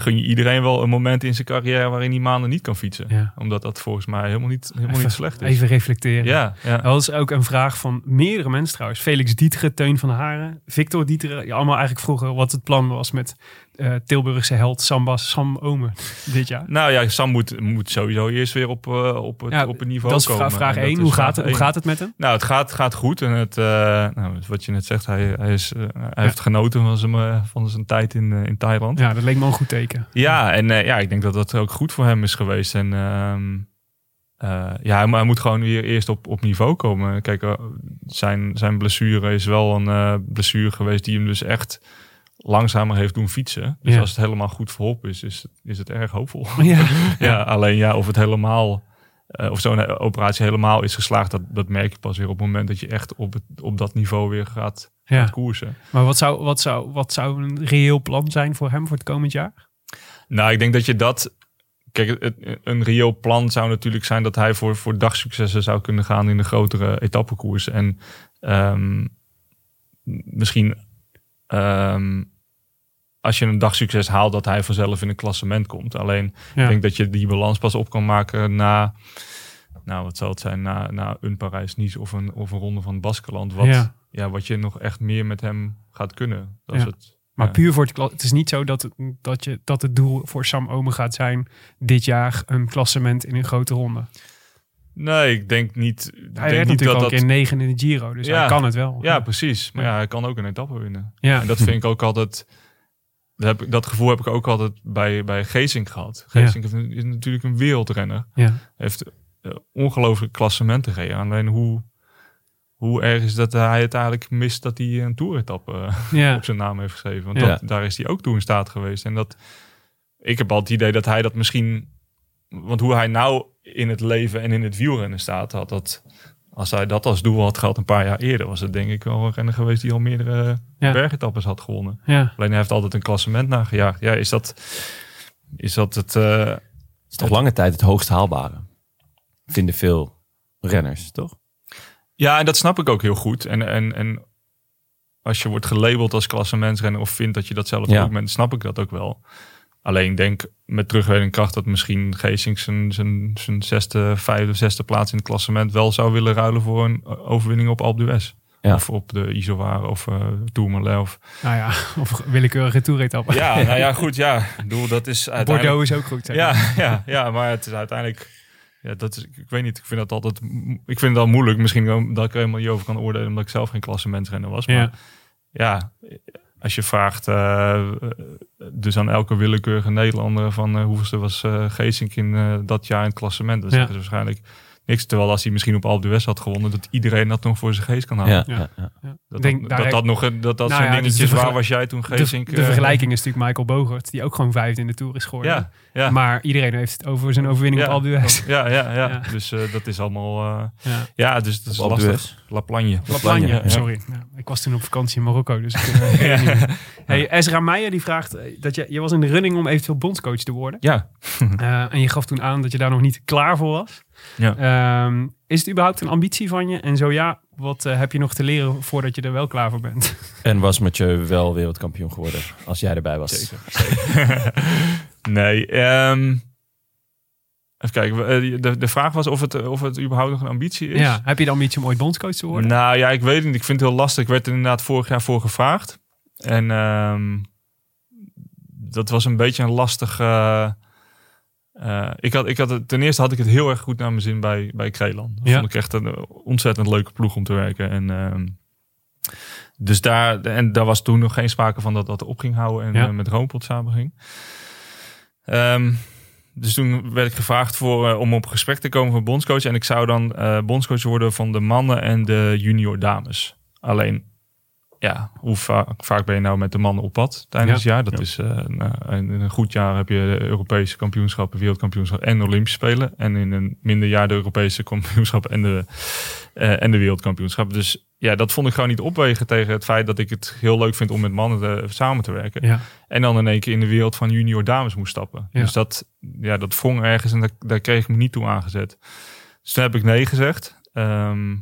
gun je iedereen wel een moment in zijn carrière waarin hij maanden niet kan fietsen. Ja. Omdat dat volgens mij helemaal niet, helemaal Even- niet slecht is. Even reflecteren. Ja, ja. Dat is ook een vraag van meerdere mensen trouwens. Felix Dieteren, Teun van Haren, Victor Dieteren. Die allemaal eigenlijk vroegen wat het plan was met eh, Tilburgse held Sambas Sam Omen dit jaar. Nou ja, Sam moet, moet sowieso eerst weer op, eh, op, het, Ja, op het niveau Dat is komen. vraag, vraag En dat 1. is Hoe gaat, het, hoe gaat het met hem? Nou, het gaat, gaat goed. En het, eh, nou, wat je net zegt, hij, hij, is, hij heeft genoten van zijn, van zijn tijd in, in Thailand. Ja, dat leek me een goed teken. Ja, en eh, ja, ik denk dat dat ook goed voor hem is geweest. En ehm, eh, ja, hij, hij moet gewoon weer eerst op, op niveau komen. Kijk, eh, zijn, zijn blessure is wel een blessure geweest die hem dus echt langzamer heeft doen fietsen. Dus Ja. als het helemaal goed verholpen is, is, is het erg hoopvol. Ja. ja, alleen ja, of het helemaal, of zo'n operatie helemaal is geslaagd, dat, dat merk je pas weer op het moment dat je echt op, het, op dat niveau weer gaat, Ja. gaat koersen. Maar wat zou, wat, zou, wat zou een reëel plan zijn voor hem voor het komend jaar? Nou, ik denk dat je dat. Kijk, het- een reëel plan zou natuurlijk zijn dat hij voor, voor dagsuccessen zou kunnen gaan in de grotere etappekoers. En ehm, misschien ehm, als je een dagsucces haalt, dat hij vanzelf in een klassement komt. Alleen Ja. ik denk dat je die balans pas op kan maken na. Nou, wat zal het zijn? Na, na een Parijs-Nice of een, of een ronde van het Baskeland. Wat, Ja. ja. wat je nog echt meer met hem gaat kunnen. Dat is het. Maar Ja. puur voor het Het is niet zo dat het, dat, je, dat het doel voor Sam Omen gaat zijn... dit jaar een klassement in een grote ronde. Nee, ik denk niet, ik Hij denk werd niet natuurlijk dat al een dat... keer negen in de Giro. Dus Ja. hij kan het wel. Ja, precies. Maar ja, hij kan ook een etappe winnen. ja. En dat vind ik ook altijd... Dat, heb, ik- dat gevoel heb ik ook altijd bij, bij Geesink gehad. Geesink is natuurlijk een wereldrenner. ja. heeft uh, ongelooflijk klassementen gereden. Alleen hoe, hoe erg is dat hij het eigenlijk mist dat hij een toeretappe ja. op zijn naam heeft geschreven. Want Ja. dat, daar is hij ook toe in staat geweest. En dat, ik heb al het idee dat hij dat misschien... Want hoe hij nou in het leven en in het wielrennen staat, had dat... Als hij dat als doel had gehad een paar jaar eerder, was het denk ik wel een renner geweest die al meerdere Ja. bergetappes had gewonnen. ja. Alleen hij heeft altijd een klassement nagejaagd. Ja, is dat, is dat het... eh, Het is toch lange tijd het hoogst haalbare. Vinden veel renners, toch? Ja, en dat snap ik ook heel goed. En, en, en als je wordt gelabeld als klassementsrenner of vindt dat je dat zelf Ja. ook bent, snap ik dat ook wel. Alleen ik denk met terugwerkende kracht dat misschien Geesink zijn, zijn, zijn zesde, vijfde, zesde plaats in het klassement wel zou willen ruilen voor een overwinning op Alpe d'Huez. Ja. Of op de Isoar of uh, Tourmalet. Of... Nou ja, of willekeurige toeretappe. Ja, nou ja, goed. Ja, ik bedoel, dat is uiteindelijk... Bordeaux is ook goed. zeg. Ja, ja, ja, maar het is uiteindelijk. Ja, dat is, ik weet niet, ik vind dat altijd. Ik vind het al moeilijk. Misschien dat ik er helemaal niet over kan oordelen, omdat ik zelf geen klassementsrenner was. Maar Ja. ja, als je vraagt, eh, dus aan elke willekeurige Nederlander van uh, hoeveelste was uh, Geesink in dat jaar in het klassement, dan zeggen ze waarschijnlijk niks. Terwijl als hij misschien op Alpe d'Huez had gewonnen, dat iedereen dat nog voor zijn geest kan houden. Ja, Ja. ja. Dat, Denk, dat, dat, dat nog een- dat, dat Nou zijn ja, dus de dingetjes. waar was jij toen De, Geesink? de eh, vergelijking is natuurlijk Michael Bogert, die ook gewoon vijfde in de Tour is geworden. Ja, ja. Maar iedereen heeft het over zijn overwinning op Alpe d'Huez. Ja, ja, ja. Ja. Dus eh, dat is allemaal. eh, Ja. ja, dus dat is Op lastig. La Plagne. La Plagne, ja. sorry. Ja, ik was toen op vakantie in Marokko, dus ik eh. Hey, Ezra Meijer die vraagt eh, dat je, je was in de running om eventueel bondscoach te worden. Ja. Eh, en je gaf toen aan dat je daar nog niet klaar voor was. Ja. Ehm, is het überhaupt een ambitie van je? En zo ja, wat eh, heb je nog te leren voordat je er wel klaar voor bent? En was Mathieu wel wereldkampioen geworden als jij erbij was? nee. ehm, even kijken. eh, De, de vraag was of het, of het überhaupt nog een ambitie is. Ja, heb je de ambitie om ooit bondscoach te worden? Nou ja, ik weet het niet. Ik vind het heel lastig. Ik werd er inderdaad vorig jaar voor gevraagd. En ehm, dat was een beetje een lastig. eh, eh, ik had, ik had het, ten eerste had ik het heel erg goed naar mijn zin bij, bij Kreeland. Dat Ja. vond ik echt een ontzettend leuke ploeg om te werken. En, ehm, dus daar, en daar was toen nog geen sprake van dat dat op ging houden en Ja. eh, met Roompot samen ging. Ehm, dus toen werd ik gevraagd voor, eh, om op gesprek te komen voor bondscoach. En ik zou dan bondscoach worden van de mannen en de junior dames. Alleen, ja, hoe vaak, vaak ben je nou met de mannen op pad tijdens Ja. het jaar? Dat Ja. is eh, nou, in een goed jaar heb je de Europese kampioenschappen, wereldkampioenschappen en de Olympische Spelen. En in een minder jaar de Europese kampioenschappen en de, eh, en de wereldkampioenschappen. Dus ja, dat vond ik gewoon niet opwegen tegen het feit dat ik het heel leuk vind om met mannen te- samen te werken. Ja, En dan in één keer in de wereld van junior dames moest stappen. Dus dat, ja, dat wrong ergens en daar, daar kreeg ik me niet toe aangezet. Dus toen heb ik nee gezegd. Ehm,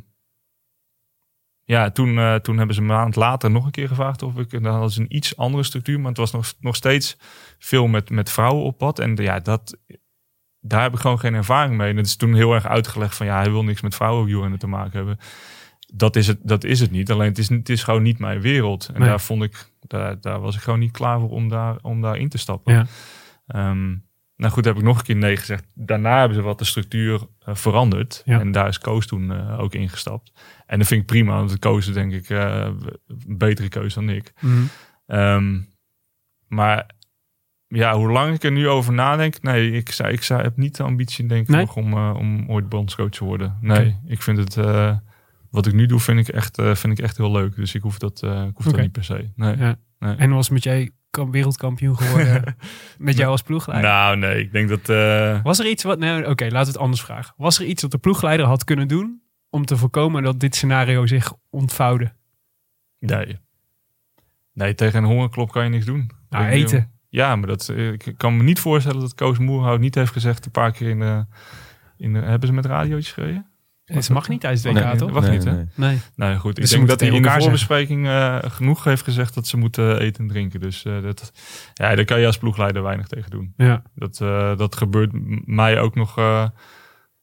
ja, toen, eh, toen hebben ze een maand later nog een keer gevraagd of ik... en Dan hadden ze een iets andere structuur, maar het was nog, nog steeds veel met, met vrouwen op pad. En ja, dat, daar heb ik gewoon geen ervaring mee. En dat is toen heel erg uitgelegd van ja, hij wil niks met vrouwenwielrennen te maken hebben. Dat is het, dat is het niet. Alleen het is, het is gewoon niet mijn wereld. En Nee. daar vond ik, daar, daar was ik gewoon niet klaar voor om daar, om daar in te stappen. ja. Ehm, nou goed, heb ik nog een keer nee gezegd. Daarna hebben ze wat de structuur eh, veranderd. Ja. En daar is Koos toen eh, ook ingestapt. En dat vind ik prima, want Koos is denk ik eh, een betere keuze dan ik. Mhm. Ehm, maar ja, hoe lang ik er nu over nadenk. Nee, ik, zei, ik zei, heb niet de ambitie denk ik Nee? nog om, om ooit bondscoach te worden. Nee, ik vind het... wat ik nu doe, vind ik echt, vind ik echt heel leuk. Dus ik hoef dat, ik hoef dat niet per se. Nee. Ja. Nee. En was met jij wereldkampioen geworden met jou als ploegleider? Nou, nee, ik denk dat... eh, Was er iets wat... Nee, oké, laten we het anders vragen. Was er iets dat de ploegleider had kunnen doen om te voorkomen dat dit scenario zich ontvouwde? Nee. Nee, tegen een hongerklop kan je niks doen. Nou, Ik eten. Ja, maar dat, eh, ik kan me niet voorstellen dat Koos Moerhout niet heeft gezegd een paar keer in de... In de hebben ze met radiootjes gereden? Het mag niet tijdens het WK, Nee, toch? Wacht niet, hè? nee. Nee. Nou goed, ik Dus ze denk dat hij in de elkaar voorbespreking eh, genoeg heeft gezegd dat ze moeten eten en drinken. Dus eh, dat, ja, daar kan je als ploegleider weinig tegen doen. Ja. Dat, eh, dat gebeurt mij ook nog eh,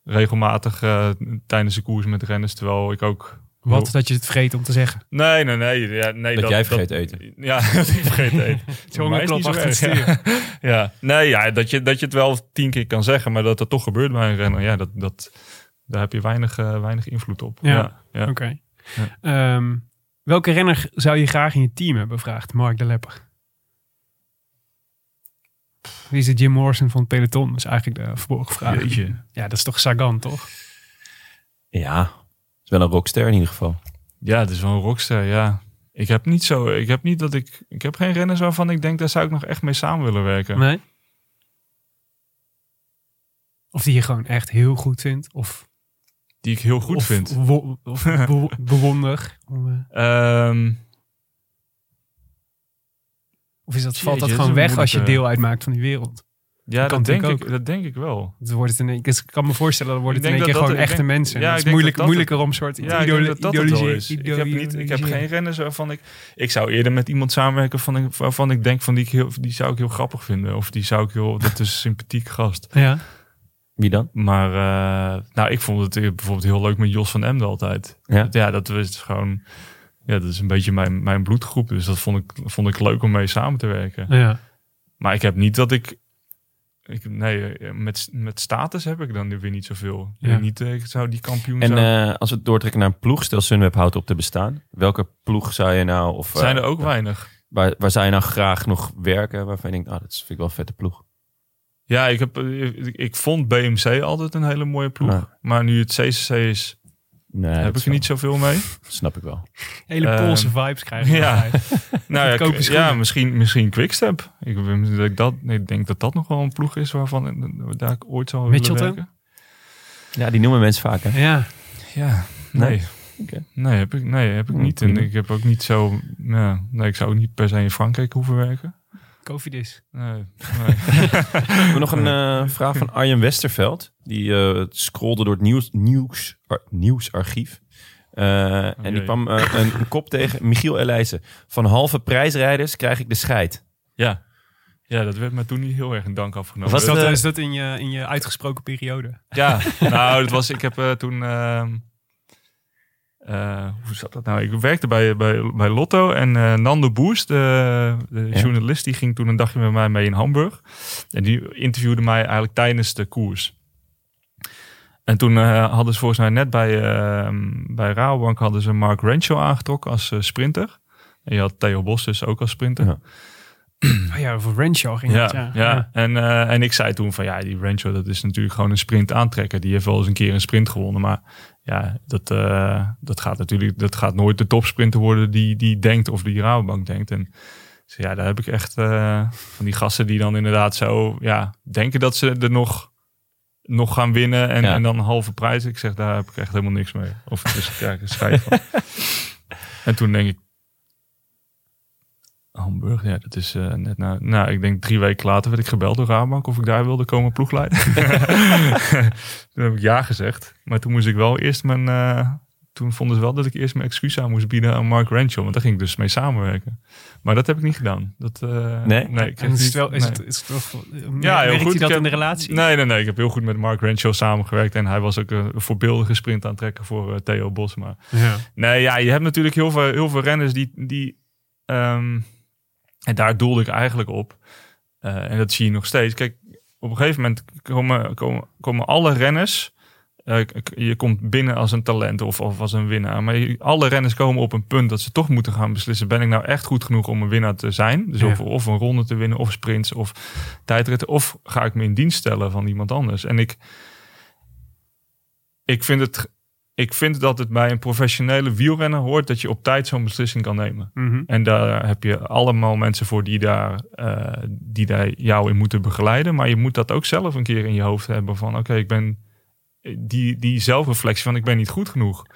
regelmatig eh, tijdens de koers met renners. Terwijl ik ook Wat? Dat je het vergeet om te zeggen. Nee, nee, nee. Ja, nee Dat jij vergeet eten. Ja, dat ik vergeet eten. Zo'n klop achter het erg, stuur. ja. ja, nee, ja, dat je, dat je het wel tien keer kan zeggen, maar dat het toch gebeurt bij een renner. Ja, dat, dat, daar heb je weinig, eh, weinig invloed op. Ja. ja, ja. Oké. Ehm, welke renner zou je graag in je team hebben? Vraagt Mark de Lepper. Wie is de Jim Morrison van het peloton? Dat is eigenlijk de verborgen vraag. Jeetje. Ja, dat is toch Sagan, toch? Ja, het is wel een rockster in ieder geval. Ja, het is wel een rockster, ja. Ik heb niet zo, ik heb niet dat ik, ik heb geen renners waarvan ik denk, daar zou ik nog echt mee samen willen werken. Nee? Of die je gewoon echt heel goed vindt. Of, Die ik heel goed of, vind. wo- of be- bewonder. Eh, Ehm, Of is dat, valt dat dat gewoon een weg als je deel uitmaakt van die wereld? ja, dat denk, ik, dat denk ik wel. Dan wordt het in één, dus ik kan me voorstellen, dan wordt het in één keer dat gewoon dat- echte denk- mensen. ja, het is moeilijk, dat dat moeilijker om soort Ja, dat dat wel is. Ik heb, niet, ik heb geen renners waarvan ik... Ik zou eerder met iemand samenwerken van, ik- waarvan ik denk van die, ik heel, die zou ik heel grappig vinden. Of die zou ik heel... Dat is een sympathiek gast. Ja, Wie dan? Maar eh, nou, ik vond het bijvoorbeeld heel leuk met Jos van Emden altijd. Ja. Ja, dat was gewoon... Ja, dat is een beetje mijn, mijn bloedgroep. Dus dat vond ik, vond ik leuk om mee samen te werken. ja. Maar ik heb niet dat ik... ik nee, eh, met, met status heb ik dan weer niet zoveel. Ik Ja. niet, eh, ik zou die kampioen En zijn. eh, als we het doortrekken naar een ploeg, stel Sunweb houdt op te bestaan. Welke ploeg zou je nou, of zijn eh, er ook weinig. waar, waar zou je nou graag nog werken? Waarvan je denkt, ah, dat is- vind ik wel een vette ploeg. Ja, ik, heb, ik, ik vond BMC altijd een hele mooie ploeg. Ja. Maar nu het CCC is, Nee, heb ik er niet zoveel mee. Snap ik wel. Hele Ehm, Poolse vibes krijg je. ja. Nou ja, ja misschien, misschien Quickstep. Ik, dat ik, dat, nee, ik denk dat dat nog wel een ploeg is waarvan ik- daar ik ooit zou willen Mitchelton? werken. Ja, die noemen mensen vaak, hè? Ja, Ja, nee. Nee? Heb ik, nee, heb ik niet. En ik heb ook niet zo... Ja, nee, ik zou ook niet per se in Frankrijk hoeven werken. Nee, nee. We hebben nog een eh, vraag van Arjen Westerveld. Die eh, scrolde door het nieuws, nieuws, ar- nieuwsarchief. Eh, en die kwam een, een kop tegen. Michiel Elijzen. Van halve prijsrijders krijg ik de scheid. ja. ja, dat werd me toen niet heel erg in dank afgenomen. Was Is dat, is dat in je, in je uitgesproken periode? Ja, nou, dat was, ik heb eh, toen. Eh, hoe zat dat nou? Ik werkte bij, bij, bij Lotto en eh, Nando Boers, de, de Ja. journalist, die ging toen een dagje met mij mee in Hamburg. En die interviewde mij eigenlijk tijdens de koers. En toen eh, hadden ze volgens mij net bij, ehm, bij Rabobank hadden ze Mark Renshaw aangetrokken als sprinter. En je had Theo Bos dus ook als sprinter. Ja. Oh ja, voor Renshaw ging Ja, het, ja. ja. En, eh, en ik zei toen van ja, die Rancho, dat is natuurlijk gewoon een sprint aantrekker. Die heeft wel eens een keer een sprint gewonnen. Maar ja, dat, eh, dat gaat natuurlijk, dat gaat nooit de topsprinter worden die, die denkt of die Rabobank denkt. En dus ja, daar heb ik echt eh, van die gasten die dan inderdaad zo ja, denken dat ze er nog, nog gaan winnen. En, Ja. en dan een halve prijs. Ik zeg, daar heb ik echt helemaal niks mee. Of dus ik krijg een schijf van. en toen denk ik, Hamburg, ja, dat is eh, net na. Nou, ik denk drie weken later werd ik gebeld door Rabobank of ik daar wilde komen ploegleiden. toen heb ik ja gezegd. Maar toen moest ik wel eerst mijn. eh, toen vonden ze wel dat ik eerst mijn excuus aan moest bieden aan Mark Renshaw. Want daar ging ik dus mee samenwerken. Maar dat heb ik niet gedaan. Dat, eh, Nee? nee ik is niet- het wel, is nee. het, is het Ja, heel goed. dat Ik in de heb- relatie? Nee, nee, nee. Ik heb heel goed met Mark Renshaw samengewerkt. En hij was ook een voorbeeldige sprint aantrekker voor Theo Bos. Maar Ja. Nee, ja, je hebt natuurlijk heel veel, heel veel renners die. die ehm, en daar doelde ik eigenlijk op. Eh, en dat zie je nog steeds. Kijk, op een gegeven moment komen, komen, komen alle renners. eh, je komt binnen als een talent of, of als een winnaar. Maar je- alle renners komen op een punt dat ze toch moeten gaan beslissen: ben ik nou echt goed genoeg om een winnaar te zijn? Dus Ja. of, of een ronde te winnen, of sprints, of tijdritten. Of ga ik me in dienst stellen van iemand anders? En ik, ik vind het ik vind dat het bij een professionele wielrenner hoort dat je op tijd zo'n beslissing kan nemen. Mhm. En daar heb je allemaal mensen voor die daar, eh, die daar jou in moeten begeleiden. Maar je moet dat ook zelf een keer in je hoofd hebben van oké, ik ben die, die zelfreflectie van ik ben niet goed genoeg.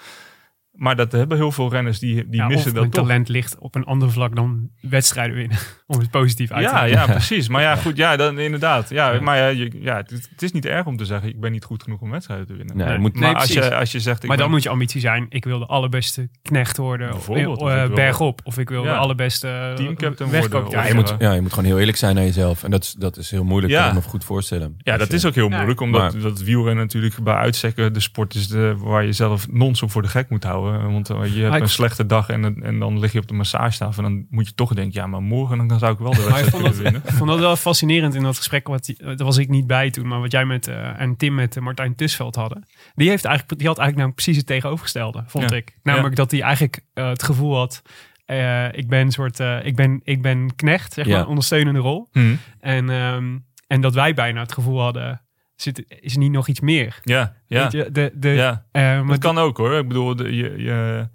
Maar dat hebben heel veel renners die, die Ja, missen of dat mijn toch. talent ligt op een ander vlak dan wedstrijden winnen. Om het positief uit te Ja, ja, precies. Maar ja, goed, ja, dan, inderdaad. Ja, maar ja, je, ja, het, het is niet erg om te zeggen, ik ben niet goed genoeg om wedstrijden te winnen. Nee, Nee. moet, Maar Nee, als, precies. je, als je zegt, ik Maar dan moet je ambitie zijn. Ik wil de allerbeste knecht worden. Of, Bijvoorbeeld, eh, of ik wil- bergop. Of ik wil Ja. de allerbeste eh, Teamcaptain worden, Ja, je, moet, ja, je moet gewoon heel eerlijk zijn naar jezelf. En dat is, dat is heel moeilijk. Ja. kan ik me goed voorstellen. Ja, dat je- is ook heel Ja, moeilijk, omdat maar- dat wielrennen natuurlijk bij uitzekken de sport is de, waar je zelf non-stop voor de gek moet houden. Hoor. Want eh, je hebt ik- een slechte dag en, en dan lig je op de massagetafel. En dan moet je toch denken, ja, maar morgen dan zou ik wel de wedstrijd vond kunnen dat, winnen. ik vond dat wel fascinerend in dat gesprek. Wat, die- daar was ik niet bij toen, maar wat jij met eh, en Tim met eh, Martijn Tusveld hadden. Die, heeft eigenlijk, die had eigenlijk nou precies het tegenovergestelde, vond Ja. ik. Namelijk dat hij eigenlijk eh, het gevoel had. eh, ik ben een soort, eh, ik ben, ik ben knecht, zeg Ja. maar, ondersteunende rol. Hm. En, ehm, en dat wij bijna het gevoel hadden, zit, is er niet nog iets meer? Ja, ja, Weet je, de, de, ja. eh, maar Dat kan ook hoor. Ik bedoel, de, je, je,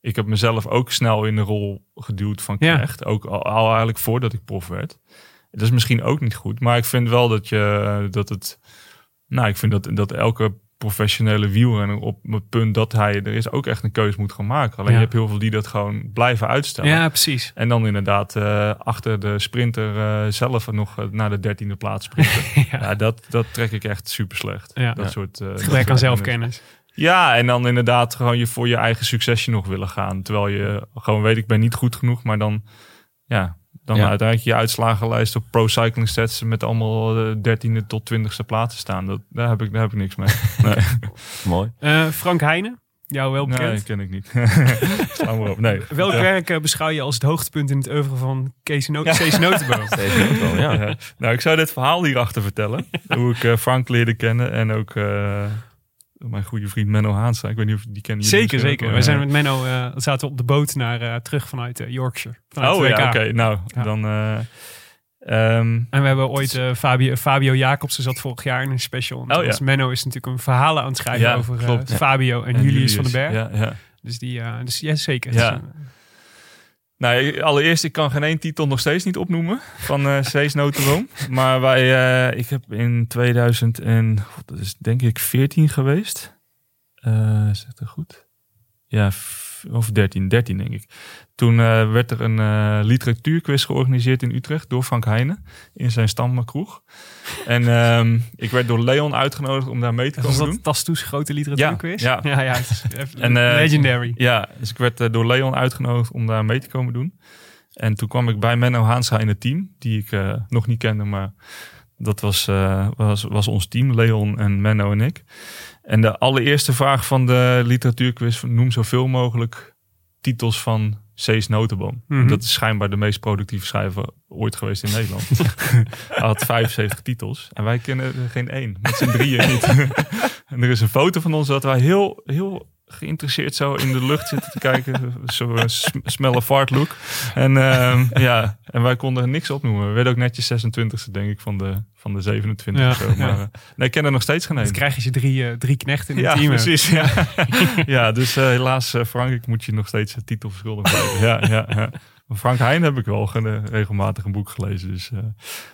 ik heb mezelf ook snel in de rol geduwd van Ja. knecht. Ook al, al eigenlijk voordat ik prof werd. Dat is misschien ook niet goed. Maar ik vind wel dat je dat het. Nou, ik vind dat, dat elke professionele wielrenner op het punt dat hij er is ook echt een keuze moet gaan maken. Alleen Ja. je hebt heel veel die dat gewoon blijven uitstellen. ja, precies. En dan inderdaad eh, achter de sprinter eh, zelf nog eh, naar de dertiende plaats sprinten. Ja. ja, dat, dat trek ik echt super slecht. Ja. Dat Ja. soort. eh, Gebrek aan kennis. zelfkennis. Ja, en dan inderdaad gewoon je voor je eigen succesje nog willen gaan. Terwijl je gewoon weet, ik ben niet goed genoeg. Maar dan, ja, dan Ja. uiteindelijk je uitslagenlijst op Pro Cycling Stats met allemaal eh, dertiende tot twintigste plaatsen staan. Dat, daar, heb ik, daar heb ik niks mee. Nee, Mooi. Eh, Frank Heijnen, jou wel bekend. nee dat ken ik niet. Sla maar op. Nee. Welk Ja. werk eh, beschouw je als het hoogtepunt in het oeuvre van Kees, no Kees Notenboom? Ja. Ja. Nou, ik zou dit verhaal hierachter vertellen. hoe ik eh, Frank leerde kennen en ook eh, mijn goede vriend Menno Haanstra. Ik weet niet of die kennen jullie Zeker, zeker. wel. zijn met Menno eh, zaten op de boot naar, eh, terug vanuit eh, Yorkshire. Vanuit Oh ja, oké. Nou, Ja. dan... eh, ehm, En we hebben ooit Fabio, Fabio Jacobsen zat vorig jaar in een special. En Oh, toen ja. Menno is natuurlijk een verhalen aan het schrijven Ja, over. Fabio en, Julius, van den Berg. Ja, ja. Dus die, dus ja, zeker. Ja. Nou, allereerst, ik kan geen één titel nog steeds niet opnoemen van Cees Notenboom. Maar wij, eh, ik heb in 2000 en, god, dat is denk ik 14 geweest. Eh is dat goed? Ja, of 13, 13 denk ik. Toen eh, werd er een eh literatuurquiz georganiseerd in Utrecht door Frank Heijnen in zijn stamkroeg. En ehm, ik werd door Leon uitgenodigd om daar mee te was komen dat doen. Tastoes grote literatuurquiz? Ja, ja, ja En, eh, legendary. Ja, dus ik werd door Leon uitgenodigd om daar mee te komen doen. En toen kwam ik bij Menno Haanstra in het team, die ik nog niet kende, maar dat was, was, was ons team, Leon en Menno en ik. En de allereerste vraag van de literatuurquiz, noem zoveel mogelijk titels van Cees Notenboom. Mhm. Dat is schijnbaar de meest productieve schrijver ooit geweest in Nederland. Hij had 75 titels en wij kennen er geen één. Met z'n drieën niet. en er is een foto van ons dat wij heel, heel geïnteresseerd zo in de lucht zitten te kijken. Zo uh, smelle fart look. En, ehm, ja, en wij konden er niks opnoemen. We werden ook netjes 26e denk ik van de, van de 27 Ja, of zo. Maar ja. eh, nee, ik ken er nog steeds geen Dan één. krijg je ze drie, eh, drie knechten in Ja, het team. precies. Ja, ja dus eh, helaas eh, Frank, ik moet je nog steeds de titel verschuldigd blijven. Ja, ja, Frank Heijn heb ik wel ge- regelmatig een boek gelezen. Dus,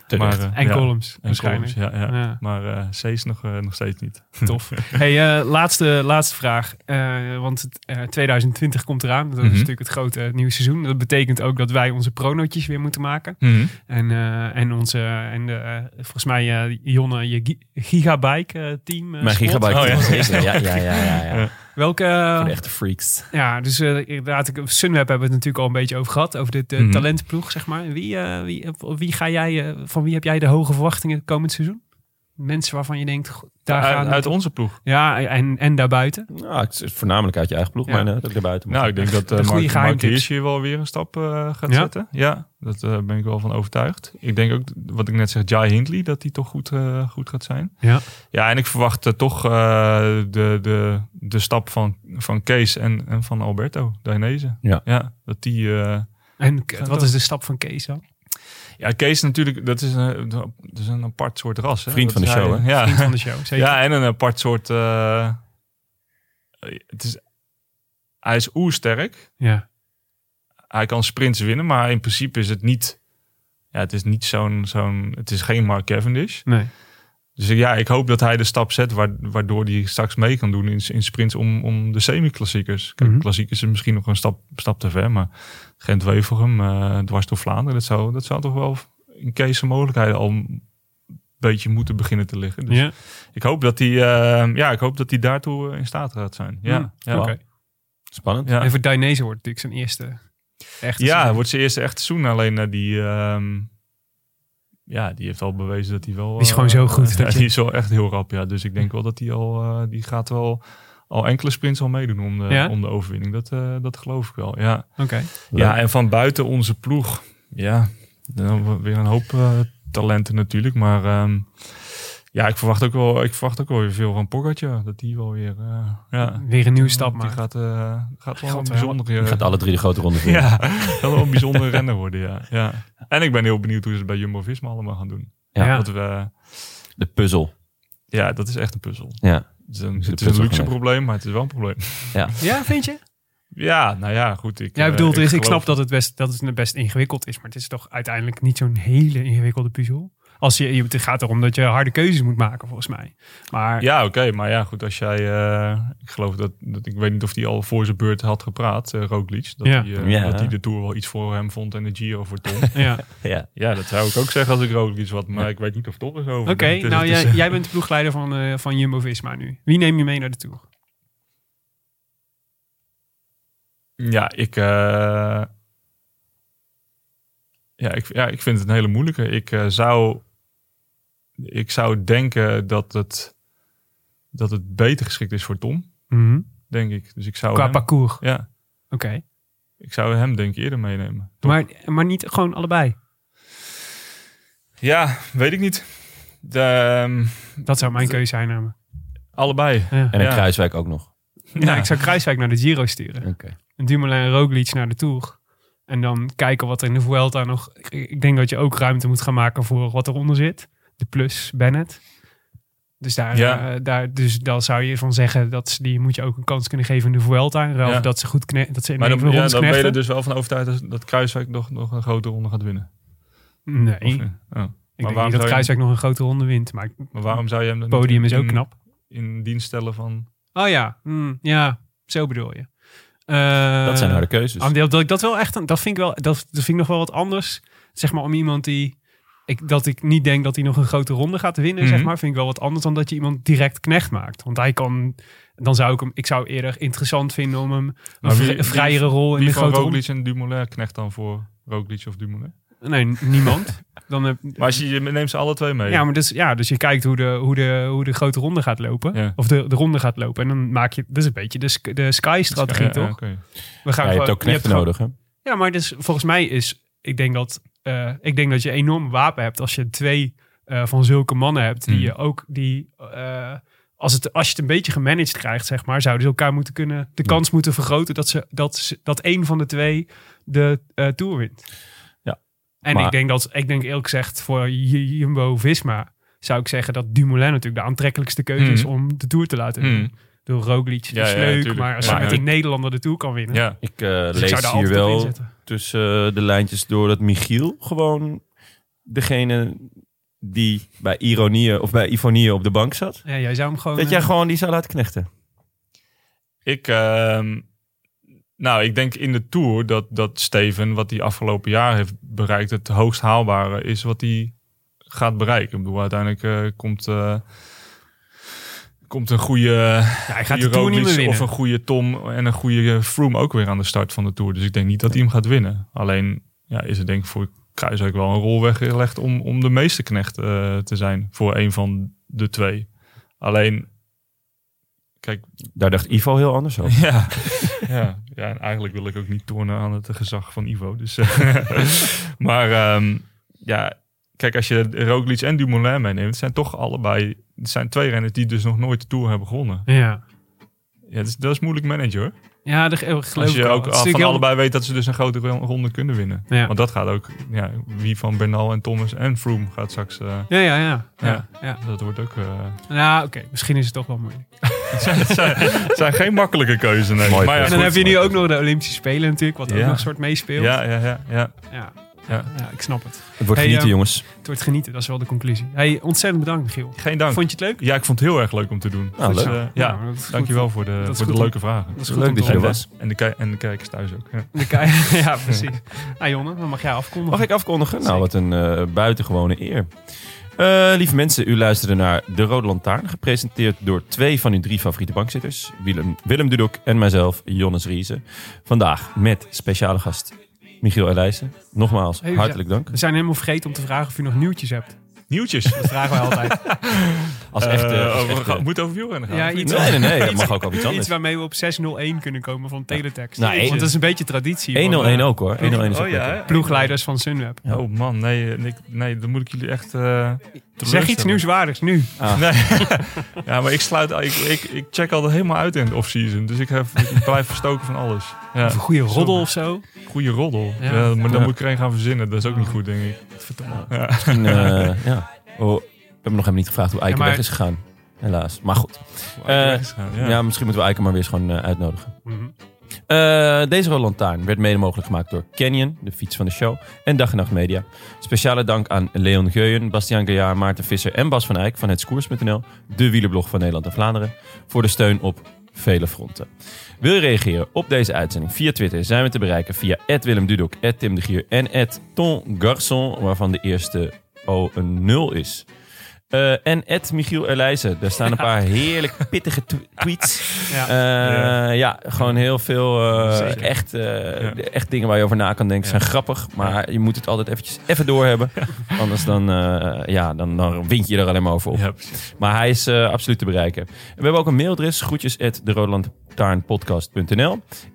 eh, maar, eh, En ja, columns, En columns, ja, ja. Ja. Maar eh Cees nog, nog steeds niet. Tof. hey, eh, laatste, laatste vraag. Eh, want het, eh, 2020 komt eraan. Dat is Mhm. natuurlijk het grote nieuwe seizoen. Dat betekent ook dat wij onze pronootjes weer moeten maken. En, eh, en onze, en volgens mij, eh, Jonne, je gi- Gigabike eh, team. Mijn spot. gigabyte. Oh, ja, ja, ja, ja, ja. Ja. Welke, Voor de echte freaks. ja, dus eh, inderdaad, ik- Sunweb hebben we het natuurlijk al een beetje over gehad. Over dit eh, Mhm. talentploeg, zeg maar. Wie, eh, wie, wie ga jij, eh, van wie heb jij de hoge verwachtingen komend seizoen? Mensen waarvan je denkt, daar uit, gaan... uit onze ploeg. Ja, en, en daarbuiten. Nou, het is voornamelijk uit je eigen ploeg, Ja. maar ook daarbuiten. Nou, ik denk dat De uh, goede Mark. Mark Hirschi wel weer een stap eh, gaat Ja? zetten. Ja, daar ben ik wel van overtuigd. Ik denk ook, wat ik net zeg, Jai Hindley, dat die toch goed, eh, goed gaat zijn. Ja. Ja, en ik verwacht eh, toch eh, de, de, de stap van, van Kees en, en van Alberto Dainese. Ja. ja, dat die... eh, En wat is de stap van Kees dan? Ja, Kees natuurlijk, dat is een, dat is een apart soort ras. Hè? Vriend van de show, hij- Ja. Vriend van de show, zeker. Ja, en een apart soort. eh, het is, hij is oersterk. Ja. Hij kan sprints winnen, maar in principe is het niet. Ja, het is niet zo'n. zo'n het is geen Mark Cavendish. Nee. Dus ja, ik hoop dat hij de stap zet wa- waardoor hij straks mee kan doen in, in sprints om, om de semi-klassiekers. Kijk, Mhm. klassiekers is misschien nog een stap, stap te ver, maar Gent-Wevelgem, eh dwars door Vlaanderen, dat zou, dat zou toch wel in Kees zijn mogelijkheden al een beetje moeten beginnen te liggen. Dus Ja. ik hoop dat hij, eh, ja, ik hoop dat hij daartoe eh, in staat gaat zijn. Ja, Mm, ja. Oké. Spannend. Ja. En voor Dainese wordt natuurlijk zijn eerste echte Ja, wordt zijn eerste echte seizoen. Alleen eh, die, ehm, ja, die heeft al bewezen dat hij wel. Die is gewoon eh, zo goed ja, dat je- die is wel echt heel rap. Ja, dus ik denk wel dat hij al, eh, die gaat wel al enkele sprints al meedoen om de, Ja? om de overwinning. Dat, eh, dat geloof ik wel, ja. Oké. Ja, en van buiten onze ploeg, ja, dan weer een hoop eh, talenten natuurlijk. Maar ehm, ja, ik verwacht ook wel, ik verwacht ook wel weer veel van Pogacar. Dat die wel weer, eh, ja. Weer een nieuwe stap Die maken. gaat, eh, gaat wel een bijzondere... Die gaat alle drie de grote ronde vinden. ja, wel een bijzondere renner worden, ja. ja. En ik ben heel benieuwd hoe ze het bij Jumbo-Visma allemaal gaan doen. Ja. Ja. Dat we, De puzzel. ja, dat is echt een puzzel. Ja. Het is een, het is luxe probleem, maar het is wel een probleem. Ja, vind je? Ja, nou ja, goed. Ik, Ja, ik eh, bedoel, dus ik geloof- snap dat het, best, dat het best ingewikkeld is. Maar het is toch uiteindelijk niet zo'n hele ingewikkelde puzzel. Als je, je- het gaat erom dat je harde keuzes moet maken, volgens mij. Maar Ja, oké. maar ja, goed. Als jij... eh, ik geloof dat, dat... Ik weet niet of hij al voor zijn beurt had gepraat, uh, Roglic. Dat, Ja. hij, eh, Ja. dat hij de Tour wel iets voor hem vond en de Giro voor Tom. ja. Ja. ja, dat zou ik ook zeggen als ik Roglic wat. Maar ik weet niet of Tom er zo over Oké, nou is, jij, jij bent de ploegleider van, eh, van Jumbo-Visma nu. Wie neem je mee naar de Tour? Ja, ik... eh, ja, ik, ja, ik vind het een hele moeilijke. Ik eh, zou... Ik zou denken dat het... Dat het beter geschikt is voor Tom, denk ik. Dus ik zou Qua hem, parcours. Ja, Oké. ik zou hem denk ik eerder meenemen. Toch? Maar, maar niet gewoon allebei. Ja, weet ik niet. De, ehm, Dat zou mijn keuze zijn. namelijk. allebei. Ja. En een Ja. Kruiswijk ook nog. Ja. ik zou Kruiswijk naar de Giro sturen. Oké. En Dumoulin en Roglic naar de Tour. En dan kijken wat er in de Vuelta nog... Ik, ik denk dat je ook ruimte moet gaan maken voor wat eronder zit. De plus Bennett. Dus daar, Ja. eh, daar, dus dan zou je van zeggen dat ze, die moet je ook een kans kunnen geven in de Vuelta. Ja. dat ze goed kne- dat ze in Maar dan, ja, dan ben je er dus wel van overtuigd dat, dat Kruiswijk nog, nog een grote ronde gaat winnen. Nee, Of, ik eh, oh. denk waarom niet dat Kruiswijk nog een grote ronde wint. Maar het Maar waarom zou je hem dan niet podium in- is ook knap. In dienst stellen van... Oh ja, hmm, ja, zo bedoel je. Eh, Dat zijn harde keuzes. Dat, dat ik dat wel echt, een- dat vind ik wel, dat, dat vind ik nog wel wat anders. Zeg maar om iemand die, ik, dat ik niet denk dat hij nog een grote ronde gaat winnen, Mhm. zeg maar, vind ik wel wat anders dan dat je iemand direct knecht maakt. Want hij kan, dan zou ik hem, ik zou eerder interessant vinden om hem een wie- vri- wie- vrijere rol in Wie de van grote ronde. Roglic en Dumoulin knecht dan voor Roglic of Dumoulin? Nee, niemand. Dan heb, Maar als je, je neemt ze alle twee mee. ja, maar dus, ja, dus je kijkt hoe de, hoe de, hoe de grote ronde gaat lopen. Ja. Of de, de ronde gaat lopen. En dan maak je, dat is een beetje de, de Sky-strategie, ja, toch? We gaan ja, je hebt gewoon- ook knechten nodig, hè? Ja, maar dus volgens mij is, ik denk dat, eh, ik denk dat je een enorm wapen hebt als je twee eh, van zulke mannen hebt die Hmm. je ook die, eh, als het als je het een beetje gemanaged krijgt, zeg maar, zouden ze elkaar moeten kunnen de kans moeten vergroten dat ze dat ze- dat één van de twee de eh, tour wint. Ja, En maar- ik denk dat, ik denk eerlijk gezegd voor J- Jumbo Visma zou ik zeggen dat Dumoulin natuurlijk de aantrekkelijkste keuze is Hmm. om de tour te laten winnen. Door Roglic, Ja, is ja, leuk, tuurlijk. maar als Ja, je met ja. een Nederlander de tour kan winnen, Ja, Ik eh, dus ik lees zou daar hier altijd op wel. Tussen eh, de lijntjes door dat Michiel gewoon degene die bij Ironie of bij Ifonie op de bank zat. Ja, jij zou hem gewoon. Dat jij eh, gewoon die zou laten knechten. ik... ehm, nou, ik denk in de Tour dat, dat Steven, wat hij afgelopen jaar heeft bereikt, het hoogst haalbare is wat hij gaat bereiken. Ik bedoel, uiteindelijk eh, komt, eh, komt een goede, ja, hij gaat de tour niet meer of een goede Tom en een goede Froome ook weer aan de start van de Tour. Dus ik denk niet dat hij hem gaat winnen. Alleen ja, is het denk ik voor Kruiswijk wel een rol weggelegd om, om de meeste knecht eh, te zijn voor een van de twee. Alleen, kijk, Daar dacht Ivo heel anders over. ja, ja, ja, en eigenlijk wil ik ook niet tornen aan het gezag van Ivo. Dus, eh, maar ehm, ja, kijk, als je Roglic en Dumoulin meeneemt, het zijn toch allebei, het zijn twee renners die dus nog nooit de Tour hebben gewonnen. Ja, Ja, dat is, dat is moeilijk managen hoor. ja dat geloof Als je ook van heel- allebei weet dat ze dus een grote ro- ronde kunnen winnen. Ja. Want dat gaat ook, ja, wie van Bernal en Thomas en Froome gaat straks, eh, Ja, ja, ja. ja, Ja. ja. dat wordt ook, eh, Nou, oké, misschien is het toch wel moeilijk. het, zijn, het, zijn, het zijn geen makkelijke keuzes. Nee. Mooi maar ja, en dan goed. heb je nu ook nog de Olympische Spelen natuurlijk, wat ook Ja. nog een soort meespeelt. Ja, ja, ja, ja. Ja. Ja. Ik snap het. Het wordt Hey, genieten, eh, jongens. Het wordt genieten, dat is wel de conclusie. Hey, ontzettend bedankt, Michiel. Geen dank. Vond je het leuk? Ja, ik vond het heel erg leuk om te doen. Nou, Dus, leuk. eh, ja, Nou, dankjewel voor de, voor de leuke vragen. Dat is goed Leuk dat je er was. En de, en de kijkers thuis ook. Ja. De kei- ja, precies. Nou, Jonne, dan mag jij afkondigen. Mag ik afkondigen? Nou, wat een eh, buitengewone eer. Eh, lieve mensen, u luisterde naar De Rode Lantaarn. Gepresenteerd door twee van uw drie favoriete bankzitters. Willem, Willem Dudok en mijzelf, Jonnes Riese. Vandaag met speciale gast Michiel Elijssen. Nogmaals, Hey, hartelijk dank. We zijn helemaal vergeten om te vragen of u nog nieuwtjes hebt. Nieuwtjes. Dat vragen wij altijd. Als echt... eh, als we echt, gaan- eh, moet over wielrennen gaan. Ja, iets- nee, nee, nee. Dat mag ook over iets Iets anders. waarmee we op 601 kunnen komen van Teletext. Nou, Want dat is een beetje traditie. van, 101 eh, ook hoor. 101 is ook Oh ja? Ploegleiders van Sunweb. Ja. Oh man, nee, eh, nee, dan moet ik jullie echt. eh, Zeg iets nieuwswaardigs nu. Nee. ja, maar ik sluit, ik, ik, ik check altijd helemaal uit in de off-season. Dus ik, heb, ik blijf verstoken van alles. Ja. Of een goede roddel of zo. Goede roddel. Ja. Ja. maar dan Ja. moet ik er een gaan verzinnen. Dat is ook niet goed, denk ik. Ja. Misschien, eh, ja. Oh, we hebben nog helemaal niet gevraagd hoe Eiken Ja, maar- weg is gegaan. Helaas. Maar goed. Eh, gegaan, Ja. ja. misschien moeten we Eiken maar weer eens gewoon eh, uitnodigen. Mhm. Eh, deze Lantaarn werd mede mogelijk gemaakt door Canyon, de fiets van de show, en Dag en Nacht Media. Speciale dank aan Leon Geuyen, Bastiaan Gaillard, Maarten Visser en Bas van Eyck van hetskoers.nl, de wielerblog van Nederland en Vlaanderen, voor de steun op vele fronten. Wil je reageren op deze uitzending via Twitter? Zijn we te bereiken via Willem Dudok, Tim de Gier en Ton Garçon, waarvan de eerste O een 0 is. Eh, en Michiel Elijzen. Daar staan een paar heerlijk pittige tw- tweets. Ja. Eh, ja. gewoon heel veel eh, echt, echt dingen waar je over na kan denken. zijn grappig, maar je moet het altijd eventjes even doorhebben. Anders dan, ja, dan, dan wint je er alleen maar over op. Ja. Maar hij is absoluut te bereiken. En we hebben ook een mailadres, groetjes at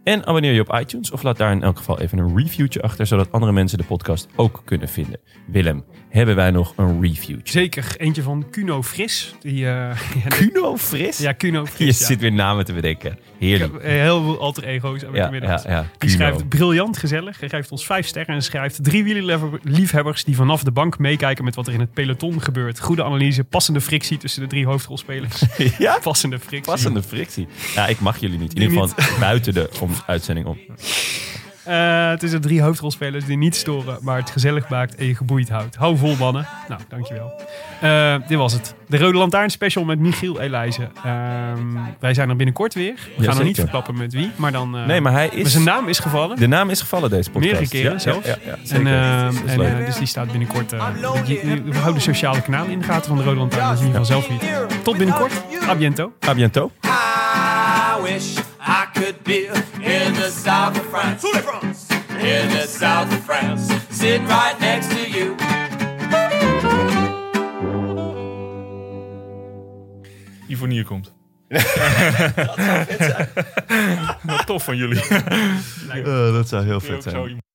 En abonneer je op iTunes of laat daar in elk geval even een reviewtje achter, zodat andere mensen de podcast ook kunnen vinden. Willem, hebben wij nog een reviewtje? Zeker. Eentje van Kuno Fris. Die, eh, ja, Kuno Fris? ja, Kuno Je Fris. ja. zit weer namen te bedenken. Heerlijk. Ik heb, eh, Heel veel alter ego's Ja, ja, ja. Die schrijft briljant gezellig. Hij geeft ons vijf sterren en schrijft drie wielerliefhebbers die vanaf de bank meekijken met wat er in het peloton gebeurt. Goede analyse, passende frictie tussen de drie hoofdrolspelers. Ja? Passende frictie. Passende frictie. Ja, ik mag jullie niet. In ieder geval buiten de om uitzending om. Eh, het is de drie hoofdrolspelers die niet storen, maar het gezellig maakt en je geboeid houdt. Hou vol, mannen. Nou, dankjewel. Eh dit was het. De Rode Lantaarn special met Michiel Elijzen. Ehm, wij zijn er binnenkort weer. We gaan nog niet verklappen met wie, maar dan... eh, Nee, maar hij maar is... zijn naam is gevallen. De naam is gevallen deze podcast. Meerdere keren Ja, zelfs. Ja, ja, ja, En, zeker. ehm, Dat is en, dus die staat binnenkort. eh, we houden de sociale kanalen in de gaten van de Rode Lantaarn. Dus in ieder geval zelf niet. Tot binnenkort. A biento. A biento. I wish I could be in the south of France. In the south of France. Sitting right next to you. Ivonier komt. Wat tof van jullie. dat zou heel zo iemand.